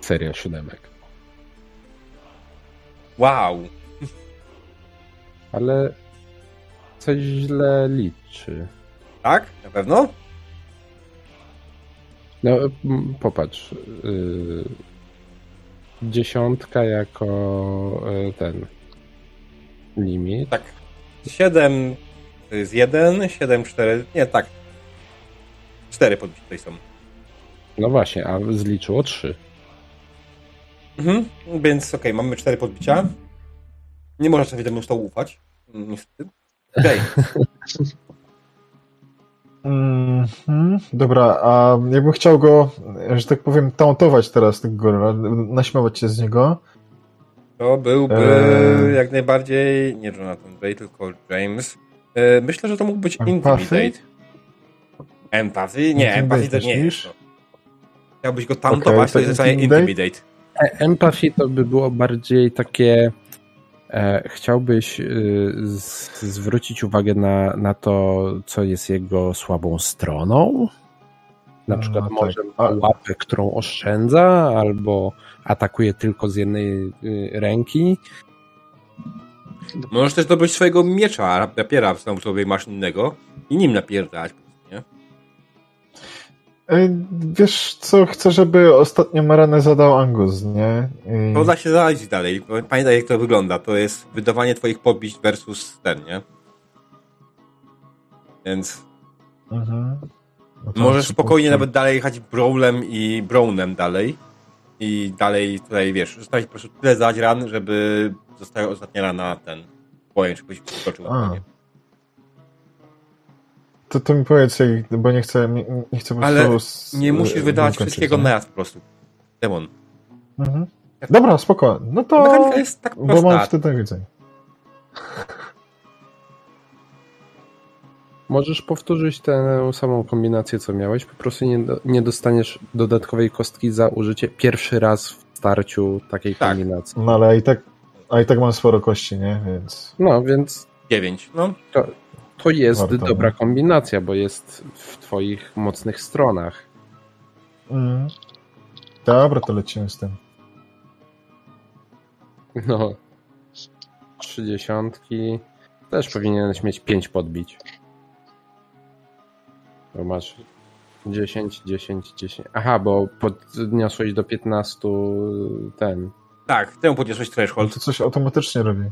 Seria siódemek. Wow. Ale coś źle liczy. Tak? Na pewno? No, popatrz. y, dziesiątka jako y, ten limit. Tak. 7 to jest 1, 7, 4, nie, tak. 4 podbici tutaj są. No właśnie, a zliczyło trzy. Mhm. Więc okej, mamy 4 podbicia. Nie można sobie temu stołu ufać. Mm, Niestety. Okej. Mhm. Dobra, a jakbym chciał go, że tak powiem, tauntować teraz tego goryla, naśmiewać się z niego, To byłby Eee. jak najbardziej nie Jonathan Bay, tylko James. E, myślę, że to mógł być Empathy? Intimidate. Empathy? Nie, Empathy to nie jest. to. Chciałbyś go tauntować, Okej, to to jest Intimidate? Intimidate. E- Empathy to by było bardziej takie. E, chciałbyś z, zwrócić uwagę na, na to, co jest jego słabą stroną? Na No, przykład tak. może ma A- łapę, którą oszczędza, albo atakuje tylko z jednej y, ręki. Możesz też dobyć swojego miecza, rapiera sam sobie masz innego i nim napierdalać. Wiesz co, chcę, żeby ostatnią arenę zadał Angus, nie? I... To da się zaradzić dalej. Pamiętaj jak to wygląda. To jest wydawanie twoich podbić versus ten, nie? Więc Mhm. No możesz spokojnie nawet dalej jechać Brawlem i Brownem dalej. I dalej tutaj, wiesz, zostawić po prostu tyle zadać ran, żeby została ostatnia rana ten pojem, żebyś skoczył. A. To, to mi powiedz, bo nie chcę, nie, nie chcę po Ale prostu... s- Nie musisz e, wydawać wszystkiego nie? naraz po prostu. Demon. Mhm. Dobra, spoko. No to... Mechanika jest tak Bo mam prosta. wtedy widzenia. Możesz powtórzyć tę samą kombinację, co miałeś, po prostu nie, do, nie dostaniesz dodatkowej kostki za użycie pierwszy raz w starciu takiej Tak. kombinacji. No ale i tak, a i tak mam sporo kości, nie? Więc... No, więc 9. No, to jest Warto, dobra no. kombinacja, bo jest w twoich mocnych stronach. Mhm. Dobra, to lecimy z tym. No. Trzy dziesiątki. Też powinieneś mieć pięć podbić. Bo masz 10, 10, 10. Aha, bo podniosłeś do 15 ten. tak, temu podniosłeś threshold. to coś automatycznie robi.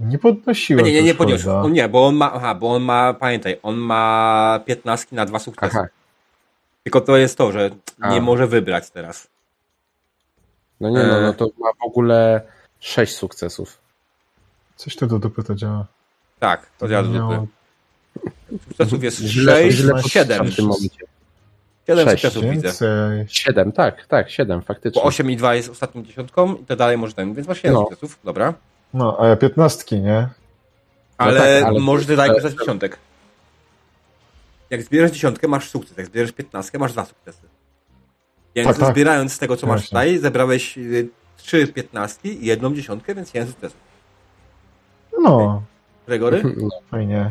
Nie podnosiłem Nie, nie, nie podniósł. On nie, bo on ma, aha, bo on ma, pamiętaj, on ma 15 na dwa sukcesy. Aha, Tylko to jest to, że nie A. może wybrać teraz. no nie, no, E. no to ma w ogóle 6 sukcesów. Coś tu do dupy to działa. Tak, to działa do dupy. Sukcesów jest Źle, 6, źle 7. w tym momencie. 7 Sześć, sukcesów widzę. Więcej. 7, tak, tak, 7 faktycznie. Bo 8 i 2 jest ostatnią dziesiątką i to dalej może ten, więc masz 7 No. sukcesów, dobra. No, a ja piętnastki, nie? Ale, tak, ale- możesz dalej ale- korzystać z dziesiątek. Jak zbierasz dziesiątkę, masz sukces. Jak zbierasz 15, masz dwa sukcesy. Więc Tak, tak. zbierając z tego, co masz tutaj, zebrałeś y, trzy piętnastki i jedną dziesiątkę, więc jeden sukces. No, Gregory? No, fajnie.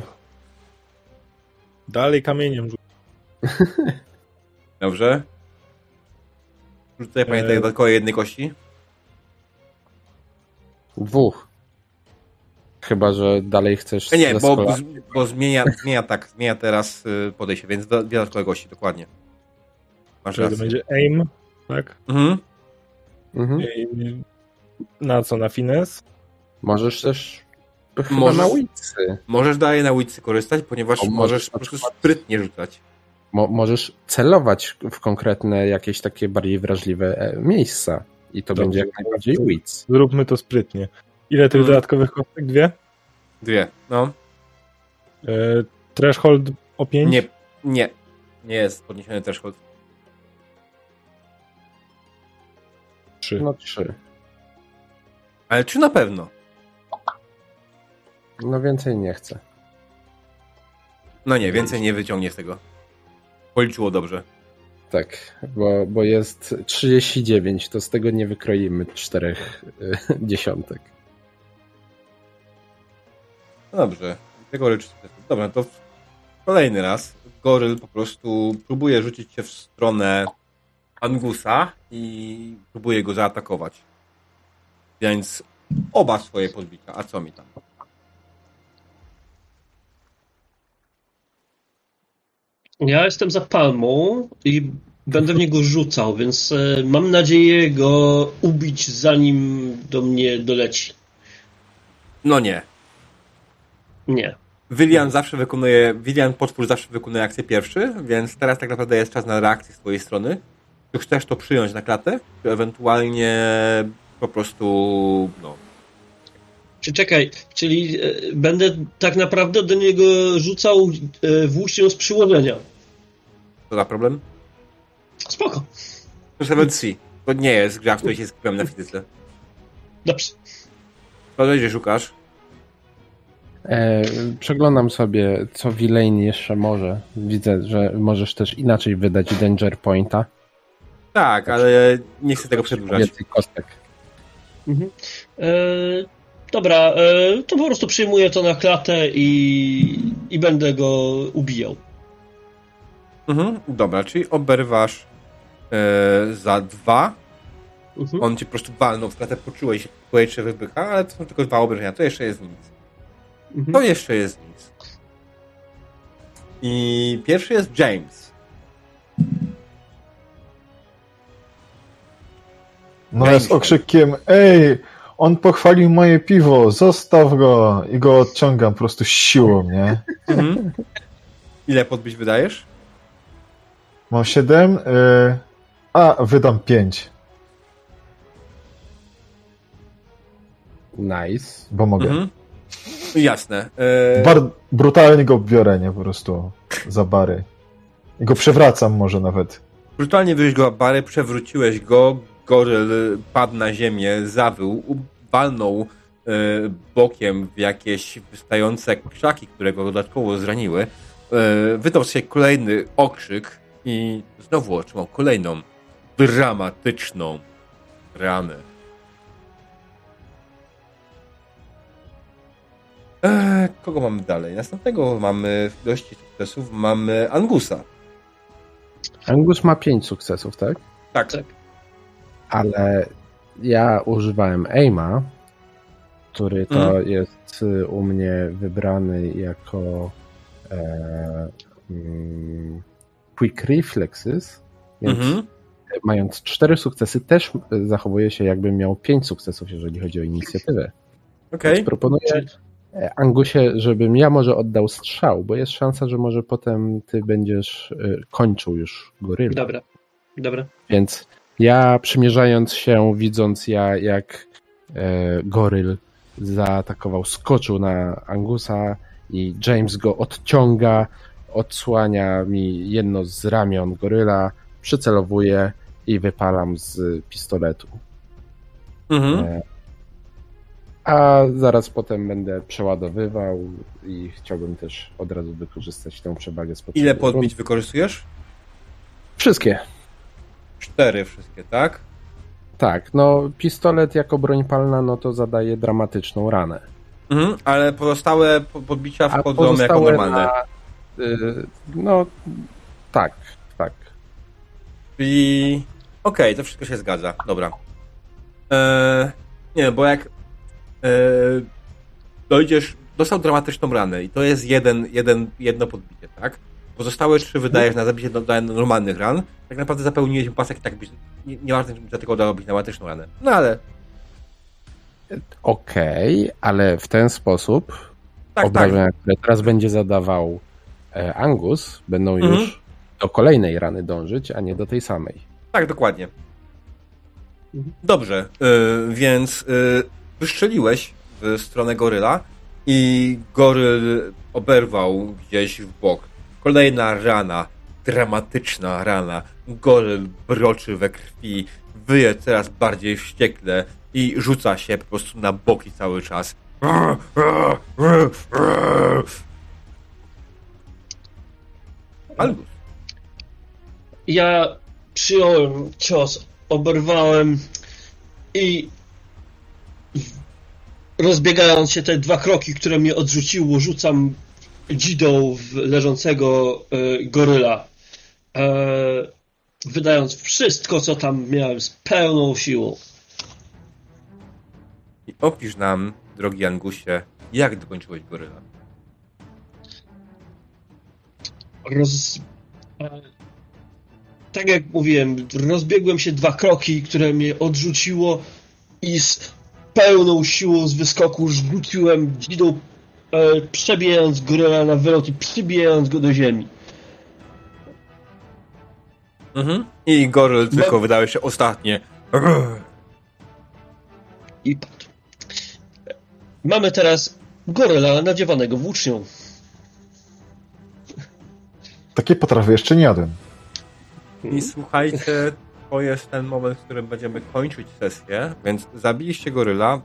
Dalej kamieniem rzuć. Dobrze. Rzucaj, pamiętaj, Eee. dodatkowo jednej kości. dwóch. Chyba, że dalej chcesz. Nie, bo, zaskola- bo zmienia, zmienia tak, zmienia teraz y, podejście, więc dodatkowe kości, dokładnie. Masz Czyli to rację. będzie aim, tak? Mhm. Mhm. I na co? Na finesse? Możesz też chyba Możesz- na ulicy. Możesz dalej na ulicy korzystać, ponieważ O, możesz możesz po prostu sprytnie rzucać. Mo- możesz celować w konkretne jakieś takie bardziej wrażliwe e, miejsca. I to Dobrze. będzie jak najbardziej wits. Zróbmy to sprytnie. Ile tych Mhm. dodatkowych kostek? Dwie? Dwie. No. E, threshold o pięć? Nie, nie. Nie jest podniesiony threshold. Trzy. No trzy. Ale czy na pewno? No więcej nie chcę. No nie, więcej nie wyciągnie z tego. Policzyło dobrze. Tak, bo, bo jest 39, to z tego nie wykroimy czterech y, dziesiątek. No dobrze. Tego rycz. Dobra, to kolejny raz. Goryl po prostu próbuje rzucić się w stronę Angusa i próbuje go zaatakować. Więc oba swoje podbicia. A co mi tam? Ja jestem za palmą i będę w niego rzucał, więc e, mam nadzieję go ubić zanim do mnie doleci. No nie. Nie. William zawsze wykonuje, William potwór zawsze wykonuje akcję pierwszy, więc teraz tak naprawdę jest czas na reakcję z twojej strony. Czy chcesz to przyjąć na klatę, czy ewentualnie po prostu, no, Czy czekaj, czyli e, będę tak naprawdę do niego rzucał e, włócznią z przyłożenia. to za problem? Spoko. To Level 3. To nie jest gra, w której się skupiam na fizyce. Dobrze. To że szukasz. E, przeglądam sobie, co Villain jeszcze może. Widzę, że możesz też inaczej wydać Danger Pointa. Tak, ale nie chcę tego przedłużać. Więcej kostek. Mhm. E, dobra, e, to po prostu przyjmuję to na klatę i, i będę go ubijał. Mhm, dobra, czyli oberwasz e, za dwa. Mhm. On ci po prostu walnął w klatę, poczułeś powietrze wybycha, ale to są tylko dwa obrażenia, to jeszcze jest nic. Mhm. To jeszcze jest nic. I pierwszy jest James. No James. z okrzykiem, ej, on pochwalił moje piwo, zostaw go! I go odciągam po prostu siłą, nie? Mhm. Ile podbić wydajesz? Mam 7, y... a wydam 5, Nice. bo mogę. Mhm. Jasne. E, Bar brutalnie go biorę, nie? Po prostu za bary. I go przewracam może nawet. Brutalnie wyjść go bary, przewróciłeś go, goryl padł na ziemię, zawył, walnął e, bokiem w jakieś wystające krzaki, które go dodatkowo zraniły. E, wydał się kolejny okrzyk i znowu otrzymał kolejną dramatyczną ranę. E, kogo mamy dalej? Następnego mamy w ilości sukcesów mamy Angusa. Angus ma 5 sukcesów, tak? Tak. Tak. Ale ja używałem aima, który to Mhm. jest y, u mnie wybrany jako e, mm, Quick Reflexes, więc Mhm. mając 4 sukcesy też y, zachowuje się jakbym miał 5 sukcesów, jeżeli chodzi o inicjatywę. Okej. Więc proponuję Angusie, żebym ja może oddał strzał, bo jest szansa, że może potem ty będziesz y, kończył już goryla. Dobra, dobra. Więc ja przymierzając się, widząc ja, jak e, goryl zaatakował, skoczył na Angusa i James go odciąga, odsłania mi jedno z ramion goryla, przycelowuję i wypalam z pistoletu. Mhm. E, a zaraz potem będę przeładowywał i chciałbym też od razu wykorzystać tę przewagę z Ile podbić wykorzystujesz? Wszystkie. Cztery wszystkie, tak? Tak, no pistolet jako broń palna, no to zadaje dramatyczną ranę. Mhm, ale pozostałe po- podbicia wchodzą jako normalne. Na, y, no tak, tak. Czyli... Okej, to wszystko się zgadza. Dobra. Eee, nie, bo jak dojdziesz... Dostał dramatyczną ranę i to jest jeden, jeden, jedno podbicie, tak? Pozostałe trzy wydajesz na zabicie do, do normalnych ran. Tak naprawdę zapełniłeś pasek i tak byś... Nie, nieważne, czy dlatego dałobyś dramatyczną ranę. No ale... Okej, ale w ten sposób Tak, tak. obrażenia, które teraz będzie zadawał e, Angus, będą Mhm. już do kolejnej rany dążyć, a nie do tej samej. Tak, dokładnie. Mhm. Dobrze, y, więc y, wystrzeliłeś w stronę goryla i goryl oberwał gdzieś w bok. Kolejna rana, dramatyczna rana. Goryl broczy we krwi, wyje coraz bardziej wściekle i rzuca się po prostu na boki cały czas. Albus. Ja przyjąłem cios, oberwałem i rozbiegając się te dwa kroki, które mnie odrzuciło, rzucam dzidą w leżącego e, goryla. E, wydając wszystko, co tam miałem z pełną siłą. I opisz nam, drogi Angusie, jak dokończyłeś goryla. roz... e, Tak jak mówiłem, rozbiegłem się dwa kroki, które mnie odrzuciło i z pełną siłą z wyskoku rzuciłem dzidą, e, przebijając goryla na wylot i przybijając go do ziemi. Mhm. I goryl tylko No. wydaje się ostatnie. I padł. Mamy teraz goryla nadziewanego włócznią. Takie potrawy jeszcze nie jadłem. I słuchajcie, to jest ten moment, w którym będziemy kończyć sesję, więc zabiliście goryla.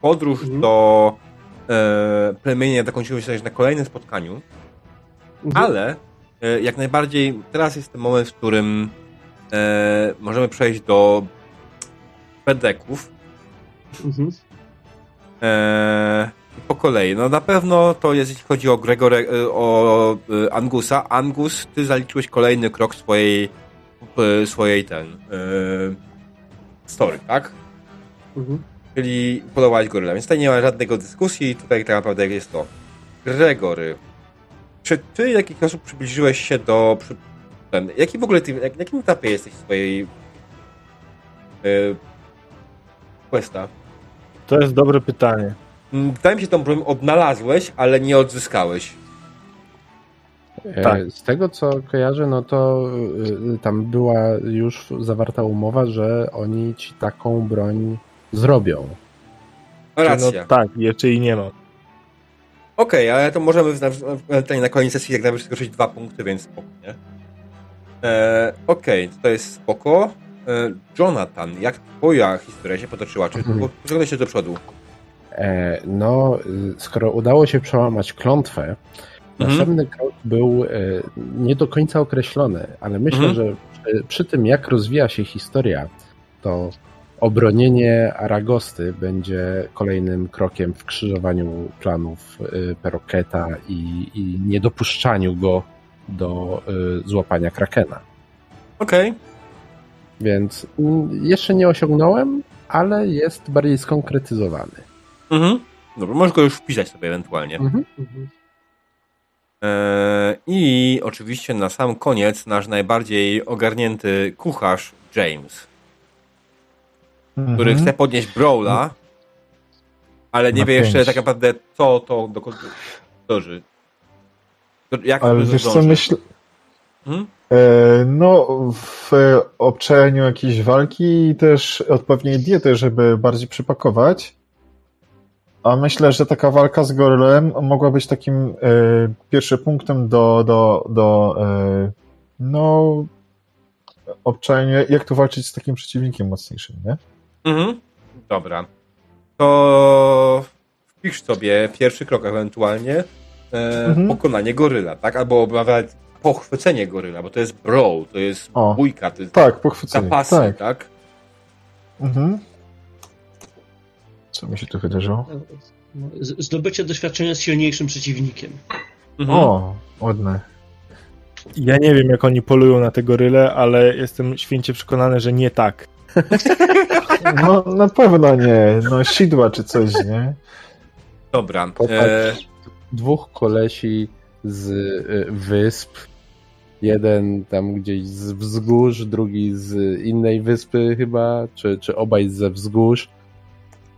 Podróż Mhm. do e, plemienia zakończyła się na kolejnym spotkaniu, Mhm. ale e, jak najbardziej teraz jest ten moment, w którym e, możemy przejść do pedeków Mhm. e, i po kolei. No na pewno to jest, jeśli chodzi o Gregor, e, o e, Angusa. Angus, ty zaliczyłeś kolejny krok swojej, swojej ten, e, story, tak? Mhm. Czyli podobałeś goryla, więc tutaj nie ma żadnego dyskusji, tutaj tak naprawdę jest to. Gregory, czy ty w jakiś sposób przybliżyłeś się do... Przy, ten, jaki w ogóle ty, jak, na jakim etapie jesteś swojej yy, questa? To jest dobre pytanie. Mm, Wydaje mi się, tą broń odnalazłeś, ale nie odzyskałeś. E, Tak. Z tego co kojarzę, no to y, tam była już zawarta umowa, że oni ci taką broń zrobią. Racja. No, tak, jeszcze jej nie mam. Okej, ale to możemy na, na, koniec sesji jak najwyżej skoczyć dwa punkty, więc spoko, nie? E, Okej, to jest spoko. E, Jonathan, jak twoja historia się potoczyła? Czy Mhm. pociągnąłeś się do przodu? E, No, y, skoro udało się przełamać klątwę. Następny krok był e, nie do końca określony, ale myślę, Mhm. że przy, przy tym, jak rozwija się historia, to obronienie Aragosty będzie kolejnym krokiem w krzyżowaniu planów y, Peroketa i, i niedopuszczaniu go do y, złapania Krakena. Okej. Więc mm, jeszcze nie osiągnąłem, ale jest bardziej skonkretyzowany. Mhm. Dobra, możesz go już wpisać sobie ewentualnie. Mhm. E, I oczywiście na sam koniec nasz najbardziej ogarnięty kucharz James, który Mhm. chce podnieść Brawla, ale nie Na wie jeszcze pięć. tak naprawdę co to dokąd dąży. To Jak Ale to wiesz co, myślę... Mhm. E, No, w obczajaniu jakiejś walki i też odpowiedniej diety, żeby bardziej przypakować. A myślę, że taka walka z gorylem mogła być takim e, pierwszym punktem do, do, do e, no, obczajania, jak tu walczyć z takim przeciwnikiem mocniejszym, nie? Mhm. Dobra. To wpisz sobie pierwszy krok ewentualnie e, Mhm. pokonanie goryla, tak? Albo nawet pochwycenie goryla, bo to jest brawl, to jest O. bójka, to jest Tak, pochwycenie. zapasy, Tak. tak? Mhm. Co mi się tu wydarzyło? Zdobycie doświadczenia z silniejszym przeciwnikiem. Mhm. O, ładne. Ja nie wiem, jak oni polują na te goryle, ale jestem święcie przekonany, że nie tak. No, na pewno nie. No, sidła czy coś, nie? Dobra. E, dwóch kolesi z y, wysp. Jeden tam gdzieś z wzgórz, drugi z innej wyspy chyba, czy, czy obaj ze wzgórz.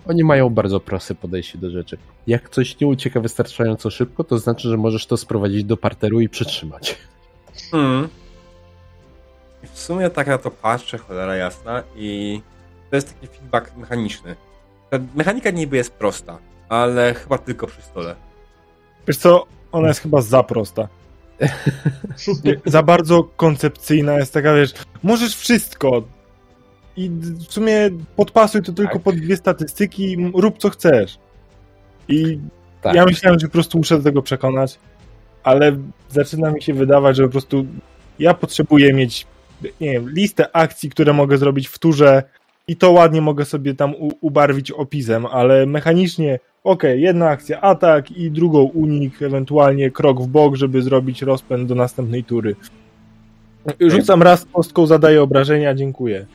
Oni mają bardzo proste podejście do rzeczy. Jak coś nie ucieka wystarczająco szybko, to znaczy, że możesz to sprowadzić do parteru i przytrzymać. Mm. I w sumie tak na to patrzę, cholera jasna, i to jest taki feedback mechaniczny. Ta mechanika niby jest prosta, ale chyba tylko przy stole. Wiesz co, ona jest chyba za prosta. Za bardzo koncepcyjna jest taka, wiesz, możesz wszystko. I w sumie podpasuj to tylko Tak. pod dwie statystyki, rób co chcesz. I Tak. ja myślałem, że po prostu muszę do tego przekonać, ale zaczyna mi się wydawać, że po prostu ja potrzebuję mieć, nie wiem, listę akcji, które mogę zrobić w turze i to ładnie mogę sobie tam ubarwić opisem, ale mechanicznie, okej, jedna akcja atak i drugą unik, ewentualnie krok w bok, żeby zrobić rozpęd do następnej tury. Rzucam raz kostką, zadaję obrażenia, dziękuję.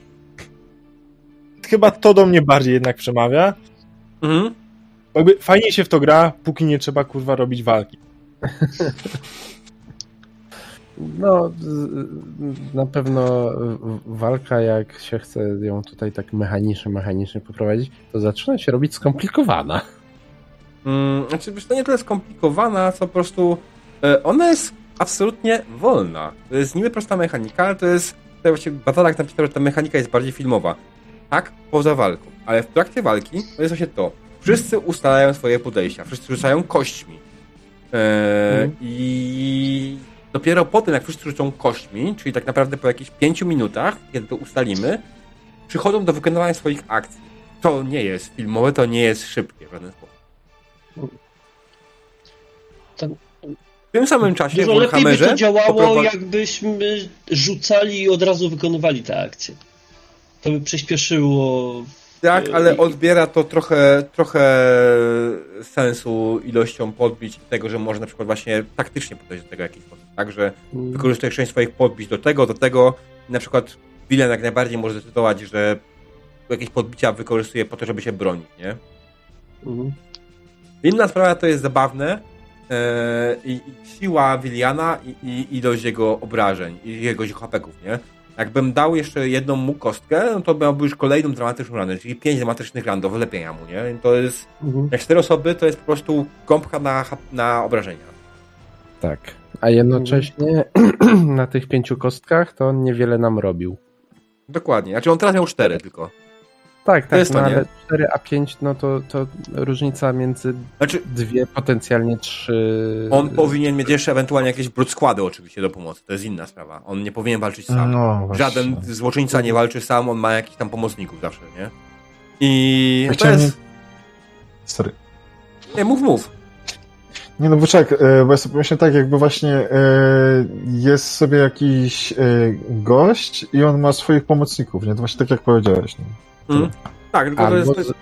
Chyba to do mnie bardziej jednak przemawia. Mhm. Jakby fajnie się w to gra, póki nie trzeba kurwa robić walki. No, na pewno walka, jak się chce ją tutaj tak mechanicznie, mechanicznie poprowadzić, to zaczyna się robić skomplikowana. Mm, znaczy, to nie tyle skomplikowana, co po prostu e, ona jest absolutnie wolna. To jest niby prosta mechanika, ale to jest tutaj właściwie Batalak napisał, że ta mechanika jest bardziej filmowa. Tak, poza walką. Ale w trakcie walki jest właśnie to. Wszyscy ustalają swoje podejścia, wszyscy rzucają kośćmi. E, Mhm. I dopiero po tym, jak wszyscy rzucą kośćmi, czyli tak naprawdę po jakichś pięciu minutach, kiedy to ustalimy, przychodzą do wykonywania swoich akcji. To nie jest filmowe, to nie jest szybkie w żaden sposób. W tym samym czasie Dużo w lepiej by to działało, poprowadzi- jakbyśmy rzucali i od razu wykonywali te akcje. To by przyspieszyło Tak, ale odbiera to trochę, trochę sensu ilością podbić i tego, że może na przykład właśnie taktycznie podejść do tego w jakiś sposób. Tak, że wykorzystujesz część swoich podbić do tego, do tego. Na przykład William jak najbardziej może zdecydować, że jakieś podbicia wykorzystuje po to, żeby się bronić, nie? Mhm. Inna sprawa to jest zabawne e, i, siła Williana i, i ilość jego obrażeń i jego hapeków, nie? Jakbym dał jeszcze jedną mu kostkę, no to miałby już kolejną dramatyczną ranę, czyli pięć dramatycznych ran do wylepienia mu, nie? I to jest, Mhm. jak cztery osoby, to jest po prostu gąbka na, na obrażenia. Tak. A jednocześnie na tych pięciu kostkach to on niewiele nam robił. Dokładnie. Znaczy on teraz miał cztery tylko. Tak, tak, jest no to, nie? ale 4 a 5 no to, to różnica między Znaczy dwie, potencjalnie trzy. on powinien mieć jeszcze ewentualnie jakieś brud składy oczywiście do pomocy, to jest inna sprawa. On nie powinien walczyć sam. No. Żaden złoczyńca nie walczy sam, on ma jakichś tam pomocników zawsze, nie? I Ja to chciałem- jest... Sorry. Nie, mów, mów. Nie no, bo czek, e, bo ja sobie myślę tak, jakby właśnie e, jest sobie jakiś e, gość i on ma swoich pomocników, nie? To właśnie tak jak powiedziałeś. Nie? Mm. Tak, tylko albo. To jest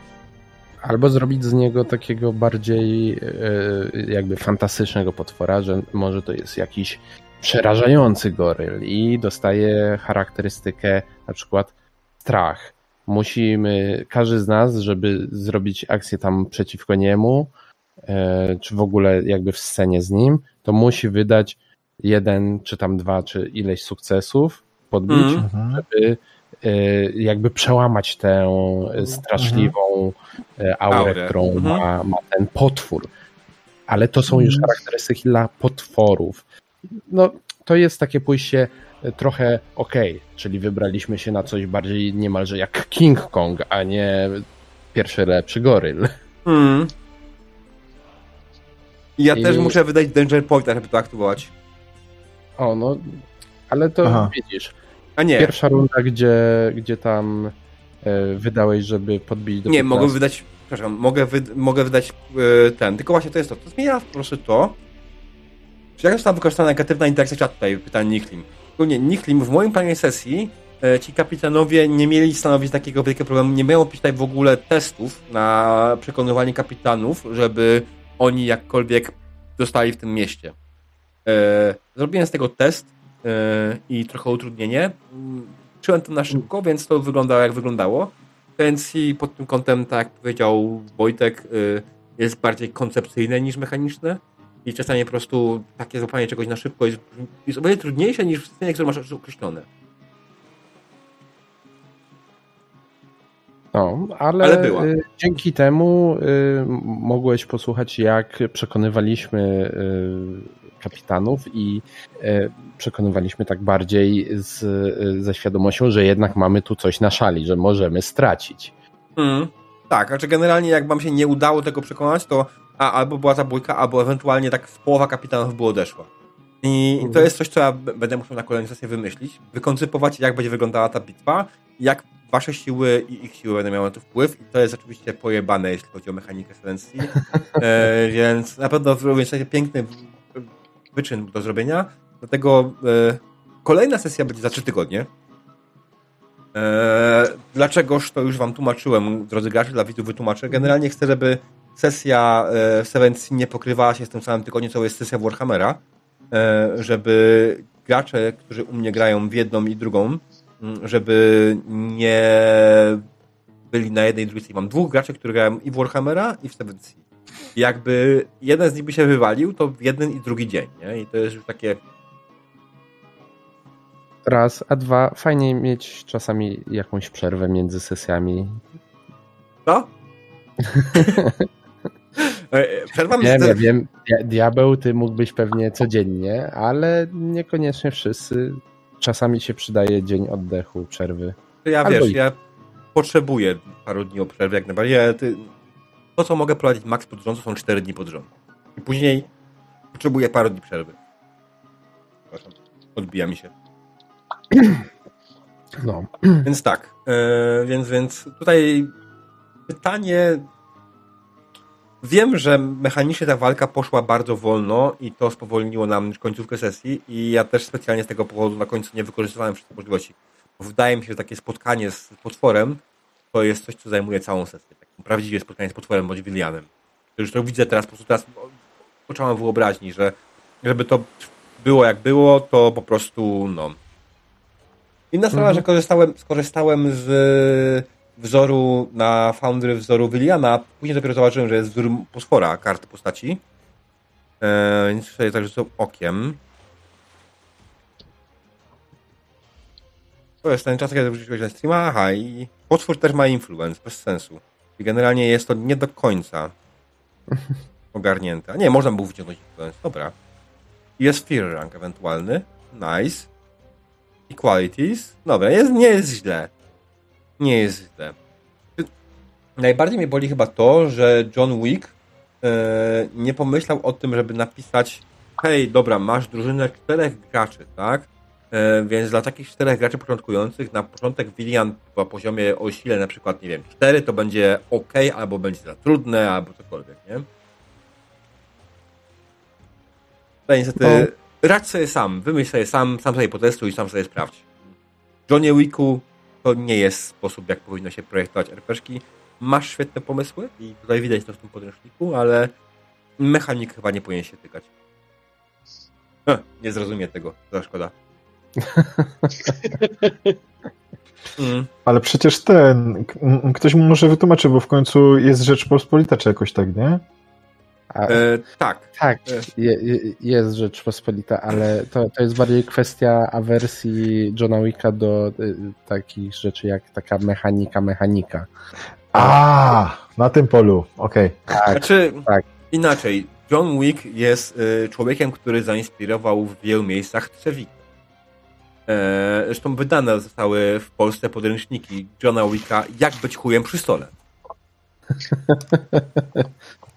albo zrobić z niego takiego bardziej e, jakby fantastycznego potwora, że może to jest jakiś przerażający goryl i dostaje charakterystykę na przykład strach. Musimy, każdy z nas, żeby zrobić akcję tam przeciwko niemu, e, czy w ogóle jakby w scenie z nim, to musi wydać jeden, czy tam dwa, czy ileś sukcesów, podbić. Mhm. żeby jakby przełamać tę straszliwą e, aurę, Aurę. którą Mhm. ma, ma ten potwór. Ale to są już Mhm. charakterystyki dla potworów. No, to jest takie pójście e, trochę okej, czyli wybraliśmy się na coś bardziej niemalże jak King Kong, a nie pierwszy lepszy goryl. Mm. Ja I- też muszę wydać Danger Pointa, żeby to aktywować. O, no, ale to Aha. widzisz, A nie, pierwsza runda, gdzie, gdzie tam e, wydałeś, żeby podbić do nie, 15. mogę wydać... Przepraszam, mogę, wy, mogę wydać e, ten, tylko właśnie to jest to. To zmienia po prostu to, czy jak została wykorzystana negatywna interakcja tutaj, pytanie Niklim. Ogólnie Niklim w moim planie sesji e, ci kapitanowie nie mieli stanowić takiego wielkiego problemu, nie miało być tutaj w ogóle testów na przekonywanie kapitanów, żeby oni jakkolwiek zostali w tym mieście. E, zrobiłem z tego test i trochę utrudnienie. Czułem to na szybko, więc to wyglądało jak wyglądało. Więc i pod tym kątem, tak jak powiedział Wojtek, y, jest bardziej koncepcyjne niż mechaniczne. I czasami po prostu takie złapanie czegoś na szybko jest, jest o wiele trudniejsze niż w scenie, które masz określone. No, ale, Ale była. y, dzięki temu y, mogłeś posłuchać, jak przekonywaliśmy y, kapitanów i y, przekonywaliśmy tak bardziej z, ze świadomością, że jednak mamy tu coś na szali, że możemy stracić. Mm. Tak, znaczy generalnie jak wam się nie udało tego przekonać, to a, albo była zabójka, albo ewentualnie tak połowa kapitanów by odeszła. I to jest coś, co ja będę musiał na kolejnej sesji wymyślić, wykoncypować, jak będzie wyglądała ta bitwa, jak wasze siły i ich siły będą miały na to wpływ i to jest oczywiście pojebane, jeśli chodzi o mechanikę Silencji, e, więc na pewno również taki piękny wyczyn do zrobienia, dlatego e, kolejna sesja będzie za trzy tygodnie, Eee, dlaczegoż to już wam tłumaczyłem, drodzy gracze, dla widzów wytłumaczę. Generalnie chcę, żeby sesja e, Seven Sin nie pokrywała się z tym samym tygodniu, co jest sesja Warhammera, e, żeby gracze, którzy u mnie grają w jedną i drugą, żeby nie byli na jednej i drugiej. Mam dwóch graczy, którzy grają i w Warhammera, i w Seven. Jakby jeden z nich by się wywalił, to w jeden i drugi dzień, nie? I to jest już takie Raz, a dwa, fajnie mieć czasami jakąś przerwę między sesjami. co? E, Przerwam Wiem, z- ja wiem, dia- diabeł ty mógłbyś pewnie codziennie, ale niekoniecznie wszyscy. Czasami się przydaje dzień oddechu, przerwy. Ja Albo wiesz, i- ja potrzebuję paru dni o przerwie jak najbardziej. Ja, ty, to, co mogę prowadzić max pod rząd, to są 4 dni pod rząd. I później potrzebuję paru dni przerwy. Przepraszam, odbija mi się. No, Więc tak, e, więc, więc tutaj pytanie. Wiem, że mechanicznie ta walka poszła bardzo wolno i to spowolniło nam końcówkę sesji i ja też specjalnie z tego powodu na końcu nie wykorzystywałem wszystkich możliwości. Wydaje mi się, że takie spotkanie z potworem to jest coś, co zajmuje całą sesję. Takie prawdziwe spotkanie z potworem bądź Williamem. To Już to widzę teraz, po prostu teraz począłem wyobraźni, że żeby to było jak było, to po prostu no. Inna sprawa, Mhm. że korzystałem, skorzystałem z wzoru na Foundry wzoru Williama, później dopiero zobaczyłem, że jest wzór potwora kart postaci. Eee, więc sobie tak rzucę okiem. To jest ten czas, kiedy wrzuciłeś na streama. Aha, i potwór też ma influence, bez sensu. Generalnie jest to nie do końca ogarnięte. Nie, można było wyciągnąć influence. Dobra. Jest fear rank ewentualny. Nice. Equalities. Dobra, jest, nie jest źle. Nie jest źle. Najbardziej mnie boli chyba to, że John Wick e, nie pomyślał o tym, żeby napisać hej, dobra, masz drużynę czterech graczy, tak? E, więc dla takich czterech graczy początkujących na początek Willian na poziomie o sile na przykład, nie wiem, 4 to będzie ok, albo będzie za trudne, albo cokolwiek, nie? No niestety, radź sobie sam, wymyśl sobie sam, sam sobie potestuj, sam sobie sprawdź. Johnie Wicku to nie jest sposób, jak powinno się projektować RPG-ki. Masz świetne pomysły i tutaj widać to w tym podręczniku, ale mechanik chyba nie powinien się tykać. Ech, nie zrozumie tego, za szkoda. Mm. Ale przecież ten, ktoś mu może wytłumaczy, bo w końcu jest Rzeczpospolita czy jakoś tak, nie? A, E, tak, tak, je, je, jest Rzeczpospolita, ale to, to jest bardziej kwestia awersji Johna Wicka do y, takich rzeczy jak taka mechanika, mechanika. A, na tym polu, okej. Tak, Znaczy, tak. inaczej. John Wick jest y, człowiekiem, który zainspirował w wielu miejscach Trzewik. E, zresztą wydane zostały w Polsce podręczniki Johna Wicka Jak być chujem przy stole.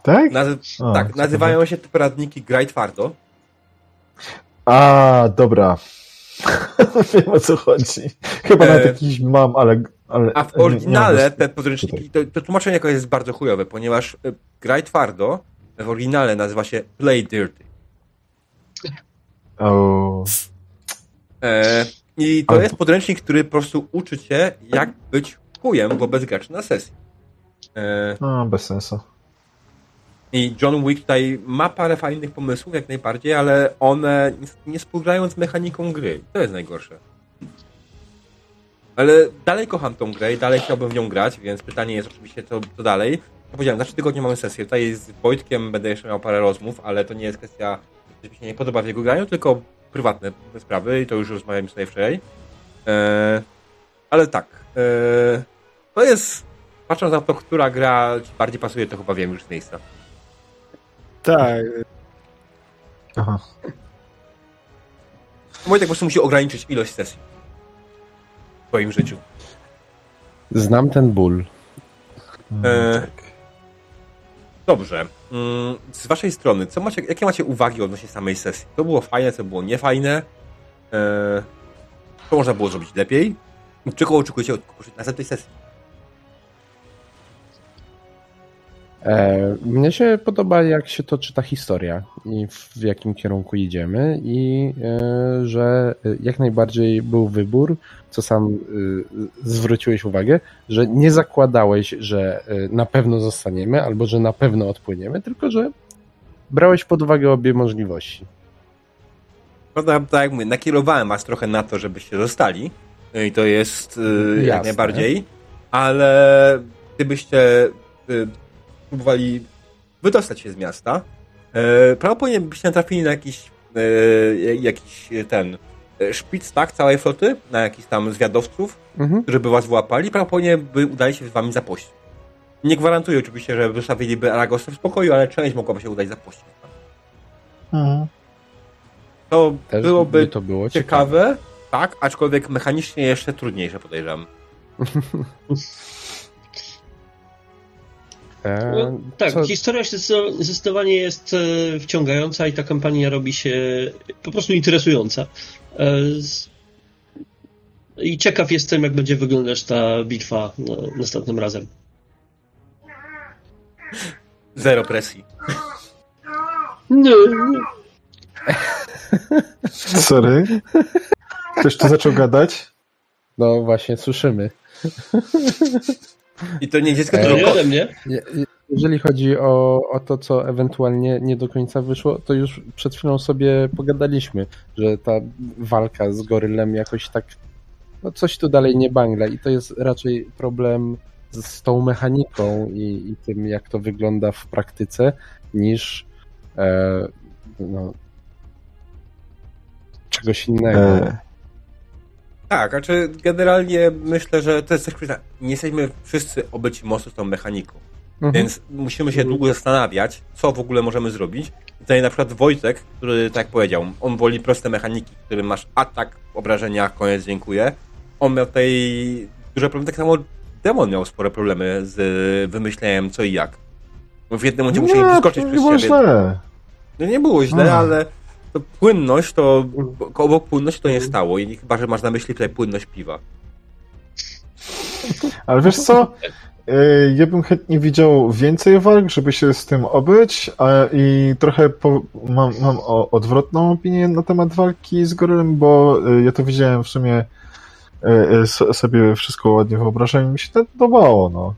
Tak? Nazy- O, tak, nazywają się te poradniki Graj Twardo. A, dobra. Wiem o co chodzi. Chyba E, nawet jakiś mam, ale. ale A w oryginale te podręczniki, to, to tłumaczenie jakoś jest bardzo chujowe, ponieważ y, Graj Twardo w oryginale nazywa się Play Dirty. O, E, I to Ale jest podręcznik, który po prostu uczy cię, jak być chujem wobec graczy na sesji. E, no, bez sensu. I John Wick tutaj ma parę fajnych pomysłów, jak najbardziej, ale one nie współgrają z mechaniką gry. To jest najgorsze. Ale dalej kocham tą grę i dalej chciałbym w nią grać, więc pytanie jest oczywiście, co, co dalej. Jak powiedziałem, na trzy tygodnie mamy sesję. Tutaj z Wojtkiem będę jeszcze miał parę rozmów, ale to nie jest kwestia, że mi się nie podoba w jego graniu, tylko prywatne sprawy i to już rozmawialiśmy sobie wczoraj. Eee, ale tak. Eee, to jest, patrząc na to, która gra ci bardziej pasuje, to chyba wiem już z miejsca. Tak, Aha. Wojtek po prostu musi ograniczyć ilość sesji w swoim życiu. znam ten ból. E, Dobrze. Mm, Z waszej strony, co macie, jakie macie uwagi odnośnie samej sesji? Co było fajne, co było niefajne? E, Co można było zrobić lepiej? Czego oczekujecie od następnej sesji? E, mnie się podoba, jak się toczy ta historia i w jakim kierunku idziemy, i e, że e, jak najbardziej był wybór, co sam e, zwróciłeś uwagę, że nie zakładałeś, że na pewno zostaniemy albo że na pewno odpłyniemy, tylko że brałeś pod uwagę obie możliwości. Prawda, tak jak mówię, nakierowałem was trochę na to, żebyście zostali. I to jest jak najbardziej. Ale gdybyście próbowali wydostać się z miasta, y, prawdopodobnie byście natrafili na jakiś, y, jakiś ten y, szpic, tak, całej floty, na jakichś tam zwiadowców, Mhm. którzy by was wyłapali, prawdopodobnie by udali się z wami zapościć. Nie gwarantuję oczywiście, że wystawiliby Aragosy w spokoju, ale część mogłaby się udać zapościć. Mhm. To Też byłoby by to było ciekawe. ciekawe, tak, aczkolwiek mechanicznie jeszcze trudniejsze podejrzewam. E, No, tak, co- historia zdecydo- zdecydowanie jest e, wciągająca i ta kampania robi się po prostu interesująca. E, z- I ciekaw jestem, jak będzie wyglądać ta bitwa no, następnym razem. Zero presji. Nie, Sorry. Ktoś tu zaczął gadać? No właśnie, słyszymy. I to nie dziecko, tylko... ode mnie. Je- je- Jeżeli chodzi o, o to, co ewentualnie nie do końca wyszło, to już przed chwilą sobie pogadaliśmy, że ta walka z gorylem jakoś tak, no coś tu dalej nie bangla i to jest raczej problem z, z tą mechaniką i, i tym, jak to wygląda w praktyce, niż e, no, czegoś innego. E, Tak, znaczy generalnie myślę, że to jest też kwestia. Nie jesteśmy wszyscy obyci mocno z tą mechaniką. Mhm. Więc musimy się długo zastanawiać, co w ogóle możemy zrobić. Tutaj na przykład Wojtek, który, tak powiedział, on woli proste mechaniki, w którym masz atak, obrażenia, koniec, dziękuję. On miał tutaj duże problemy, tak samo Demon miał spore problemy z wymyśleniem co i jak. W jednym momencie musieli wyskoczyć przez nie było siebie. źle. No nie było źle, ale to płynność to obok płynności to nie stało. I chyba, że masz na myśli tutaj płynność piwa. Ale wiesz co? E, Ja bym chętnie widział więcej walk, żeby się z tym obyć a, i trochę po, mam, mam o, odwrotną opinię na temat walki z gorylem, bo e, ja to widziałem w sumie s- sobie wszystko ładnie wyobrażałem i mi się to podobało, no.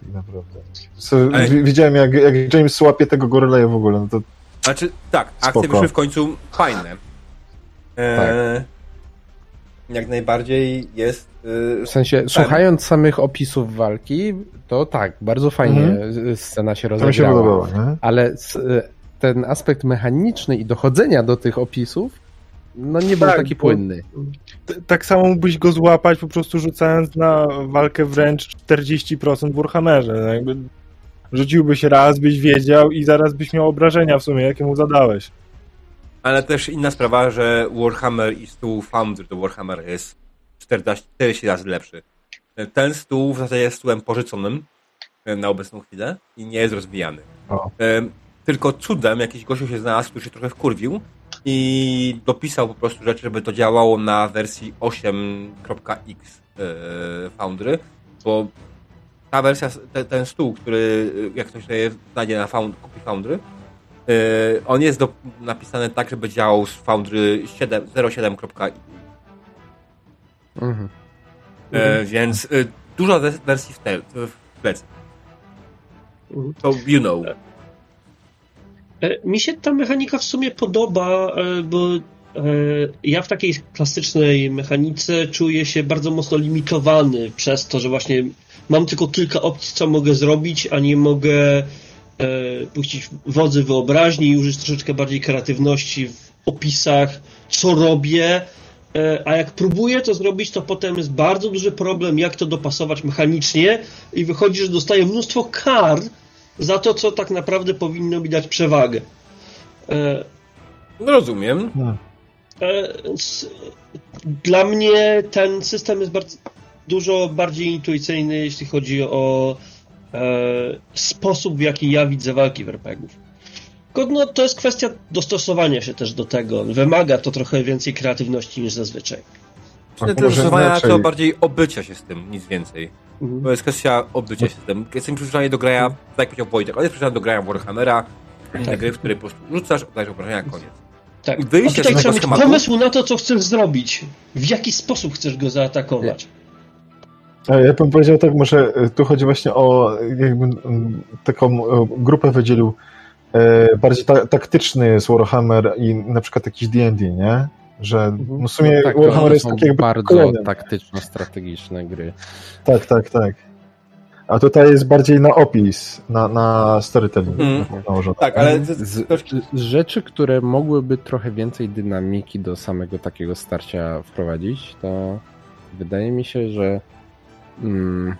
Tak naprawdę. So, widziałem jak, jak James łapie tego goryla i w ogóle, no to Znaczy, tak, akcje Spoko. wyszły w końcu fajne. Eee, Jak najbardziej jest. Yy, W sensie, słuchając samych opisów walki, to tak, bardzo fajnie Mhm. scena się to mi się rozegrała. podobało, nie? ale s- ten aspekt mechaniczny i dochodzenia do tych opisów, no nie był Tak, taki płynny. Tak samo mógłbyś go złapać po prostu rzucając na walkę wręcz 40% w Warhammerze. No jakby rzuciłbyś raz, byś wiedział i zaraz byś miał obrażenia w sumie, jakie mu zadałeś. Ale też inna sprawa, że Warhammer i stół Foundry do Warhammer jest 40, 40 razy lepszy. Ten stół w zasadzie jest stałem porzuconym e, na obecną chwilę i nie jest rozwijany. O. E, Tylko cudem jakiś gościu się znalazł, który się trochę wkurwił i dopisał po prostu rzeczy, żeby to działało na wersji 8.x e, Foundry, bo ta wersja, te, ten stół, który jak ktoś sobie znajdzie na found, kupi Foundry, e, on jest do, napisany tak, żeby działał z Foundry 7 07.x Mhm. E, więc e, dużo wers- wersji w, te, w plecy. Mhm. To you know. E, Mi się ta mechanika w sumie podoba, e, bo e, ja w takiej klasycznej mechanice czuję się bardzo mocno limitowany przez to, że właśnie mam tylko kilka opcji, co mogę zrobić, a nie mogę e, puścić wodzy wyobraźni i użyć troszeczkę bardziej kreatywności w opisach, co robię. E, A jak próbuję to zrobić, to potem jest bardzo duży problem, jak to dopasować mechanicznie i wychodzi, że dostaję mnóstwo kar za to, co tak naprawdę powinno mi dać przewagę. E, No rozumiem. e, s- Dla mnie ten system jest bardzo, dużo bardziej intuicyjny, jeśli chodzi o e, sposób, w jaki ja widzę walki w RPG-ów. Tylko no, to jest kwestia dostosowania się też do tego. Wymaga to trochę więcej kreatywności niż zazwyczaj. A Nie może tyle stosowania, inaczej. to bardziej obycia się z tym, nic więcej. To jest kwestia obycia się z tym. Jestem przyzwyczajony do grania, tak jak powiedział Wojtek, jest przyzwyczajony do grania Warhammera, inne gry, w której po prostu rzucasz, oddajesz obrażenia, koniec. Tak. Wyjście A tutaj trzeba mieć schematu. pomysł na to, co chcesz zrobić. W jaki sposób chcesz go zaatakować. Ja bym powiedział tak, może e, tu chodzi właśnie o jakby mm, taką e, grupę wydzielił e, bardziej ta, taktyczny z Warhammer i na przykład jakiś D&D, nie? Że no w sumie tak, Warhammer jest są taki jakby bardzo taktyczno-strategiczne gry. Tak, tak, tak. A tutaj jest bardziej na opis, na, na storytelling Mm. nałożone. Tak, ale Z, z, z rzeczy, które mogłyby trochę więcej dynamiki do samego takiego starcia wprowadzić, to wydaje mi się, że mm,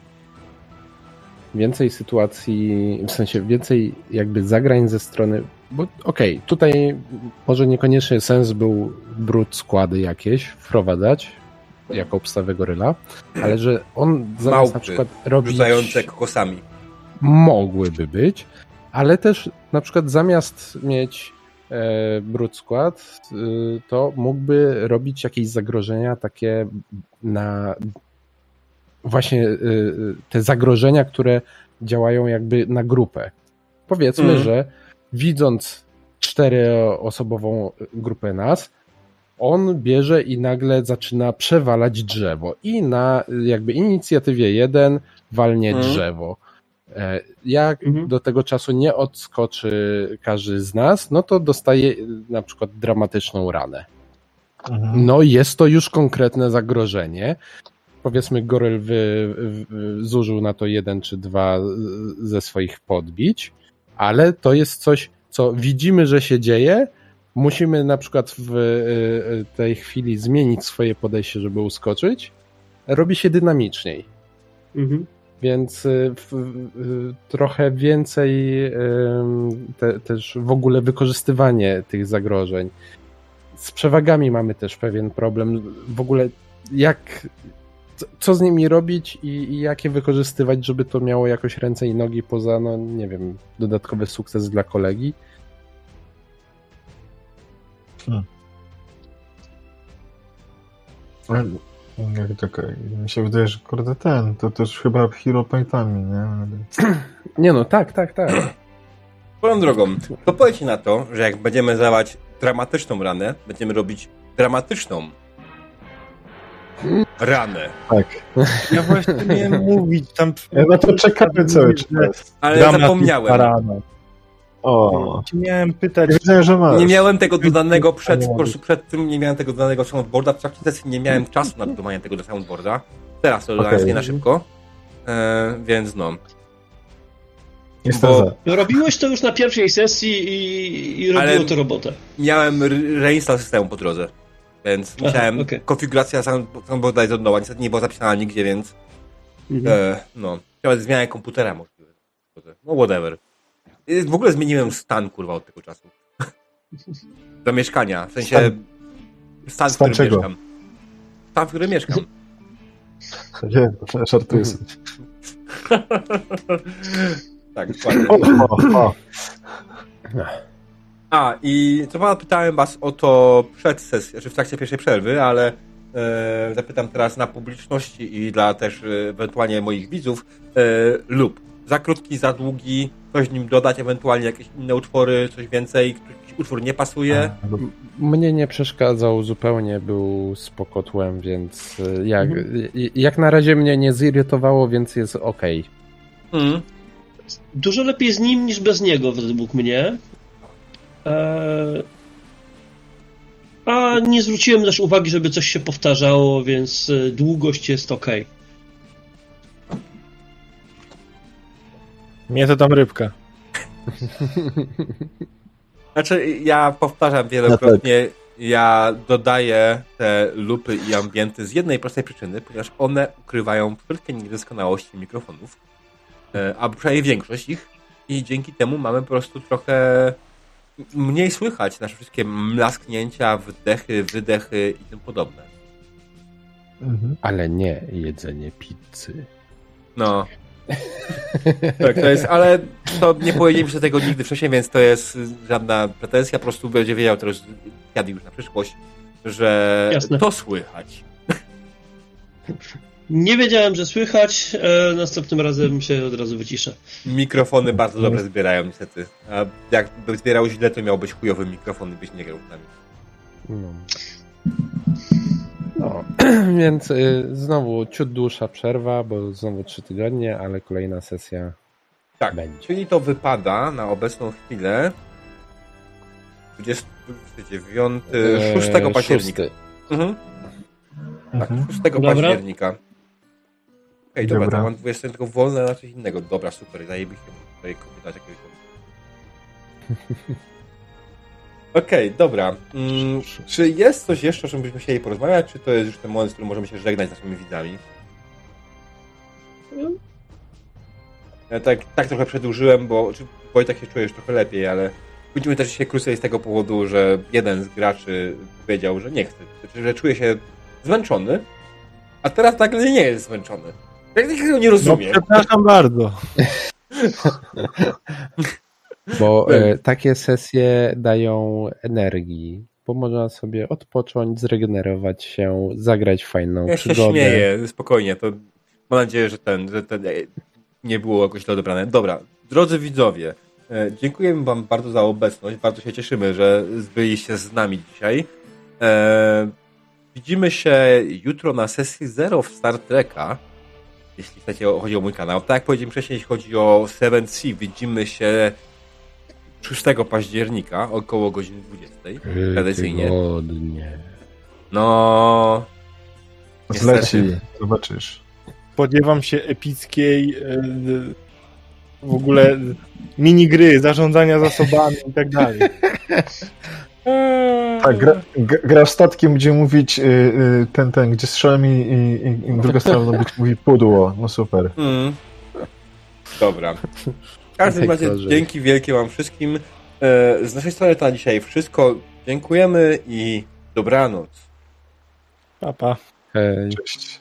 więcej sytuacji, w sensie więcej jakby zagrań ze strony. Bo okej, tutaj może niekoniecznie sens był brud składy jakieś wprowadzać jako obstawę goryla, ale że on zamiast na przykład robić rzucające kokosami. mogłyby być, ale też na przykład zamiast mieć e, brud skład, y, to mógłby robić jakieś zagrożenia takie na właśnie y, y, te zagrożenia, które działają jakby na grupę. Powiedzmy, Mhm. że widząc czteroosobową grupę nas, on bierze i nagle zaczyna przewalać drzewo i na jakby inicjatywie jeden walnie Mhm. drzewo. E, Jak Mhm. do tego czasu nie odskoczy każdy z nas, no to dostaje y, na przykład dramatyczną ranę. Mhm. No jest to już konkretne zagrożenie. Powiedzmy, Goryl wy, wy, zużył na to jeden czy dwa ze swoich podbić, ale to jest coś, co widzimy, że się dzieje. Musimy na przykład w y, tej chwili zmienić swoje podejście, żeby uskoczyć. Robi się dynamiczniej. Mhm. Więc y, w, y, trochę więcej ym, te, też w ogóle wykorzystywanie tych zagrożeń. Z przewagami mamy też pewien problem. W ogóle jak, co- co z nimi robić i, i jakie wykorzystywać, żeby to miało jakoś ręce i nogi poza, no nie wiem, dodatkowy sukces dla kolegi. Ale Jak tak, mi się wydaje, że kurde ten, to też chyba hero paintami, nie? Nie no, tak, tak, tak. Swoją drogą, to powiecie na to, że jak będziemy zdawać dramatyczną ranę, będziemy robić dramatyczną ranę. Tak. Ja właśnie miałem mówić tam... Ja na to czekamy cały czas. Ale Dramat zapomniałem. parada. O, Miałem pytać, ja wiedziałem, że masz. Nie miałem tego dodanego przed, Nie po przed tym, nie miałem tego dodanego soundboarda. W trakcie sesji nie miałem czasu na dodawanie tego do soundboarda. Teraz to dodałem sobie na szybko. E, więc no. Jestem bo- za. No, robiłeś to już na pierwszej sesji i, i robiło Ale- to robotę. Miałem reinstall systemu po drodze. Więc Aha, musiałem. okej. Konfiguracja sound- soundboarda jest od nowa. Niestety nie była zapisana nigdzie, więc. Mhm. E, no. Nawet zmianę komputera możliwe. No whatever. W ogóle zmieniłem stan, kurwa, od tego czasu. Do mieszkania. W sensie. Stan- Stan, w którym czego? mieszkam. Stan, w którym mieszkam. Nie, żartuję sobie. tak, dokładnie. O, o, o. A, i co pana pytałem was o to przed sesją, znaczy w trakcie pierwszej przerwy, ale e, zapytam teraz na publiczności i dla też e, ewentualnie moich widzów e, lub za krótki, za długi, coś nim dodać, ewentualnie jakieś inne utwory, coś więcej, jakiś utwór nie pasuje. Mnie nie przeszkadzał zupełnie, był spokotłem, więc y, jak, y, jak na razie mnie nie zirytowało, więc jest ok. Mm. Dużo lepiej z nim niż bez niego, według mnie. Eee, a nie zwróciłem też uwagi, żeby coś się powtarzało, więc e, długość jest ok. mnie to tam rybka. Znaczy, ja powtarzam wielokrotnie, ja dodaję te lupy i ambienty z jednej prostej przyczyny, ponieważ one ukrywają wszelkie niedoskonałości mikrofonów, e, a przynajmniej większość ich i dzięki temu mamy po prostu trochę mniej słychać nasze wszystkie mlasknięcia, wdechy, wydechy i tym podobne. Mhm. Ale nie jedzenie pizzy. No. tak, to jest, ale to nie powiedzieliśmy tego nigdy wcześniej, więc to jest żadna pretensja, po prostu będzie wiedział teraz Jady już na przyszłość, że Jasne. to słychać. Nie wiedziałem, że słychać. E, następnym razem się od razu wyciszę. Mikrofony bardzo dobrze zbierają niestety. A jakby zbierał źle, to miał być chujowy mikrofon i byś nie grał z nami. No. No, więc y, znowu ciut dłuższa przerwa, bo znowu trzy tygodnie, ale kolejna sesja Tak, będzie. czyli to wypada na obecną chwilę 29, 6 Eee, października. Mhm. Tak, Mhm. 6 Dobra. października. Okej, dobra, Dobra. to mam 20 tylko wolne na coś innego. Dobra, super, zajebiście. Tutaj kobietać jakiegoś Okej, dobra. Mm, czy jest coś jeszcze, o czym byśmy chcieli porozmawiać, czy to jest już ten moment, w którym możemy się żegnać z naszymi widzami? Ja tak, tak trochę przedłużyłem, bo czy Wojtek się czujesz trochę lepiej, ale będziemy też się krócej z tego powodu, że jeden z graczy powiedział, że nie chce, znaczy, że czuje się zmęczony, a teraz nagle nie jest zmęczony. Ja tego nie No rozumiem. przepraszam bardzo. Bo e, takie sesje dają energii, bo można sobie odpocząć, zregenerować się, zagrać fajną Ja się przygodę. śmieję, spokojnie. To mam nadzieję, że ten, że ten e, nie było jakoś źle odebrane. Dobra, drodzy widzowie, e, dziękujemy Wam bardzo za obecność. Bardzo się cieszymy, że byliście z nami dzisiaj. E, widzimy się jutro na sesji Zero w Star Treka. Jeśli chcecie, chodzi o mój kanał. Tak jak powiedziałem wcześniej, jeśli chodzi o Seven Sea, widzimy się 6 października około godziny 20. Tradycyjnie. Tygodnie. No. niestety. Zleci, zobaczysz. Spodziewam się epickiej e, w ogóle minigry, zarządzania zasobami i tak dalej. Tak, gra, g- grasz statkiem, gdzie mówić y, y, ten, ten, gdzie strzelam i, i, i druga strona być mówi pudło. No super. Mm. Dobra. W każdym razie dzięki wielkie wam wszystkim. E, Z naszej strony to na dzisiaj wszystko. Dziękujemy i dobranoc. Papa. Hej. Cześć.